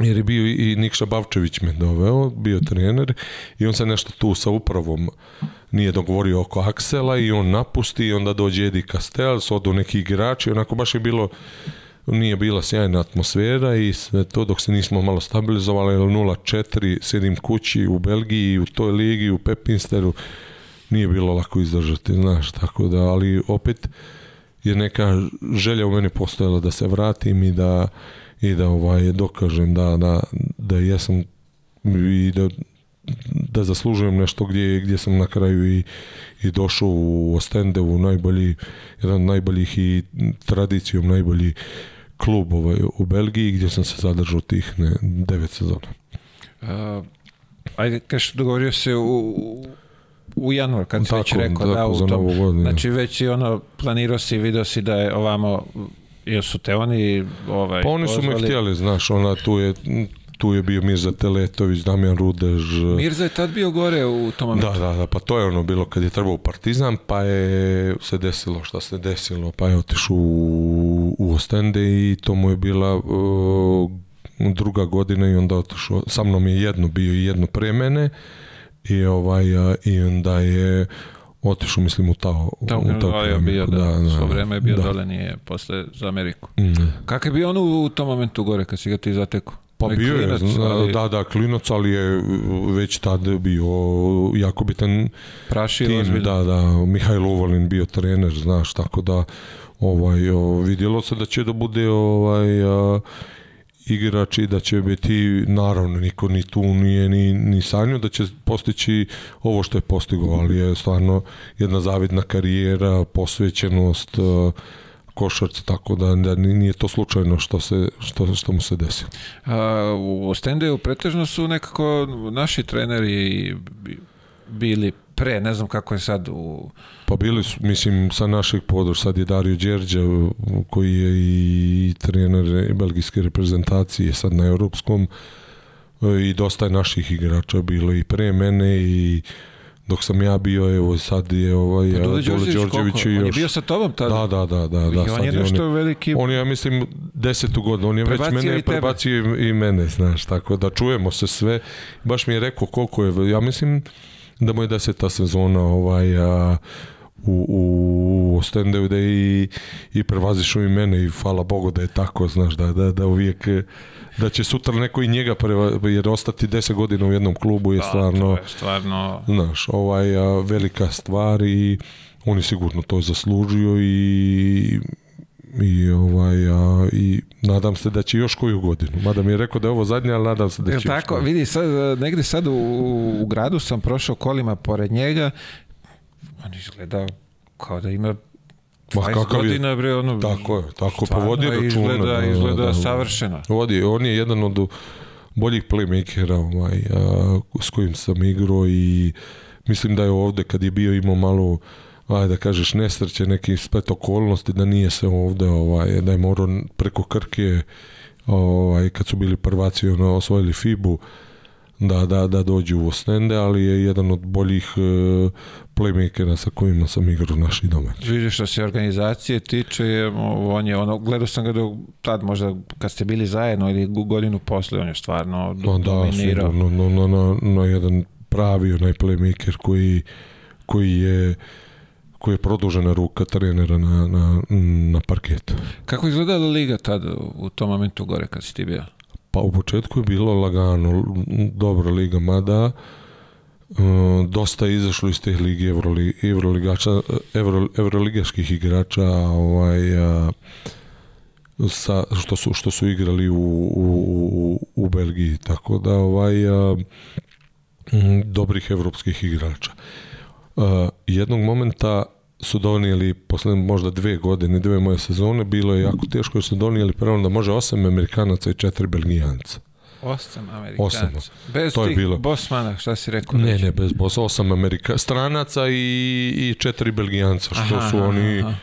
jer je bio i Nikša Bavčević me doveo, bio trener i on se nešto tu sa upravom nije dogovorio oko Aksela i on napusti i onda dođe Edi Castells, odu neki igrači, onako baš je bilo nije bila sjajna atmosfera i sve to dok se nismo malo stabilizovali 0-4, sedim kući u Belgiji, u toj ligi, u Pepinsteru nije bilo lako izdržati, znaš, tako da, ali opet je neka želja u meni postojala da se vratim i da i da ovaj dokažem da da da jesam i da da zaslužujem nešto gdje gdje sam na kraju i i došao u Ostendevu najbolji jedan od najboljih i tradicijom najbolji klub ovaj, u Belgiji gdje sam se zadržao tih ne, devet sezona. A, ajde, kažeš, dogovorio se u, u januar, kad si tako, već rekao, tako, da, u tom, znači već i ono, planirao si, video si da je ovamo, jel su te oni, ovaj, pa oni su pozvali... me htjeli, znaš, ona tu je, tu je bio Mirza Teletović, Damjan Rudež. Mirza je tad bio gore u tom da, momentu. Da, da, da, pa to je ono bilo kad je trebao Partizan, pa je se desilo šta se desilo, pa je otišao u, u Ostende i to mu je bila uh, druga godina i onda otišao, sa mnom je jedno bio i jedno pre mene i ovaj i onda je otišao mislim u tao ta, u da, tao je bio da, da, da, da vreme je bio da. dole nije posle za Ameriku. Mm. Kakav je bio on u, u tom momentu gore kad si ga ti zatekao? Pa Oj, bio klinac, je, ali... da, da, klinac, ali je već tad bio jako bitan Praši tim, ozbiljno. da, da, Mihajlo Uvalin bio trener, znaš, tako da ovaj, o, vidjelo se da će da bude ovaj, a, igrači da će biti, naravno, niko ni tu nije ni, ni sanio da će postići ovo što je postigao, ali je stvarno jedna zavidna karijera, posvećenost, uh, e, košarci, tako da, da nije to slučajno što, se, što, što mu se desi. A, u Stendeju pretežno su nekako naši treneri bili pre, ne znam kako je sad u... Pa bili su, mislim, sa našeg područja, sad je Dario Đerđa, koji je i trener belgijske reprezentacije, sad na europskom, i dosta je naših igrača bilo i pre mene i dok sam ja bio, evo sad je ovaj pa, Dule Đorđević i još... On je bio sa tobom tada? Da, da, da. da, da I da, on je nešto on je, veliki... On je, ja mislim, desetu godinu. On je prebacio već mene i prebacio i, i mene, znaš, tako da čujemo se sve. Baš mi je rekao koliko je, ja mislim, da mu je deseta sezona ovaj, a, u, u standaju da i, i prevazišu i mene i hvala Bogu da je tako, znaš, da, da, da uvijek da će sutra neko i njega preva, jer ostati 10 godina u jednom klubu je da, stvarno, je stvarno... Znaš, ovaj, a, velika stvar i on je sigurno to zaslužio i i ovaj a, i Nadam se da će još koju godinu. Mada mi je rekao da je ovo zadnja, ali nadam se da će Je tako, još vidi, sad, e, negde sad u, u gradu sam prošao kolima pored njega. On izgleda kao da ima 20 godina, bre, ono... Tako je, tako, pa vodi računa. Izgleda, da, izgleda da, da, savršeno. Vodi, on je jedan od boljih playmakera ovaj, a, s kojim sam igrao i mislim da je ovde kad je bio imao malo ajde da kažeš nesreće, neki splet okolnosti da nije se ovde ovaj da je morao preko Krke ovaj kad su bili prvaci ono osvojili FIBU da, da, da dođu u Ostende, ali je jedan od boljih e, playmakera sa kojima sam igrao naši domaći. Vidiš što se organizacije tiče, je, on je ono, gledao sam ga do tad možda kad ste bili zajedno ili godinu posle, on je stvarno no, da, dominirao. Da, sigurno, no, no, no, no, jedan pravi onaj playmaker koji, koji je Iako je produžena ruka trenera na, na, na parketu. Kako izgledala liga tada u tom momentu gore kad si ti bio? Pa u početku je bilo lagano, dobra liga, mada e, dosta je izašlo iz teh lige Evroli, Evroligača, Evro, Evroligaških igrača ovaj, a, e, sa, što, su, što su igrali u, u, u Belgiji tako da ovaj a, e, dobrih evropskih igrača a, jednog momenta su donijeli posle možda dve godine, dve moje sezone, bilo je jako teško jer su donijeli prvo da može osam Amerikanaca i četiri Belgijanca. Osam Amerikanaca. Osam. Bez to je bilo. Bosmana, šta si rekao? Ne, ne, bez Bosmana. Osam Amerika, stranaca i, i četiri Belgijanca, što aha, su oni... Aha.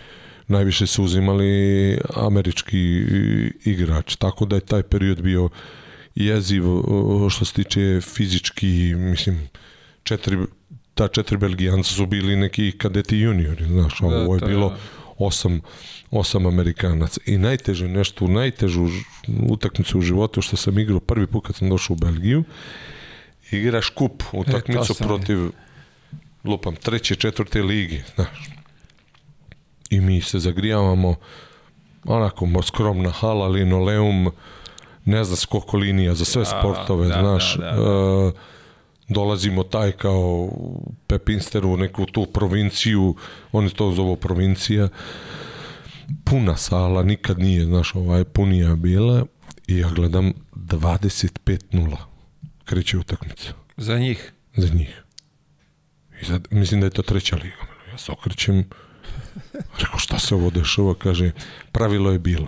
Najviše su uzimali američki igrač, tako da je taj period bio jeziv što se tiče fizički, mislim, četiri ta četiri Belgijanca su bili neki kadeti juniori, znaš, ovo da, ovo je bilo da. osam, osam Amerikanaca. I najteže nešto, najtežu utakmicu u životu što sam igrao prvi put kad sam došao u Belgiju, igraš kup utakmicu e, protiv lupam, treće, četvrte ligi, znaš. I mi se zagrijavamo onako skromna hala, linoleum, ne znam koliko linija za sve ja, da, sportove, da, znaš. da, da. Uh, dolazimo taj kao Pepinster u neku tu provinciju, oni to zovu provincija, puna sala, nikad nije, znaš, ovaj, punija bila i ja gledam 25-0 kreće utakmica. Za njih? Za njih. I sad, mislim da je to treća liga. Ja se okrećem, rekao šta se ovo dešava, kaže, pravilo je bilo.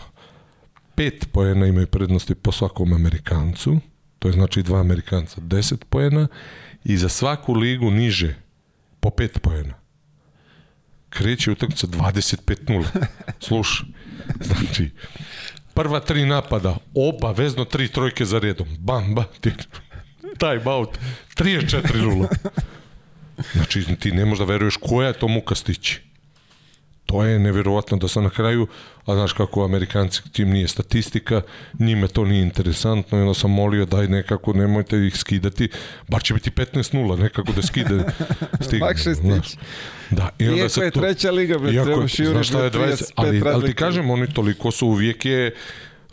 Pet pojena imaju prednosti po svakom Amerikancu, to je znači dva Amerikanca, 10 poena i za svaku ligu niže po 5 poena. Kreće utakmica 25-0. Slušaj, znači, prva tri napada, obavezno tri trojke za redom. Bam, bam, ti, time out, 34-0. Znači, ti ne možeš da veruješ koja je to muka stići to je neverovatno da sam na kraju, a znaš kako amerikanci tim nije statistika, njime to nije interesantno i onda sam molio daj nekako nemojte ih skidati, bar će biti 15-0 nekako da skide <laughs> stigne. Lakše stići. Da, i onda iako je treća liga, iako, trebaš juri, znaš šta je 20, ali, ali ti kažem, oni toliko su uvijek je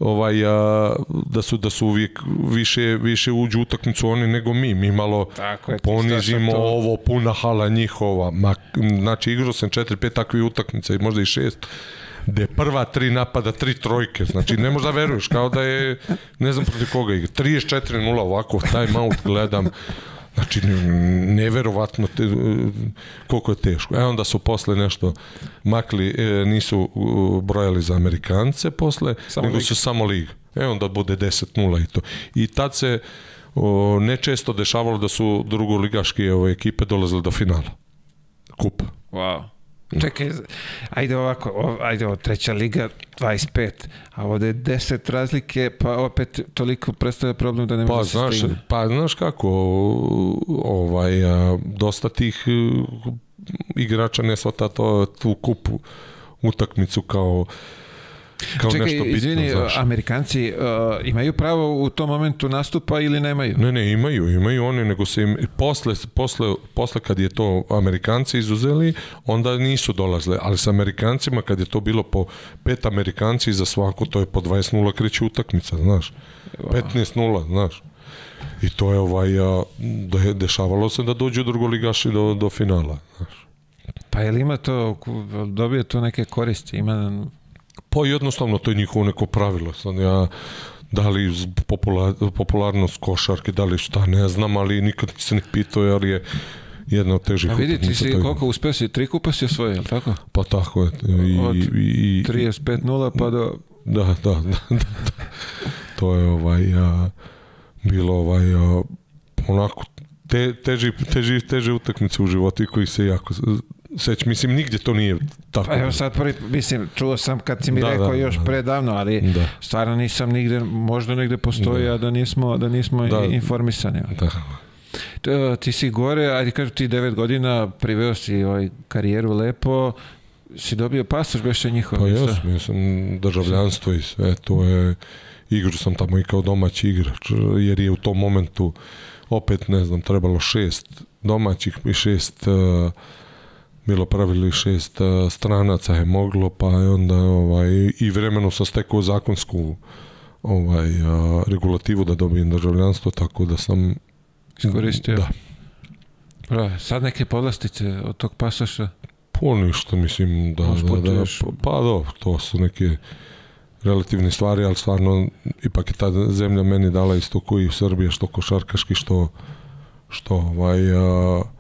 ovaj a, da su da su uvijek više više uđu u utakmicu oni nego mi mi malo Tako je, ponizimo to... ovo puna hala njihova Ma, znači igrao sam 4 5 takvih utakmica i možda i 6 gde prva tri napada, tri trojke. Znači, ne možda veruješ, kao da je, ne znam protiv koga igra. 34-0 ovako, taj maut gledam. Znači, neverovatno te, koliko je teško. E onda su posle nešto makli, e, nisu brojali za Amerikance posle, samo nego liga. su samo lig. E onda bude 10-0 i to. I tad se o, ne dešavalo da su drugoligaške ove ekipe dolazile do finala. Kupa. Wow. Čekaj, ajde ovako, ajde ovo, treća liga, 25, a ovde je 10 razlike, pa opet toliko predstavlja problem da ne pa, može da znaš, stigne. Pa znaš kako, ovaj, dosta tih uh, igrača ne svata to, tu kupu utakmicu kao kao Čekaj, nešto bitno. Izvini, Amerikanci uh, imaju pravo u tom momentu nastupa ili nemaju? Ne, ne, imaju, imaju oni, nego se im, posle, posle, posle kad je to Amerikanci izuzeli, onda nisu dolazle, ali sa Amerikancima kad je to bilo po pet Amerikanci za svako, to je po 20-0 kreće utakmica, znaš. 15-0, znaš. I to je ovaj, a, de, da dešavalo se da dođu drugoligaši do, do finala, znaš. Pa je li ima to, dobije to neke koristi, ima Pa jednostavno, to je njihovo neko pravilo. Sad ja, da li popular, popularnost košarke, da li šta, ne znam, ali nikad nisam ne pitao, ali je jedna od težih. A vidite si taj... koliko uspeo si, tri kupa si osvojio, je tako? Pa tako je. I, od i, 35-0 pa do... Da, da, da, da, da. To je ovaj, a, bilo ovaj, a, onako te, teži, teži, teže utakmice u životu i koji se jako Seć, mislim, nigdje to nije tako. Pa evo sad prvi, mislim, čuo sam kad si mi da, da rekao da, još predavno, ali da. stvarno nisam nigde, možda negde postoji, da. a da nismo, da nismo da. informisani. Da. T, ti si gore, ajde kažu ti devet godina, priveo si ovaj karijeru lepo, si dobio pasoš beše njihovo. Pa jes, mislim, državljanstvo i sve, to je, igrao sam tamo i kao domaći igrač, jer je u tom momentu opet, ne znam, trebalo šest domaćih i šest uh, bilo pravili šest e, stranaca je moglo, pa je onda ovaj, i vremeno sam stekao zakonsku ovaj, a, e, regulativu da dobijem državljanstvo, tako da sam... Iskoristio? Da. Bra, sad neke podlastice od tog pasaša? Poništa, mislim, da, da, da, da, pa do, to su neke relativne stvari, ali stvarno ipak je ta zemlja meni dala isto koji u Srbije, što košarkaški, što, što ovaj, a, e,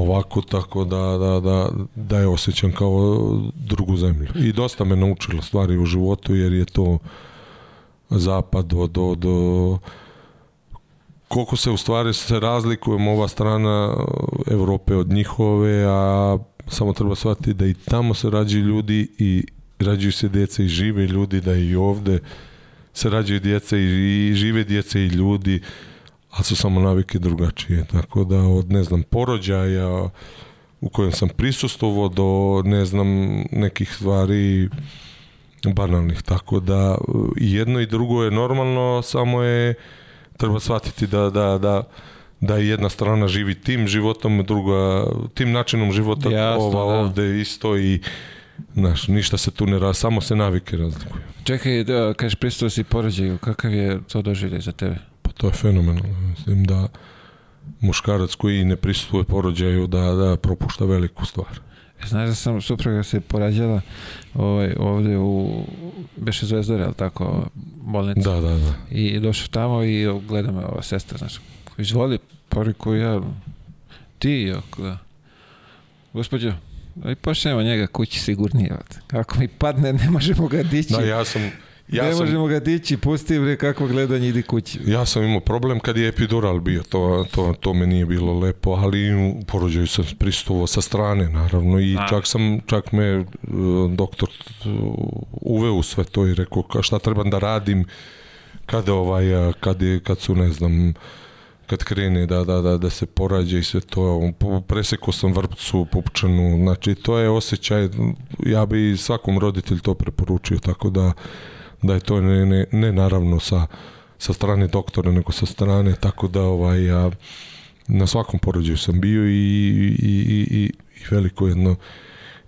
ovako, tako da, da, da, da je osjećam kao drugu zemlju. I dosta me naučilo stvari u životu, jer je to zapad do, do, od koliko se u stvari se razlikujemo ova strana Evrope od njihove, a samo treba shvatiti da i tamo se rađaju ljudi i rađaju se djeca i žive ljudi, da i ovde se rađaju djeca i žive djeca i ljudi ali su samo navike drugačije. Tako da od, ne znam, porođaja u kojem sam prisustovao do, ne znam, nekih stvari banalnih. Tako da e, i jedno i drugo je normalno, samo je treba shvatiti da, da, da da jedna strana živi tim životom, druga tim načinom života, Jasno, ova da. ovde isto i Znaš, ništa se tu ne raz, samo se navike razlikuju. Čekaj, da, kažeš pristao si porođaju, kakav je to doživljaj za tebe? to je fenomenalno. Mislim da muškarac koji ne prisutuje porođaju da, da propušta veliku stvar. E, znaš da sam supruga se porađala ovaj, ovde u Beše Zvezdore, ali tako, bolnica. Da, da, da. I došao tamo i gledam me ova sestra, znaš, izvoli, poriku ja, ti, ako da. Gospodja, i pošljemo njega kući sigurnije. Ako mi padne, ne možemo ga dići. Da, ja sam Ja ne sam, možemo ga dići, pusti bre kako gledanje, idi kući. Ja sam imao problem kad je epidural bio, to, to, to me nije bilo lepo, ali u sam pristovao sa strane, naravno, i A. Da. čak sam, čak me e, doktor e, uveo sve to i rekao šta trebam da radim kada ovaj, e, kad, je, kad su, ne znam, kad krene da, da, da, da se porađa i sve to. Presekao sam vrpcu, pupčanu, znači to je osjećaj, ja bi svakom roditelju to preporučio, tako da da je to ne, ne, ne naravno sa, sa strane doktora, nego sa strane, tako da ovaj, a, na svakom porođaju sam bio i, i, i, i, i veliko jedno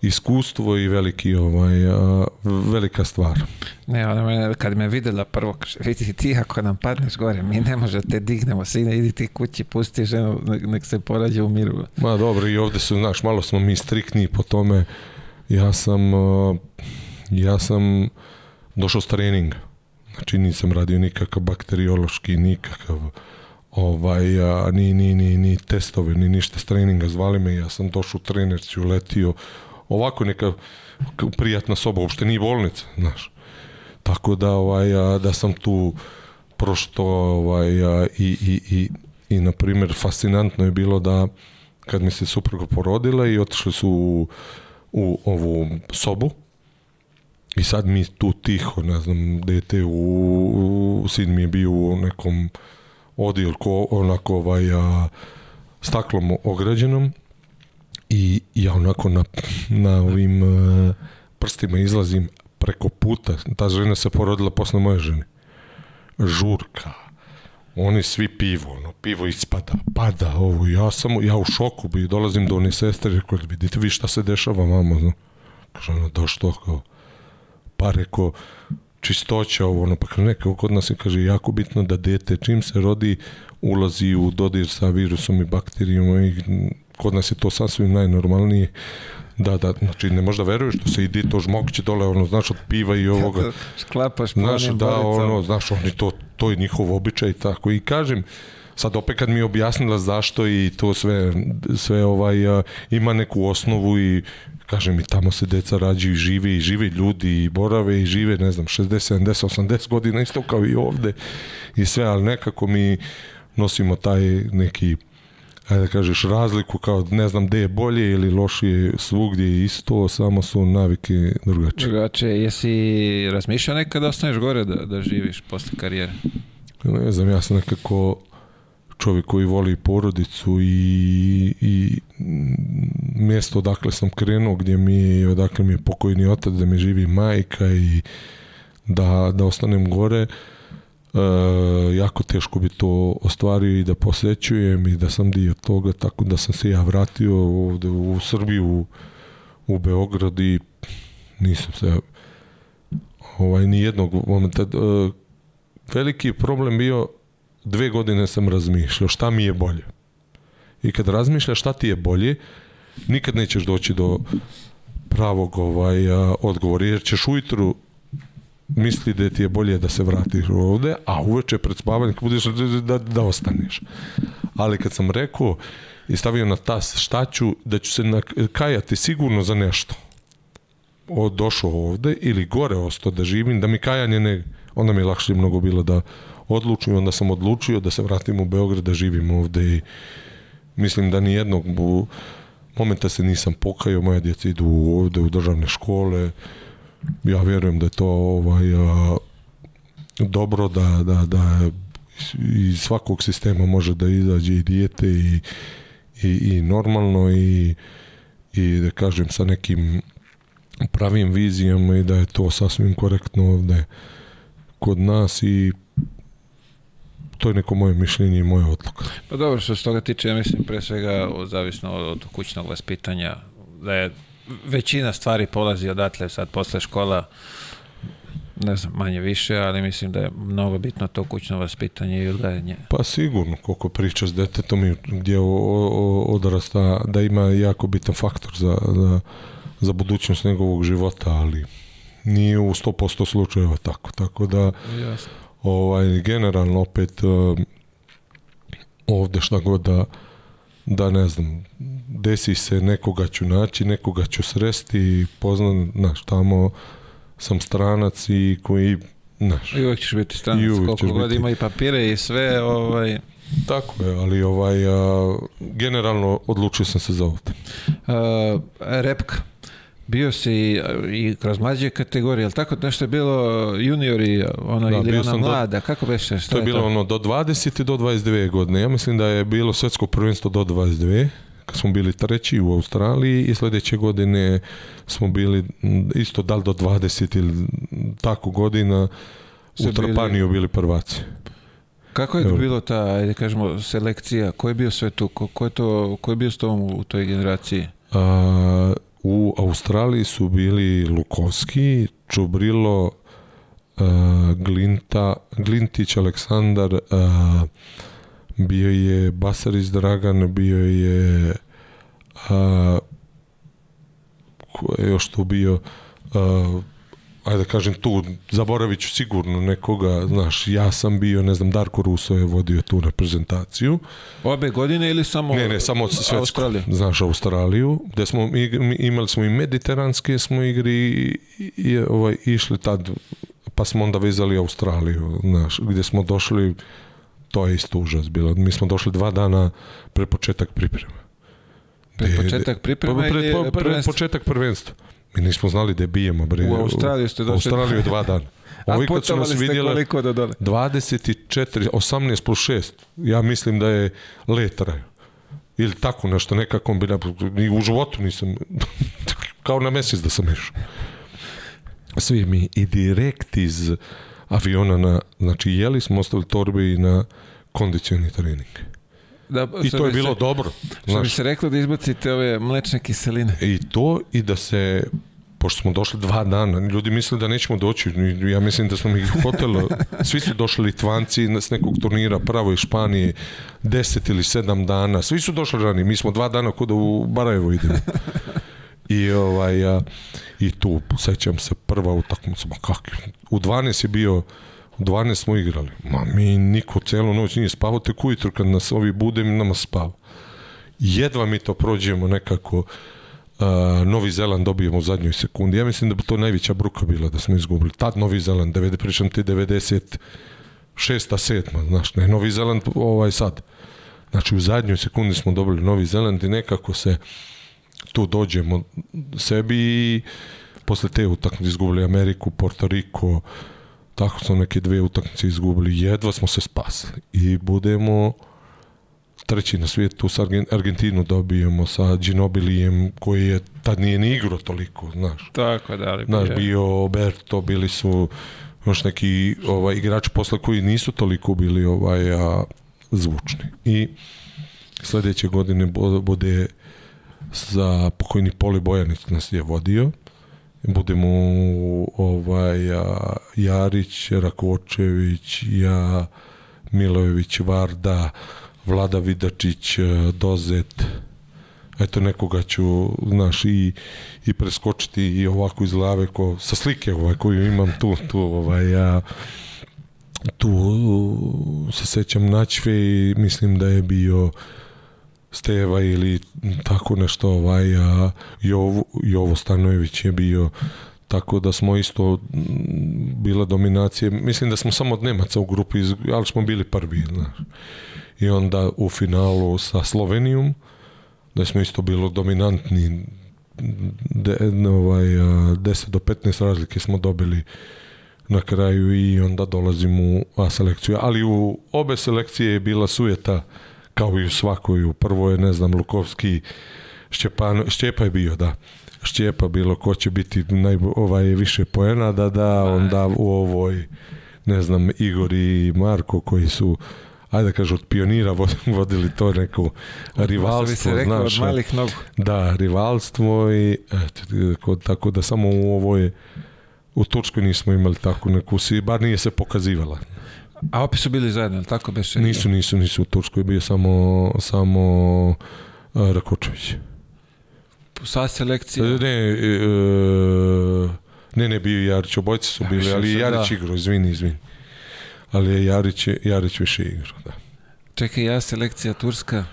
iskustvo i veliki ovaj a, velika stvar. Ne, ona me, kad me videla prvo, kaže, vidi ti ako nam padneš gore, mi ne možemo te dignemo, sine, idi ti kući, pusti ženu, nek se porađa u miru. Ma dobro, i ovde su, znaš, malo smo mi striktni po tome, ja sam, ja sam, došao s treninga. Znači nisam radio nikakav bakteriološki, nikakav ovaj, a, ni, ni, ni, ni testove, ni ništa s treninga. Zvali me, ja sam došao u trenerci, uletio. Ovako neka prijatna soba, uopšte nije bolnica, znaš. Tako da, ovaj, a, da sam tu prošto ovaj, a, i, i, i, i na primjer, fascinantno je bilo da kad mi se supruga porodila i otišli su u, u ovu sobu, I sad mi tu tiho, ne znam, dete u, u sin mi je bio u nekom odjelku, onako ovaj, a, staklom ograđenom i ja onako na, na ovim a, e, prstima izlazim preko puta. Ta žena se porodila posle moje žene. Žurka. Oni svi pivo, ono, pivo ispada, pada, ovo, ja sam, ja u šoku bi, dolazim do one sestre, rekao, vidite vi šta se dešava, mama, no. Kaže ona, da što, kao, pa rekao, čistoća ovo, ono, pa kaže, neka kod nas kaže, jako bitno da dete čim se rodi ulazi u dodir sa virusom i bakterijom i kod nas je to sasvim najnormalnije. Da, da, znači ne možda veruješ što se i to žmokće dole, ono, znaš, od piva i ovoga. Sklapaš šklapaš znaš, da, ono, znaš, oni to, to je njihov običaj, i tako. I kažem, sad opet kad mi je objasnila zašto i to sve, sve ovaj, ima neku osnovu i kažem i tamo se deca rađaju i žive i žive ljudi i borave i žive ne znam 60, 70, 80 godina isto kao i ovde i sve, ali nekako mi nosimo taj neki ajde da kažeš razliku kao ne znam gde je bolje ili lošije svugdje je isto, samo su navike drugačije. Drugačije, jesi razmišljao nekada da ostaneš gore da, da živiš posle karijere? Ne znam, ja sam nekako čovjek koji voli porodicu i, i mjesto odakle sam krenuo, gdje mi je, odakle mi je pokojni otac, da mi živi majka i da, da ostanem gore, e, jako teško bi to ostvario i da posećujem i da sam dio toga, tako da sam se ja vratio ovdje u Srbiju, u, u Beograd i nisam se ovaj, ni jednog momenta. E, veliki problem bio dve godine sam razmišljao šta mi je bolje. I kad razmišljaš šta ti je bolje, nikad nećeš doći do pravog ovaj, a, odgovora, jer ćeš ujutru misli da ti je bolje da se vratiš ovde, a uveče pred spavanjem budeš da, da, da ostaneš. Ali kad sam rekao i stavio na tas šta ću, da ću se kajati sigurno za nešto, o, došao ovde ili gore ostao da živim, da mi kajanje ne, onda mi je lakše mnogo bilo da odlučio, onda sam odlučio da se vratim u Beograd, da živim ovde i mislim da ni jednog momenta se nisam pokajao, moja djeca idu ovde u državne škole, ja vjerujem da je to ovaj, a, dobro da, da, da iz svakog sistema može da izađe i dijete i, i, i normalno i, i da kažem sa nekim pravim vizijama i da je to sasvim korektno ovde kod nas i to je neko moje mišljenje i moja odluka. Pa dobro, što se toga tiče, ja mislim pre svega zavisno od kućnog vaspitanja, da je većina stvari polazi odatle sad posle škola, ne znam, manje više, ali mislim da je mnogo bitno to kućno vaspitanje i odgajanje. Pa sigurno, koliko priča s detetom i gdje o, o, odrasta, da ima jako bitan faktor za, za, za budućnost njegovog života, ali nije u 100% slučajeva tako, tako da... Jasno ovaj, generalno opet eh, ovde šta god da da ne znam desi se nekoga ću naći nekoga ću sresti poznan znaš tamo sam stranac i koji znaš i uvek ćeš biti stranac koliko god biti... ima i papire i sve ovaj Tako je, ali ovaj, a, eh, generalno odlučio sam se za ovde. Uh, repka bio si e, i kroz mlađe kategorije, ali tako nešto je bilo e, juniori, e, ono, da, ili ona mlada, do, kako beše? Šta to je, je bilo to? ono do 20 i do 22 godine. Ja mislim da je bilo svetsko prvenstvo do 22 kad smo bili treći u Australiji i sledeće godine smo bili isto dal do 20 ili tako godina u Trpaniju bili prvaci. Kako je bilo ta, ajde kažemo, selekcija? Ko je bio sve tu? Ko, ko je, to, ko je bio s tom u toj generaciji? A, U Australiji su bili Lukovski, Čubrilo, uh, Glinta, Glintić Aleksandar, uh, bio je Basarić Dragan, bio je uh, ko je još tu bio uh, ajde da kažem tu, zaboravit ću sigurno nekoga, znaš, ja sam bio, ne znam, Darko Ruso je vodio tu reprezentaciju. Obe godine ili samo Ne, ne, samo svetsku, Australiju. znaš, Australiju, gde smo, imali smo i mediteranske smo igri i, i ovaj, išli tad, pa smo onda vezali Australiju, znaš, gde smo došli, to je isto užas bilo, mi smo došli dva dana pre početak priprema. Pre početak pripreme pred, pre, pred, pred početak prvenstva. Mi nismo znali da bijemo. Bre. U Australiju ste došli. U Australiju dva dana. <laughs> Ovi kad su nas vidjeli, do dole? 24, 18 plus 6. Ja mislim da je let trajao. Ili tako nešto, neka kombinacija. Ni u životu nisam, <laughs> kao na mesec da sam išao. Svi mi i direkt iz aviona na, znači jeli smo ostavili torbe i na kondicioni trening. Da, I to je bilo se, dobro. Što znaš. bi se reklo da izbacite ove mlečne kiseline. I to i da se pošto smo došli dva dana, ljudi misle da nećemo doći, ja mislim da smo mi hotel, <laughs> svi su došli Litvanci s nekog turnira, pravo iz Španije, deset ili sedam dana, svi su došli rani, mi smo dva dana kod u Barajevo idemo. <laughs> I, ovaj, ja, i tu, sećam se, prva utakmica, ma kak, u 12 je bio 12 smo igrali. Ma mi niko celu noć nije spavao, tek ujutro kad nas ovi budem, nama spava. Jedva mi to prođemo nekako, uh, Novi Zeland dobijemo u zadnjoj sekundi. Ja mislim da bi to najveća bruka bila da smo izgubili. Tad Novi Zeland, 90, pričam ti 90, šesta, 7. znaš, ne, Novi Zeland ovaj sad. Znači u zadnjoj sekundi smo dobili Novi Zeland i nekako se tu dođemo sebi i posle te utakmice izgubili Ameriku, Porto Riko, uh, tako smo neke dve utakmice izgubili, jedva smo se spasili i budemo treći na svijetu sa Argentinu dobijemo sa Ginobilijem koji je tad nije ni igro toliko, znaš. Tako da, ali znaš, bio Berto, bili su još neki ovaj, igrač posle koji nisu toliko bili ovaj, a, zvučni. I sledeće godine bude za pokojni Poli Bojanić nas je vodio budemo ovaj a, Jarić, Rakočević, ja Milojević, Varda, Vlada Vidačić, e, Dozet. Eto nekoga ću znaš i i preskočiti i ovako iz glave ko sa slike ovaj koju imam tu tu ovaj ja tu se sećam Načve i mislim da je bio Steva ili tako nešto ovaj, a Jovo, Jovo Stanojević je bio tako da smo isto bila dominacija, mislim da smo samo od Nemaca u grupi, ali smo bili prvi, znaš. I onda u finalu sa Slovenijom, da smo isto bilo dominantni, de, ovaj, 10 do 15 razlike smo dobili na kraju i onda dolazimo u A selekciju. Ali u obe selekcije je bila sujeta kao i u svakoj, u je, ne znam, Lukovski, Šćepano, Šćepa je bio, da. Šćepa bilo ko će biti naj, ovaj, više poena da da, onda u ovoj, ne znam, Igor i Marko koji su ajde da kažu, od pionira <laughs> vodili to neko rivalstvo. Se rekao, znaš, od e, malih nogu. Da, rivalstvo i eto, tako da samo u ovoj u Turskoj nismo imali takvu neku si, bar nije se pokazivala. A opet su bili zajedno, tako beše? Nisu, nisu, nisu. U Turskoj je bio samo, samo Rakočević. Sa selekcija? E, ne, e, e, ne, ne, bio Jarić. Obojci su bili, ali Jarić da. igro, izvini, izvini. Ali je Jarić, Jarić više igro, da. Čekaj, ja selekcija Turska,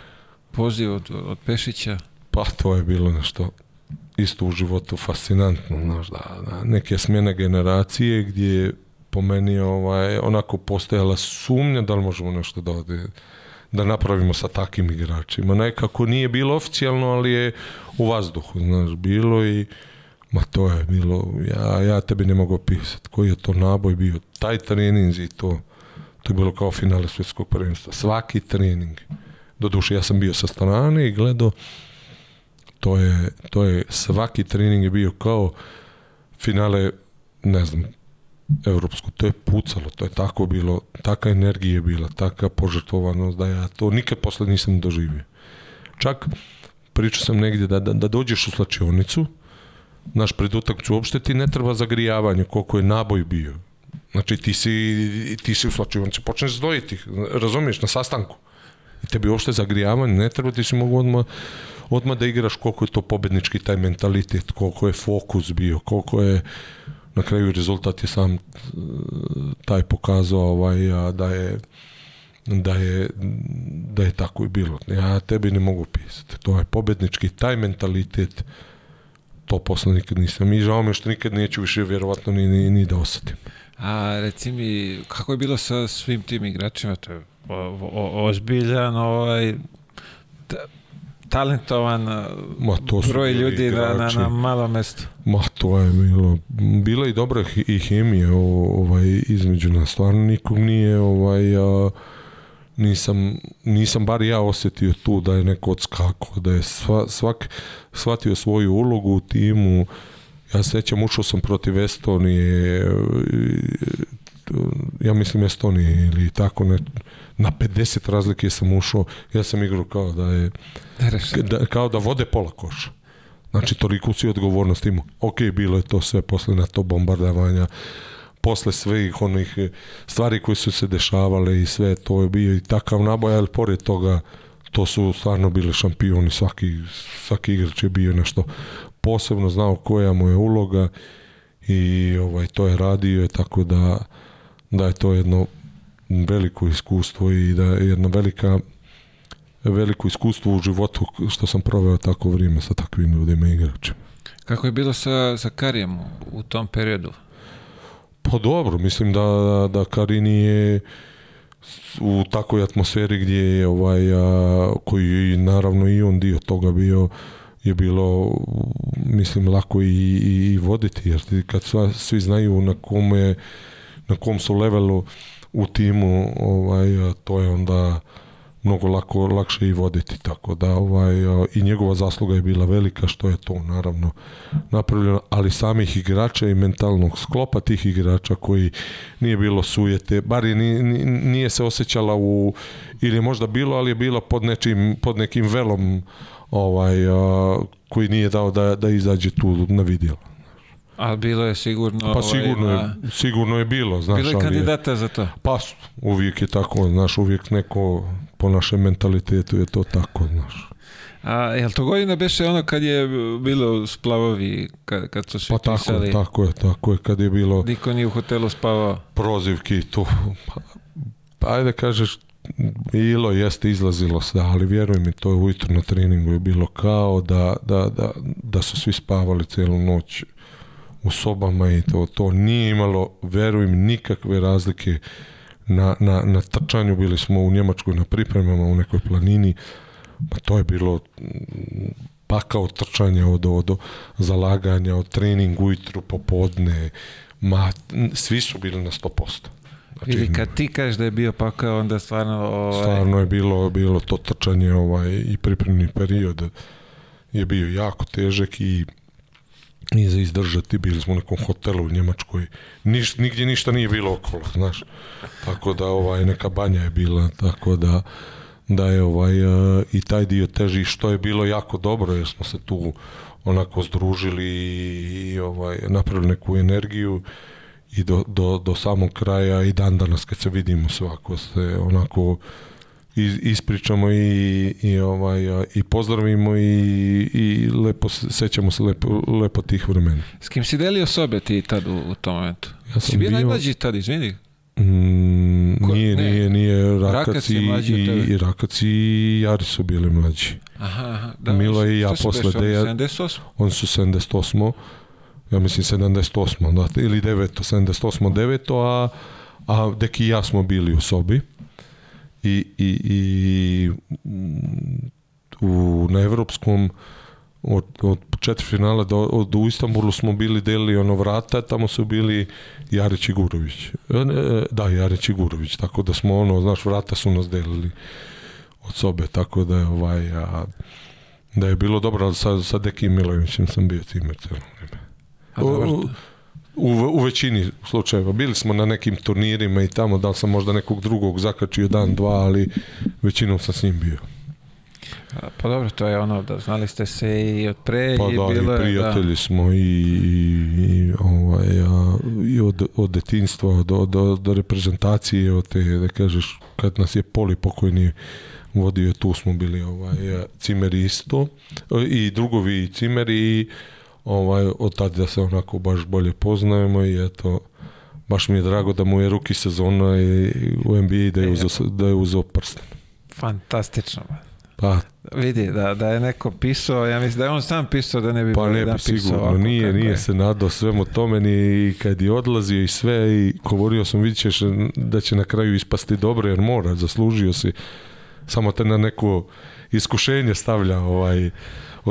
poziv od, od Pešića. Pa to je bilo nešto isto u životu fascinantno, znaš, da, da, neke smjene generacije gdje je po meni ovaj, onako postojala sumnja da li možemo nešto da ode da napravimo sa takim igračima. Nekako nije bilo oficijalno, ali je u vazduhu, znaš, bilo i ma to je bilo, ja, ja tebi ne mogu opisati koji je to naboj bio. Taj trening i to, to je bilo kao finale svjetskog prvenstva. Svaki trening. Doduše, ja sam bio sa strane i gledao, to je, to je, svaki trening je bio kao finale, ne znam, evropsko, to je pucalo, to je tako bilo, taka energija je bila, taka požrtovanost, da ja to nikad posle nisam doživio. Čak pričao sam negde da, da, da dođeš u slačionicu, naš pred utakmicu uopšte ti ne treba zagrijavanje koliko je naboj bio. Znači ti si, ti si u slačionici, počneš zdojiti, razumiješ, na sastanku. I tebi uopšte zagrijavanje ne treba, ti si mogu odmah, odmah da igraš koliko je to pobednički taj mentalitet, koliko je fokus bio, koliko je na kraju rezultat je sam e, taj pokazao ovaj, a, da je da je, da je tako i bilo. Ja tebi ne mogu pisati. To je pobednički, taj mentalitet to posle nikad nisam. I žao mi što nikad neću više vjerovatno ni, ni, ni da osetim. A reci mi, kako je bilo sa svim tim igračima? To je o, o, ozbiljan ovaj, talentovan uh, Ma, to broj ljudi na, na, na malom mestu. Ma to je bilo. Bila i dobra i hemija ovaj, između nas. Stvarno nikog nije ovaj, a, nisam, nisam bar ja osetio tu da je neko odskako, da je sva, svak shvatio svoju ulogu u timu. Ja sećam, ušao sam protiv Estonije, ja mislim Estoniji ili tako ne, na 50 razlike sam ušao, ja sam igrao kao da je da, kao da vode pola koša. Znači, toliko si odgovornost imao. Ok, bilo je to sve posle na to bombardavanja, posle svih onih eh, stvari koje su se dešavale i sve, to je bio i takav naboj, ali pored toga to su stvarno bili šampioni, svaki, svaki igrač je bio nešto posebno, znao koja mu je uloga i ovaj to je radio, je tako da da je to jedno veliko iskustvo i da je jedna velika veliko iskustvo u životu što sam proveo tako vrijeme sa takvim ljudima i igračima. Kako je bilo sa, sa Karijem u tom periodu? Pa dobro, mislim da, da, da Karini je u takoj atmosferi gdje je ovaj, a, koji naravno i on dio toga bio je bilo mislim lako i, i, i voditi jer kad sva, svi znaju na kome na kom su levelu u timu, ovaj, to je onda mnogo lako, lakše i voditi, tako da ovaj, i njegova zasluga je bila velika, što je to naravno napravljeno, ali samih igrača i mentalnog sklopa tih igrača koji nije bilo sujete, bar je nije, nije se osjećala u, ili možda bilo, ali je bila pod, nečim, pod nekim velom ovaj, koji nije dao da, da izađe tu na vidjelo. A bilo je sigurno... Pa ovaj, sigurno, ovaj, je, sigurno je bilo, znaš. Bilo je kandidata je, za to? Pa uvijek je tako, znaš, uvijek neko po našem mentalitetu je to tako, znaš. A jel to godina beše ono kad je bilo splavovi, kad, kad su se pa tako, pisali? Pa tako je, tako je, kad je bilo... Niko nije u hotelu spavao? Prozivki i to. Pa, ajde kažeš, bilo jeste izlazilo se, da, ali vjeruj mi, to je ujutro na treningu je bilo kao da, da, da, da su svi spavali celu noć u sobama i to, to nije imalo, verujem, nikakve razlike na, na, na trčanju, bili smo u Njemačkoj na pripremama u nekoj planini, pa to je bilo pakao od trčanja, od, od, od zalaganja, od trening ujutru, popodne, ma, svi su bili na 100%. Znači, Ili kad ti kažeš da je bio pakao, onda stvarno... Ovaj... Stvarno je bilo, bilo to trčanje ovaj, i pripremni period je bio jako težak i i za izdržati, bili smo u nekom hotelu u Njemačkoj, Niš, nigdje ništa nije bilo okolo, znaš, tako da ovaj, neka banja je bila, tako da da je ovaj uh, i taj dio teži što je bilo jako dobro jer smo se tu onako združili i, i ovaj napravili neku energiju i do, do, do samog kraja i dan danas kad se vidimo svako se onako ispričamo i, i, ovaj, i pozdravimo i, i lepo, sećamo se lepo, lepo tih vremena. S kim si delio sobe ti tad u, u tom momentu? Ja sam si bio, bio najmlađi tad, izvini? Mm, nije, ne. nije, nije, Rakac, Rakac i, i, i Rakac i Jari su bili mlađi. Aha, aha. Da, Milo i ja posle. Beš, deja, 78? On su 78. Ja mislim 78. Da, ili 9. 78. 9. A, a Deki i ja smo bili u sobi i, i, i u, na evropskom od, od četiri finala do, od, do Istanbulu smo bili delili ono vrata, tamo su bili Jarić i Gurović. E, e, da, Jarić i Gurović, tako da smo ono, znaš, vrata su nas delili od sobe, tako da je ovaj, a, da je bilo dobro, ali sa, sa Dekim Milovićem sam bio timer cijelo vreme. A dobro, u, u većini slučajeva. Bili smo na nekim turnirima i tamo, da li sam možda nekog drugog zakačio dan, dva, ali većinom sam s njim bio. Pa dobro, to je ono, da znali ste se i od pre pa da, i da, bilo i prijatelji smo i, i, i, ovaj, a, i od, od detinstva do, do, do reprezentacije, od te, da kažeš, kad nas je poli pokojni vodio, tu smo bili ovaj, cimer isto, e, i drugovi cimeri i ovaj, od tada da se onako baš bolje poznajemo i eto, baš mi je drago da mu je ruki sezona i u NBA da je e, uzeo, da je uzeo prsten. Fantastično. Pa, Vidi, da, da je neko pisao, ja mislim da je on sam pisao da ne bi Pa ne bi da pa sigurno, ovako, nije, nije je. se nadao svemu tome ni kad je odlazio i sve i govorio sam vidit ćeš da će na kraju ispasti dobro jer mora, zaslužio si, samo te na neko iskušenje stavlja ovaj,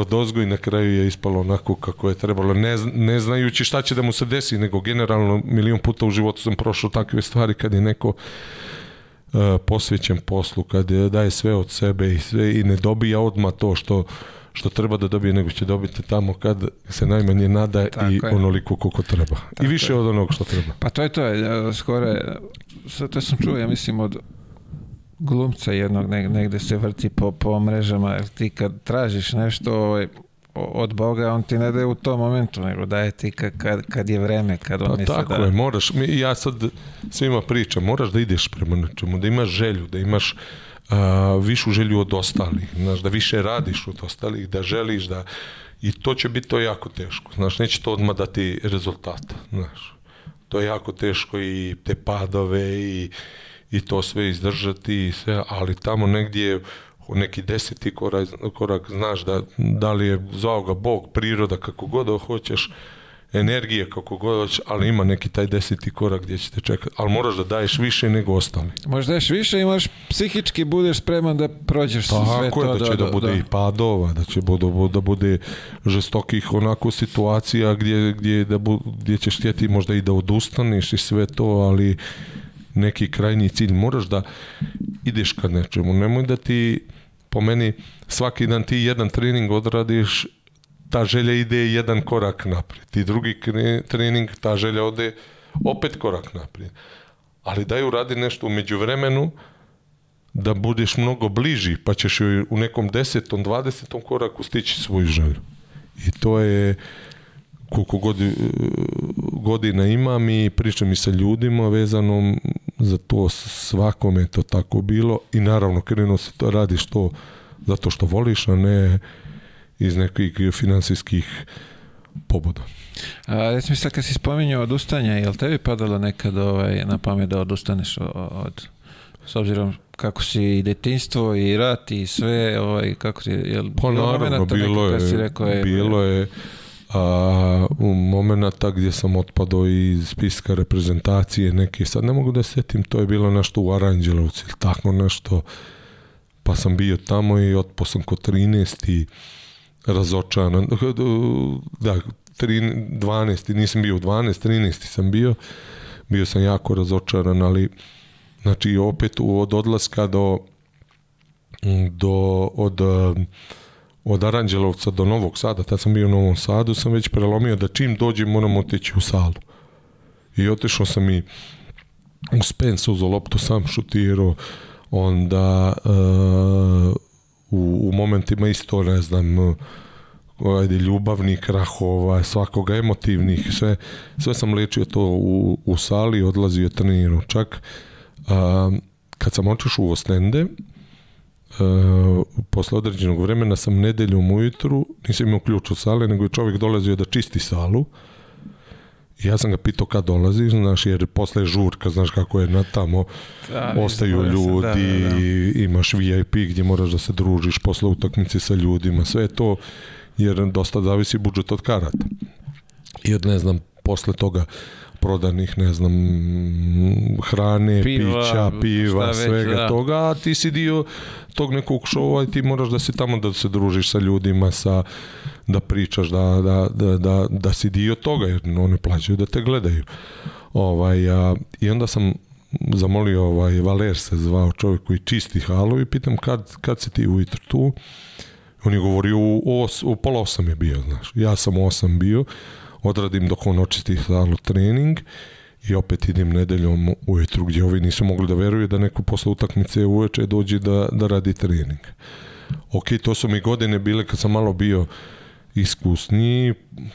od ozgo i na kraju je ispalo onako kako je trebalo, ne, ne znajući šta će da mu se desi, nego generalno milion puta u životu sam prošao takve stvari kad je neko e, posvećen poslu, kad je, daje sve od sebe i, sve, i ne dobija odma to što što treba da dobije, nego će dobiti tamo kad se najmanje nada Tako i je. onoliko koliko treba. Tako I više je. od onog što treba. Pa to je to, e, skoro, to sam čuo, ja mislim, od glumca jednog negde se vrti po, po mrežama, jer ti kad tražiš nešto ovaj, od Boga, on ti ne daje u tom momentu, nego daje ti kad, kad je vreme, kad on pa, misle tako da... je, moraš, mi, ja sad svima pričam, moraš da ideš prema nečemu, da imaš želju, da imaš a, višu želju od ostalih, znaš, da više radiš od ostalih, da želiš da... I to će biti to jako teško, znaš, neće to odmah dati rezultata, znaš. To je jako teško i te padove i i to sve izdržati i sve, ali tamo negdje neki deseti korak, korak znaš da, da li je zvao ga Bog, priroda, kako god hoćeš, energije kako god hoćeš, ali ima neki taj deseti korak gdje će te čekati, ali moraš da daješ više nego ostali. Možeš da daješ više i možeš psihički budeš spreman da prođeš Tako sve je, to. Tako da, da će da, da bude da. i padova, da će bude, da, da bude žestokih onako situacija gdje, gdje, da bu, gdje ćeš htjeti možda i da odustaneš i sve to, ali neki krajnji cilj, moraš da ideš ka nečemu, nemoj da ti po meni svaki dan ti jedan trening odradiš ta želja ide jedan korak naprijed i drugi trening ta želja ode opet korak naprijed ali daj uradi nešto u međuvremenu da budeš mnogo bliži pa ćeš u nekom desetom, dvadesetom koraku stići svoju želju i to je koliko god, e, godina imam i pričam i sa ljudima vezanom za to svakome to tako bilo i naravno krenuo se to radiš to zato što voliš, a ne iz nekih finansijskih pobuda. A, recimo sad kad si spominjao odustanja, je li tebi padalo nekad ovaj, na pamet da odustaneš od, s obzirom kako si i detinstvo i rat i sve, ovaj, kako ti, je li pa, bilo naravno, bilo je, rekao, e, je, bilo je, a, u momenta gdje sam otpadao iz spiska reprezentacije neke, sad ne mogu da setim, to je bilo nešto u Aranđelovci ili tako nešto, pa sam bio tamo i otpo sam ko 13 i razočaran, da, 13, 12, nisam bio u 12, 13 sam bio, bio sam jako razočaran, ali znači opet od odlaska do do od od Aranđelovca do Novog Sada, tad sam bio u Novom Sadu, sam već prelomio da čim dođem moram otići u salu. I otišao sam i u Spence uzo loptu, sam šutirao, onda uh, u, u momentima isto, ne znam, uh, ajde, ljubavnih rahova, svakoga emotivnih, sve, sve sam lečio to u, u sali, odlazio trenirao čak. A, kad sam otišao u Ostende, Uh, posle određenog vremena sam nedeljom ujutru, nisam imao ključ od sale, nego je čovjek dolazio da čisti salu. ja sam ga pitao kad dolazi, znaš, jer posle je žurka, znaš kako je na tamo, da, ostaju da, ljudi, da, da, da. imaš VIP gdje moraš da se družiš posle utakmice sa ljudima, sve to, jer dosta zavisi budžet od karata. I od, ne znam, posle toga uh, prodanih, ne znam, hrane, piva, pića, piva, već, svega da. toga, a ti si dio tog nekog šova i ti moraš da si tamo da se družiš sa ljudima, sa, da pričaš, da, da, da, da, da si dio toga, jer oni plaćaju da te gledaju. Ovaj, a, I onda sam zamolio, ovaj, Valer se zvao čovjek koji čisti halu i pitam kad, kad si ti ujutro tu? On je govorio, u, os, u pola osam je bio, znaš. Ja sam u osam bio, odradim dok on očisti salu trening i opet idem nedeljom ujutru gdje ovi nisu mogli da veruju da neko posle utakmice uveče dođe da, da radi trening. Ok, to su mi godine bile kad sam malo bio iskusni,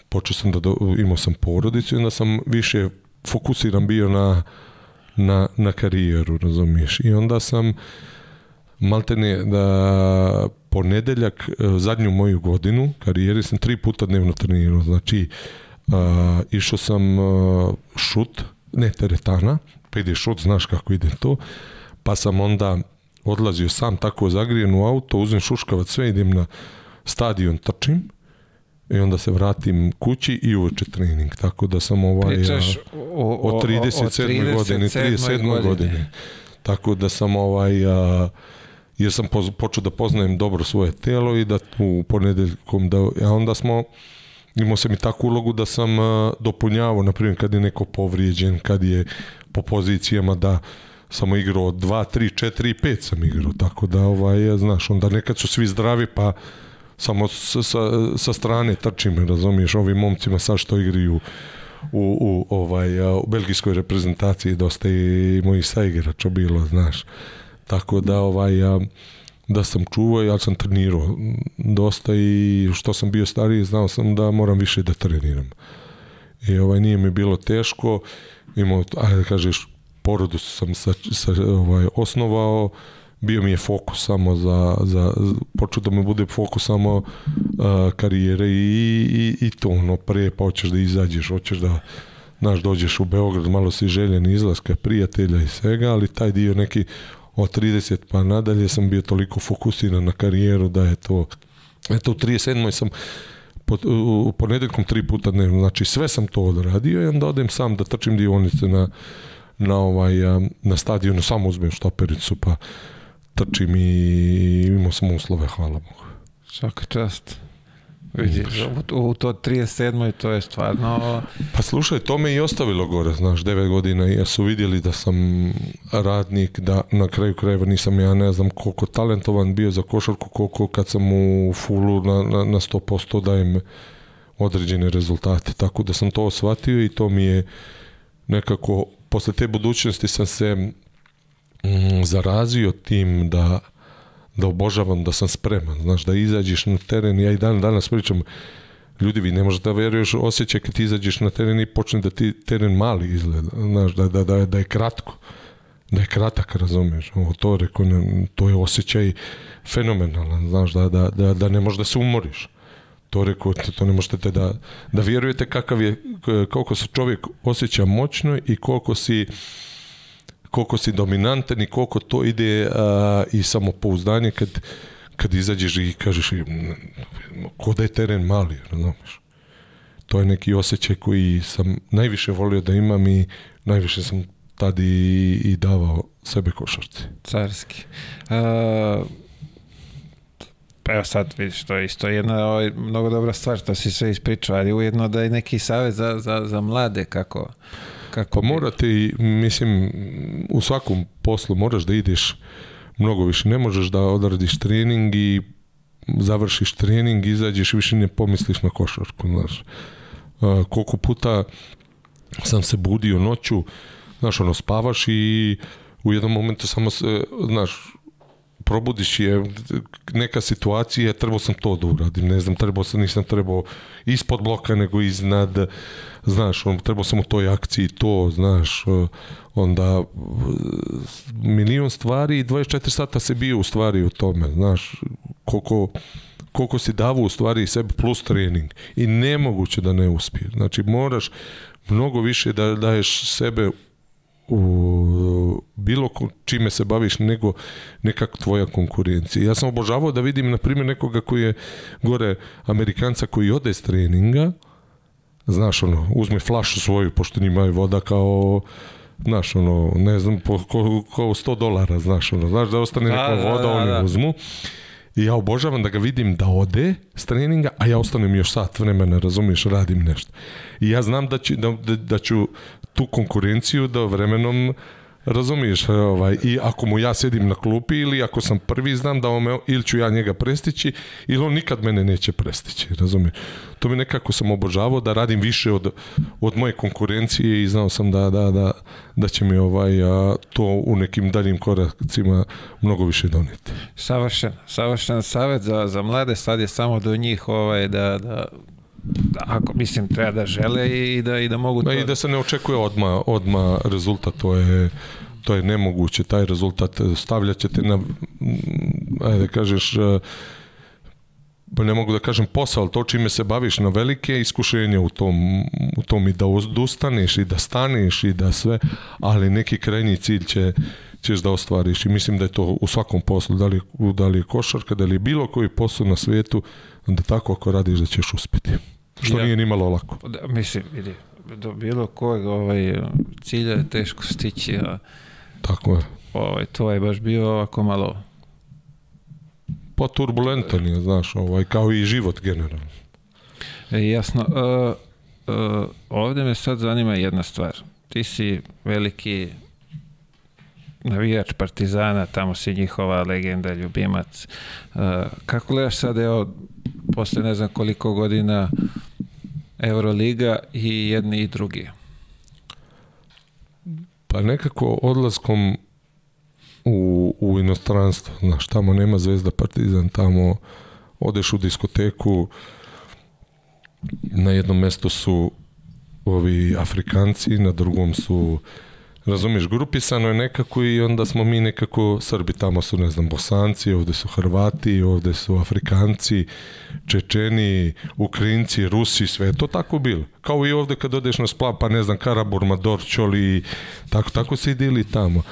počeo sam da do, imao sam porodicu i onda sam više fokusiran bio na, na, na karijeru, razumiješ. I onda sam maltene da ponedeljak e, zadnju moju godinu karijere sam tri puta dnevno trenirao, znači išao sam šut, ne teretana, pa ide šut, znaš kako ide to, pa sam onda odlazio sam tako zagrijen u auto, uzmem šuškavac, sve idem na stadion, trčim, i onda se vratim kući i uveče trening. Tako da sam ovaj... Pričaš o, o, o 37. 37. godine, 37. godine. godine. Tako da sam ovaj... A, jer sam počeo da poznajem dobro svoje telo i da u ponedeljkom da... A onda smo imao sam i takvu ulogu da sam e, dopunjavao, na primjer kad je neko povrijeđen, kad je po pozicijama da samo igrao 2, 3, 4 i 5 sam igrao, tako da ovaj, e, znaš, onda nekad su svi zdravi pa samo sa, sa, sa strane trčim, razumiješ, ovim momcima sad što igraju u, u, ovaj, e, u belgijskoj reprezentaciji dosta i mojih saigrača bilo, znaš. Tako da ovaj, da sam čuvao, ja sam trenirao dosta i što sam bio stariji znao sam da moram više da treniram. I ovaj nije mi bilo teško, imao, ajde da kažeš, porodu sam sa, sa, ovaj, osnovao, bio mi je fokus samo za, za počeo da mi bude fokus samo uh, karijere i, i, i to ono, pre pa hoćeš da izađeš, hoćeš da znaš, dođeš u Beograd, malo si željen izlaska prijatelja i svega, ali taj dio neki od 30 pa nadalje sam bio toliko fokusiran na karijeru da je to eto u 37. sam pod, u ponedeljkom tri puta dnevno znači sve sam to odradio i onda odem sam da trčim dionice na na ovaj na stadionu samo uzmem štopericu pa trčim i imao sam uslove hvala Bogu svaka čast Vidi, u, u to 37. to je stvarno... Pa slušaj, to me i ostavilo gore, znaš, 9 godina i ja su vidjeli da sam radnik, da na kraju krajeva nisam ja ne znam koliko talentovan bio za košarku, koliko kad sam u fulu na, na, na 100% dajem određene rezultate. Tako da sam to osvatio i to mi je nekako, posle te budućnosti sam se mm, zarazio tim da da obožavam, da sam spreman, znaš, da izađeš na teren, ja i dan danas pričam, ljudi, vi ne možete da veruješ osjećaj kad ti izađeš na teren i počne da ti teren mali izgleda, znaš, da, da, da, da je kratko, da je kratak, razumeš, ovo to rekao, ne, to je osjećaj fenomenalan, znaš, da, da, da, da ne možeš da se umoriš. To rekao, to ne možete da, da vjerujete kakav je, koliko se čovjek osjeća moćno i koliko si koliko si dominantan i koliko to ide a, i samopouzdanje kad, kad izađeš i kažeš ko da je teren mali, razumiješ? To je neki osjećaj koji sam najviše volio da imam i najviše sam tad i, i davao sebe košarci. Carski. A... Pa evo sad vidiš, to je isto jedna ovaj, mnogo dobra stvar što si sve ispričao, ali ujedno da je neki savez za, za, za mlade kako Kako pa morate i, mislim, u svakom poslu moraš da ideš mnogo više. Ne možeš da odradiš trening i završiš trening, izađeš i više ne pomisliš na košarku. Znaš. koliko puta sam se budio noću, znaš, ono, spavaš i u jednom momentu samo se, znaš, probudiš je neka situacija, trebao sam to da uradim, ne znam, trebao sam, nisam trebao ispod bloka, nego iznad, znaš, on, trebao sam u toj akciji to, znaš, onda milion stvari i 24 sata se bio u stvari u tome, znaš, koliko koliko si davu u stvari sebi plus trening i nemoguće da ne uspije. Znači moraš mnogo više da daješ sebe u bilo čime se baviš nego nekako tvoja konkurencija. Ja sam obožavao da vidim na primjer nekoga koji je gore Amerikanca koji ode s treninga, znaš ono, uzme flašu svoju pošto njima je voda kao znaš ono, ne znam, po, ko, ko 100 dolara, znaš ono, znaš da ostane da, neka da, voda, da, da, oni da. uzmu. I ja obožavam da ga vidim da ode s treninga, a ja ostanem još sat vremena, razumiješ, radim nešto. I ja znam da ću, da, da, da ću tu konkurenciju da vremenom Razumiješ, e, ovaj, i ako mu ja sedim na klupi ili ako sam prvi, znam da ome, ili ću ja njega prestići ili on nikad mene neće prestići, razumiješ. To mi nekako sam obožavao da radim više od, od moje konkurencije i znao sam da, da, da, da će mi ovaj, a, to u nekim daljim koracima mnogo više doneti. Savršen, savršen savjet za, za mlade, sad je samo do njih ovaj, da, da ako mislim treba da žele i da i da mogu da, to... i da se ne očekuje odma odma rezultat to je to je nemoguće taj rezultat stavljaćete na ajde da kažeš Pa ne mogu da kažem posao, ali to čime se baviš na velike iskušenje u tom, u tom i da ustaneš i da staneš i da sve, ali neki krajnji cilj će, ćeš da ostvariš i mislim da je to u svakom poslu, da li, da li je košarka, da li je bilo koji posao na svijetu, da tako ako radiš da ćeš uspjeti. Što ja, nije ni malo lako. Da, mislim, vidi, do bilo kojeg ovaj, cilja je teško stići. A, Tako je. Ovaj, to je baš bio ovako malo Pa turbulentan je, znaš, ovaj, kao i život generalno. E, jasno. E, e, ovde me sad zanima jedna stvar. Ti si veliki navijač Partizana, tamo si njihova legenda, ljubimac. E, kako gledaš sad, evo, posle ne znam koliko godina Euroliga i jedni i drugi? Pa nekako odlaskom u, u inostranstvo. Znaš, tamo nema Zvezda Partizan, tamo odeš u diskoteku, na jednom mestu su ovi Afrikanci, na drugom su razumiješ, grupisano je nekako i onda smo mi nekako, Srbi tamo su, ne znam, Bosanci, ovde su Hrvati, ovde su Afrikanci, Čečeni, Ukrinci, Rusi, sve je to tako bilo. Kao i ovde kad odeš na splav, pa ne znam, Karabur, Mador, Čoli, tako, tako se i dili tamo.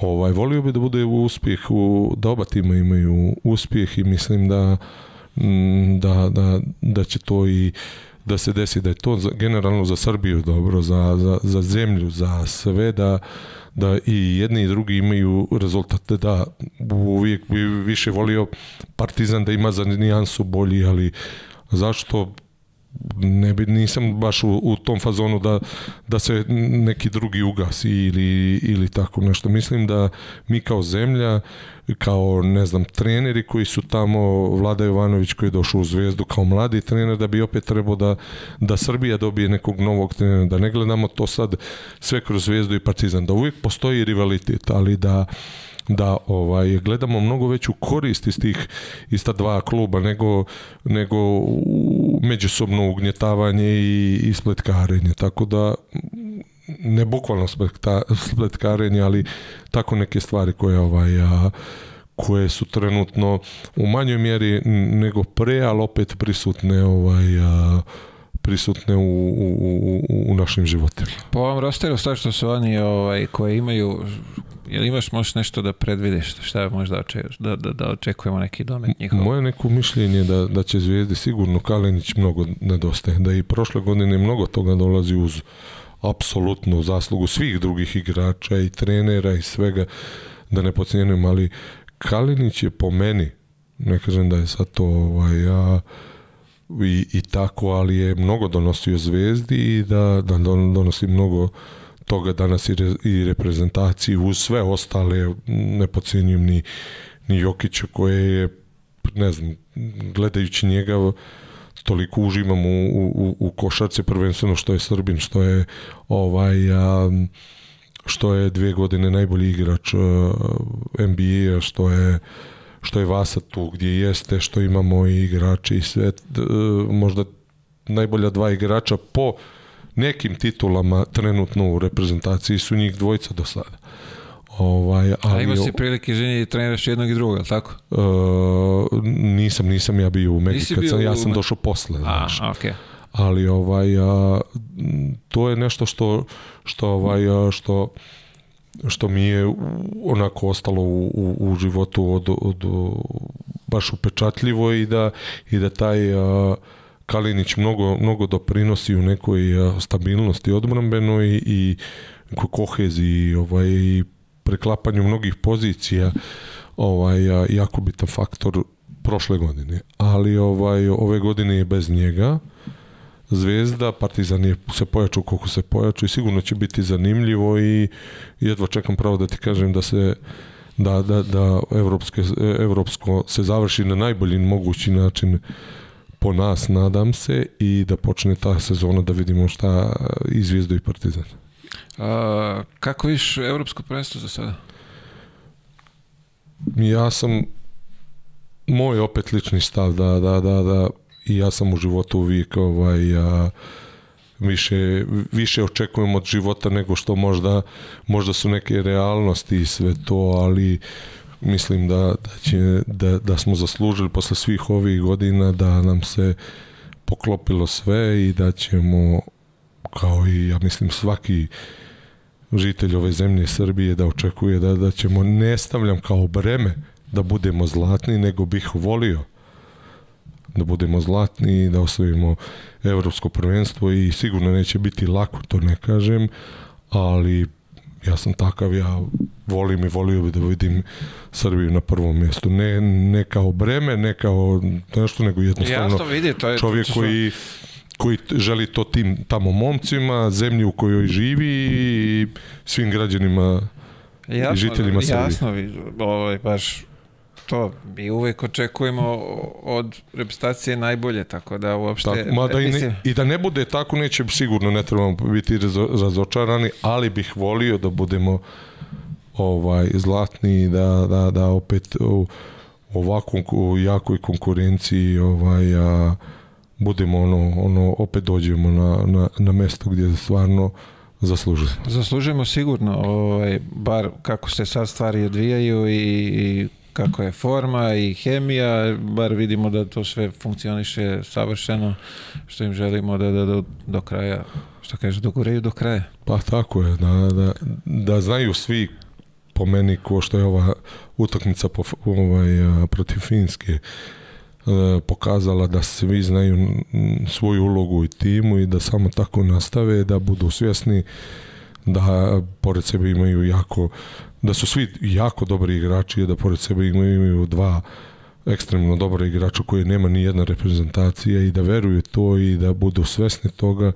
Ovaj, volio bi da bude uspjeh, u, da oba tima imaju uspjeh i mislim da, mm, da, da, da će to i da se desi da je to za, generalno za Srbiju dobro, za, za, za zemlju, za sve da, da i jedni i drugi imaju rezultate da uvijek bi više volio Partizan da ima za nijansu bolji, ali zašto ne bi, nisam baš u, u tom fazonu da, da se neki drugi ugasi ili, ili tako nešto. Mislim da mi kao zemlja, kao ne znam, treneri koji su tamo, Vlada Jovanović koji je došao u Zvezdu kao mladi trener, da bi opet trebao da, da Srbija dobije nekog novog trenera, da ne gledamo to sad sve kroz Zvezdu i Partizan, da uvijek postoji rivalitet, ali da da ovaj gledamo mnogo veću korist iz tih iz dva kluba nego nego međusobno ugnjetavanje i ispletkarenje. Tako da ne bukvalno spletkarenje, ali tako neke stvari koje ovaj a, koje su trenutno u manjoj mjeri nego pre, al opet prisutne ovaj a, prisutne u, u, u, u našim životima. Po ovom rosteru, sve što su oni ovaj, koje imaju, je jel imaš možeš nešto da predvidiš? Šta je možda očekuješ? Da, da, da očekujemo neki domet njihov? Moje neko mišljenje da, da će Zvijezdi sigurno Kalenić mnogo nedostaje. Da i prošle godine mnogo toga dolazi uz apsolutnu zaslugu svih drugih igrača i trenera i svega da ne pocijenim, ali Kalinić je po meni ne kažem da je sad to ovaj, a, i, i tako, ali je mnogo donosio zvezdi i da, da donosi mnogo toga danas i, re, i reprezentaciji uz sve ostale ne pocenjujem ni, ni Jokića koje je ne znam, gledajući njega toliko uživam u, u, u košarce prvenstveno što je Srbin, što je ovaj a, što je dve godine najbolji igrač NBA, a što je što je Vasa tu gdje jeste, što imamo i igrači i sve, e, možda najbolja dva igrača po nekim titulama trenutno u reprezentaciji su njih dvojica do sada. Ovaj, ali, A imao si prilike, izvini, i da treniraš jednog i drugog, tako? E, nisam, nisam ja bio u Megi, kad sam, ja sam došao posle, znaš. A, okay. Ali ovaj, a, to je nešto što, što, ovaj, a, što što mi je onako ostalo u, u, u životu od, od, baš upečatljivo i da, i da taj a, Kalinić mnogo, mnogo doprinosi u nekoj a, stabilnosti odbrambenoj i, i koheziji ovaj, preklapanju mnogih pozicija ovaj, a, jako bitan faktor prošle godine, ali ovaj ove godine je bez njega. Uh, Zvezda, Partizan je se pojačao koliko se pojačao i sigurno će biti zanimljivo i jedva čekam pravo da ti kažem da se da, da, da evropske, evropsko se završi na najbolji mogući način po nas, nadam se, i da počne ta sezona da vidimo šta i Zvezda i Partizan. A, kako viš evropsko prvenstvo za sada? Ja sam moj opet lični stav da, da, da, da i ja sam u životu uvijek ovaj, a, više, više očekujem od života nego što možda, možda su neke realnosti i sve to, ali mislim da, da, će, da, da smo zaslužili posle svih ovih godina da nam se poklopilo sve i da ćemo kao i ja mislim svaki žitelj ove zemlje Srbije da očekuje da, da ćemo ne stavljam kao breme da budemo zlatni nego bih volio da budemo zlatni, da osvojimo evropsko prvenstvo i sigurno neće biti lako, to ne kažem, ali ja sam takav, ja volim i volio bih da vidim Srbiju na prvom mjestu. Ne, ne kao breme, ne kao nešto, nego jednostavno Jasno vidi, to je, čovjek koji koji želi to tim tamo momcima, zemlji u kojoj živi i svim građanima jasno, i žiteljima Srbije. Jasno, ovaj, baš to, mi uvek očekujemo od reprezentacije najbolje, tako da uopšte... Tako, ma da i, ne, I da ne bude tako, neće sigurno, ne trebamo biti razočarani, ali bih volio da budemo ovaj zlatni da, da, da opet u ovakvom jakoj konkurenciji ovaj a, budemo ono ono opet dođemo na, na, na mesto gdje stvarno zaslužujemo. Zaslužujemo sigurno, ovaj bar kako se sad stvari odvijaju i, i kako je forma i hemija, bar vidimo da to sve funkcioniše savršeno, što im želimo da, da, da do kraja, što kaže, dogoreju do kraja. Pa tako je, da, da, da znaju svi po meni ko što je ova utakmica po, ovaj, protiv Finske e, pokazala da svi znaju svoju ulogu i timu i da samo tako nastave, da budu svjesni da pored sebe imaju jako da su svi jako dobri igrači i da pored sebe imaju, imaju dva ekstremno dobra igrača koji nema ni jedna reprezentacija i da veruju to i da budu svesni toga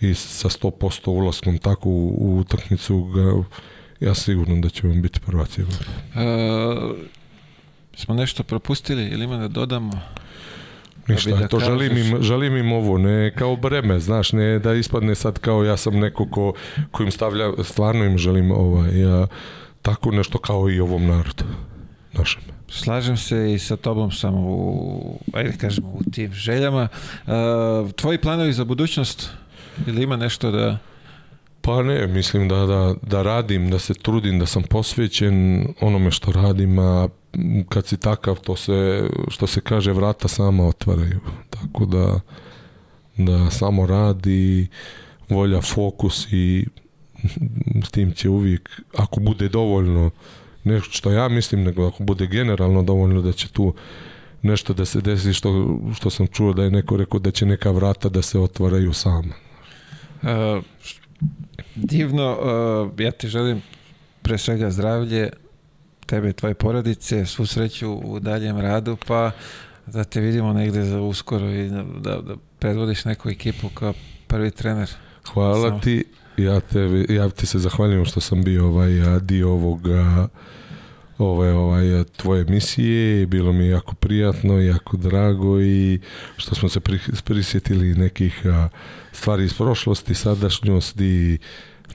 i sa 100% ulaskom tako u, u utakmicu ga, ja sigurno da će vam biti prvaci. E, smo nešto propustili ili ima da dodamo? Ništa, da, da to kažeš... želim, im, želim im ovo, ne kao breme, znaš, ne da ispadne sad kao ja sam neko ko, ko im stavlja, stvarno im želim ovaj, ja, tako nešto kao i ovom narodu našem. Slažem se i sa tobom samo u, ajde kažemo, u tim željama. E, tvoji planovi za budućnost? Ili ima nešto da... Pa ne, mislim da, da, da radim, da se trudim, da sam posvećen onome što radim, a kad si takav, to se, što se kaže, vrata sama otvaraju. Tako da, da samo radi, volja, fokus i s tim će uvijek, ako bude dovoljno, nešto što ja mislim, nego ako bude generalno dovoljno da će tu nešto da se desi što, što sam čuo da je neko rekao da će neka vrata da se otvaraju sama. E, divno, e, ja ti želim pre svega zdravlje, tebe i tvoje porodice, svu sreću u daljem radu, pa da te vidimo negde za uskoro i da, da, da predvodiš neku ekipu kao prvi trener. Hvala Samo. ti, ja, te, ja ti se zahvaljujem što sam bio ovaj, dio ovog ove ovaj tvoje emisije bilo mi je jako prijatno jako drago i što smo se prisjetili nekih stvari iz prošlosti sadašnjosti i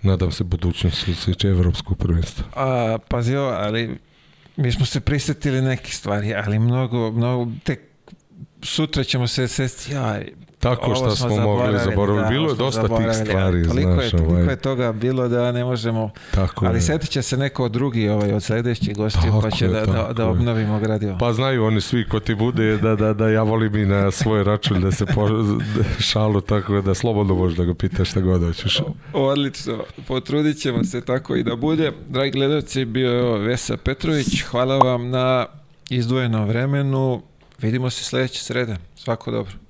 nadam se budućnosti se tiče evropskog prvenstva. A pa pazio, ali mi smo se prisetili neke stvari, ali mnogo, mnogo, tek sutra ćemo se sestiti, ja, Tako što smo, mogli zaboravili. Da, bilo je dosta tih stvari. Toliko, znaš, je, toliko ovaj. je toga bilo da ne možemo... Tako ali setit će se neko drugi ovaj, od sljedećih gostiju pa će je, da, da, da, obnovimo gradivo. Pa znaju oni svi ko ti bude da, da, da ja volim i na svoj račun da se po, <laughs> šalu tako da slobodno možeš da ga pitaš šta god hoćeš. Odlično. Potrudit ćemo se tako i da bude. Dragi gledalci, bio je ovo Vesa Petrović. Hvala vam na izdvojenom vremenu. Vidimo se sledeće srede. Svako dobro.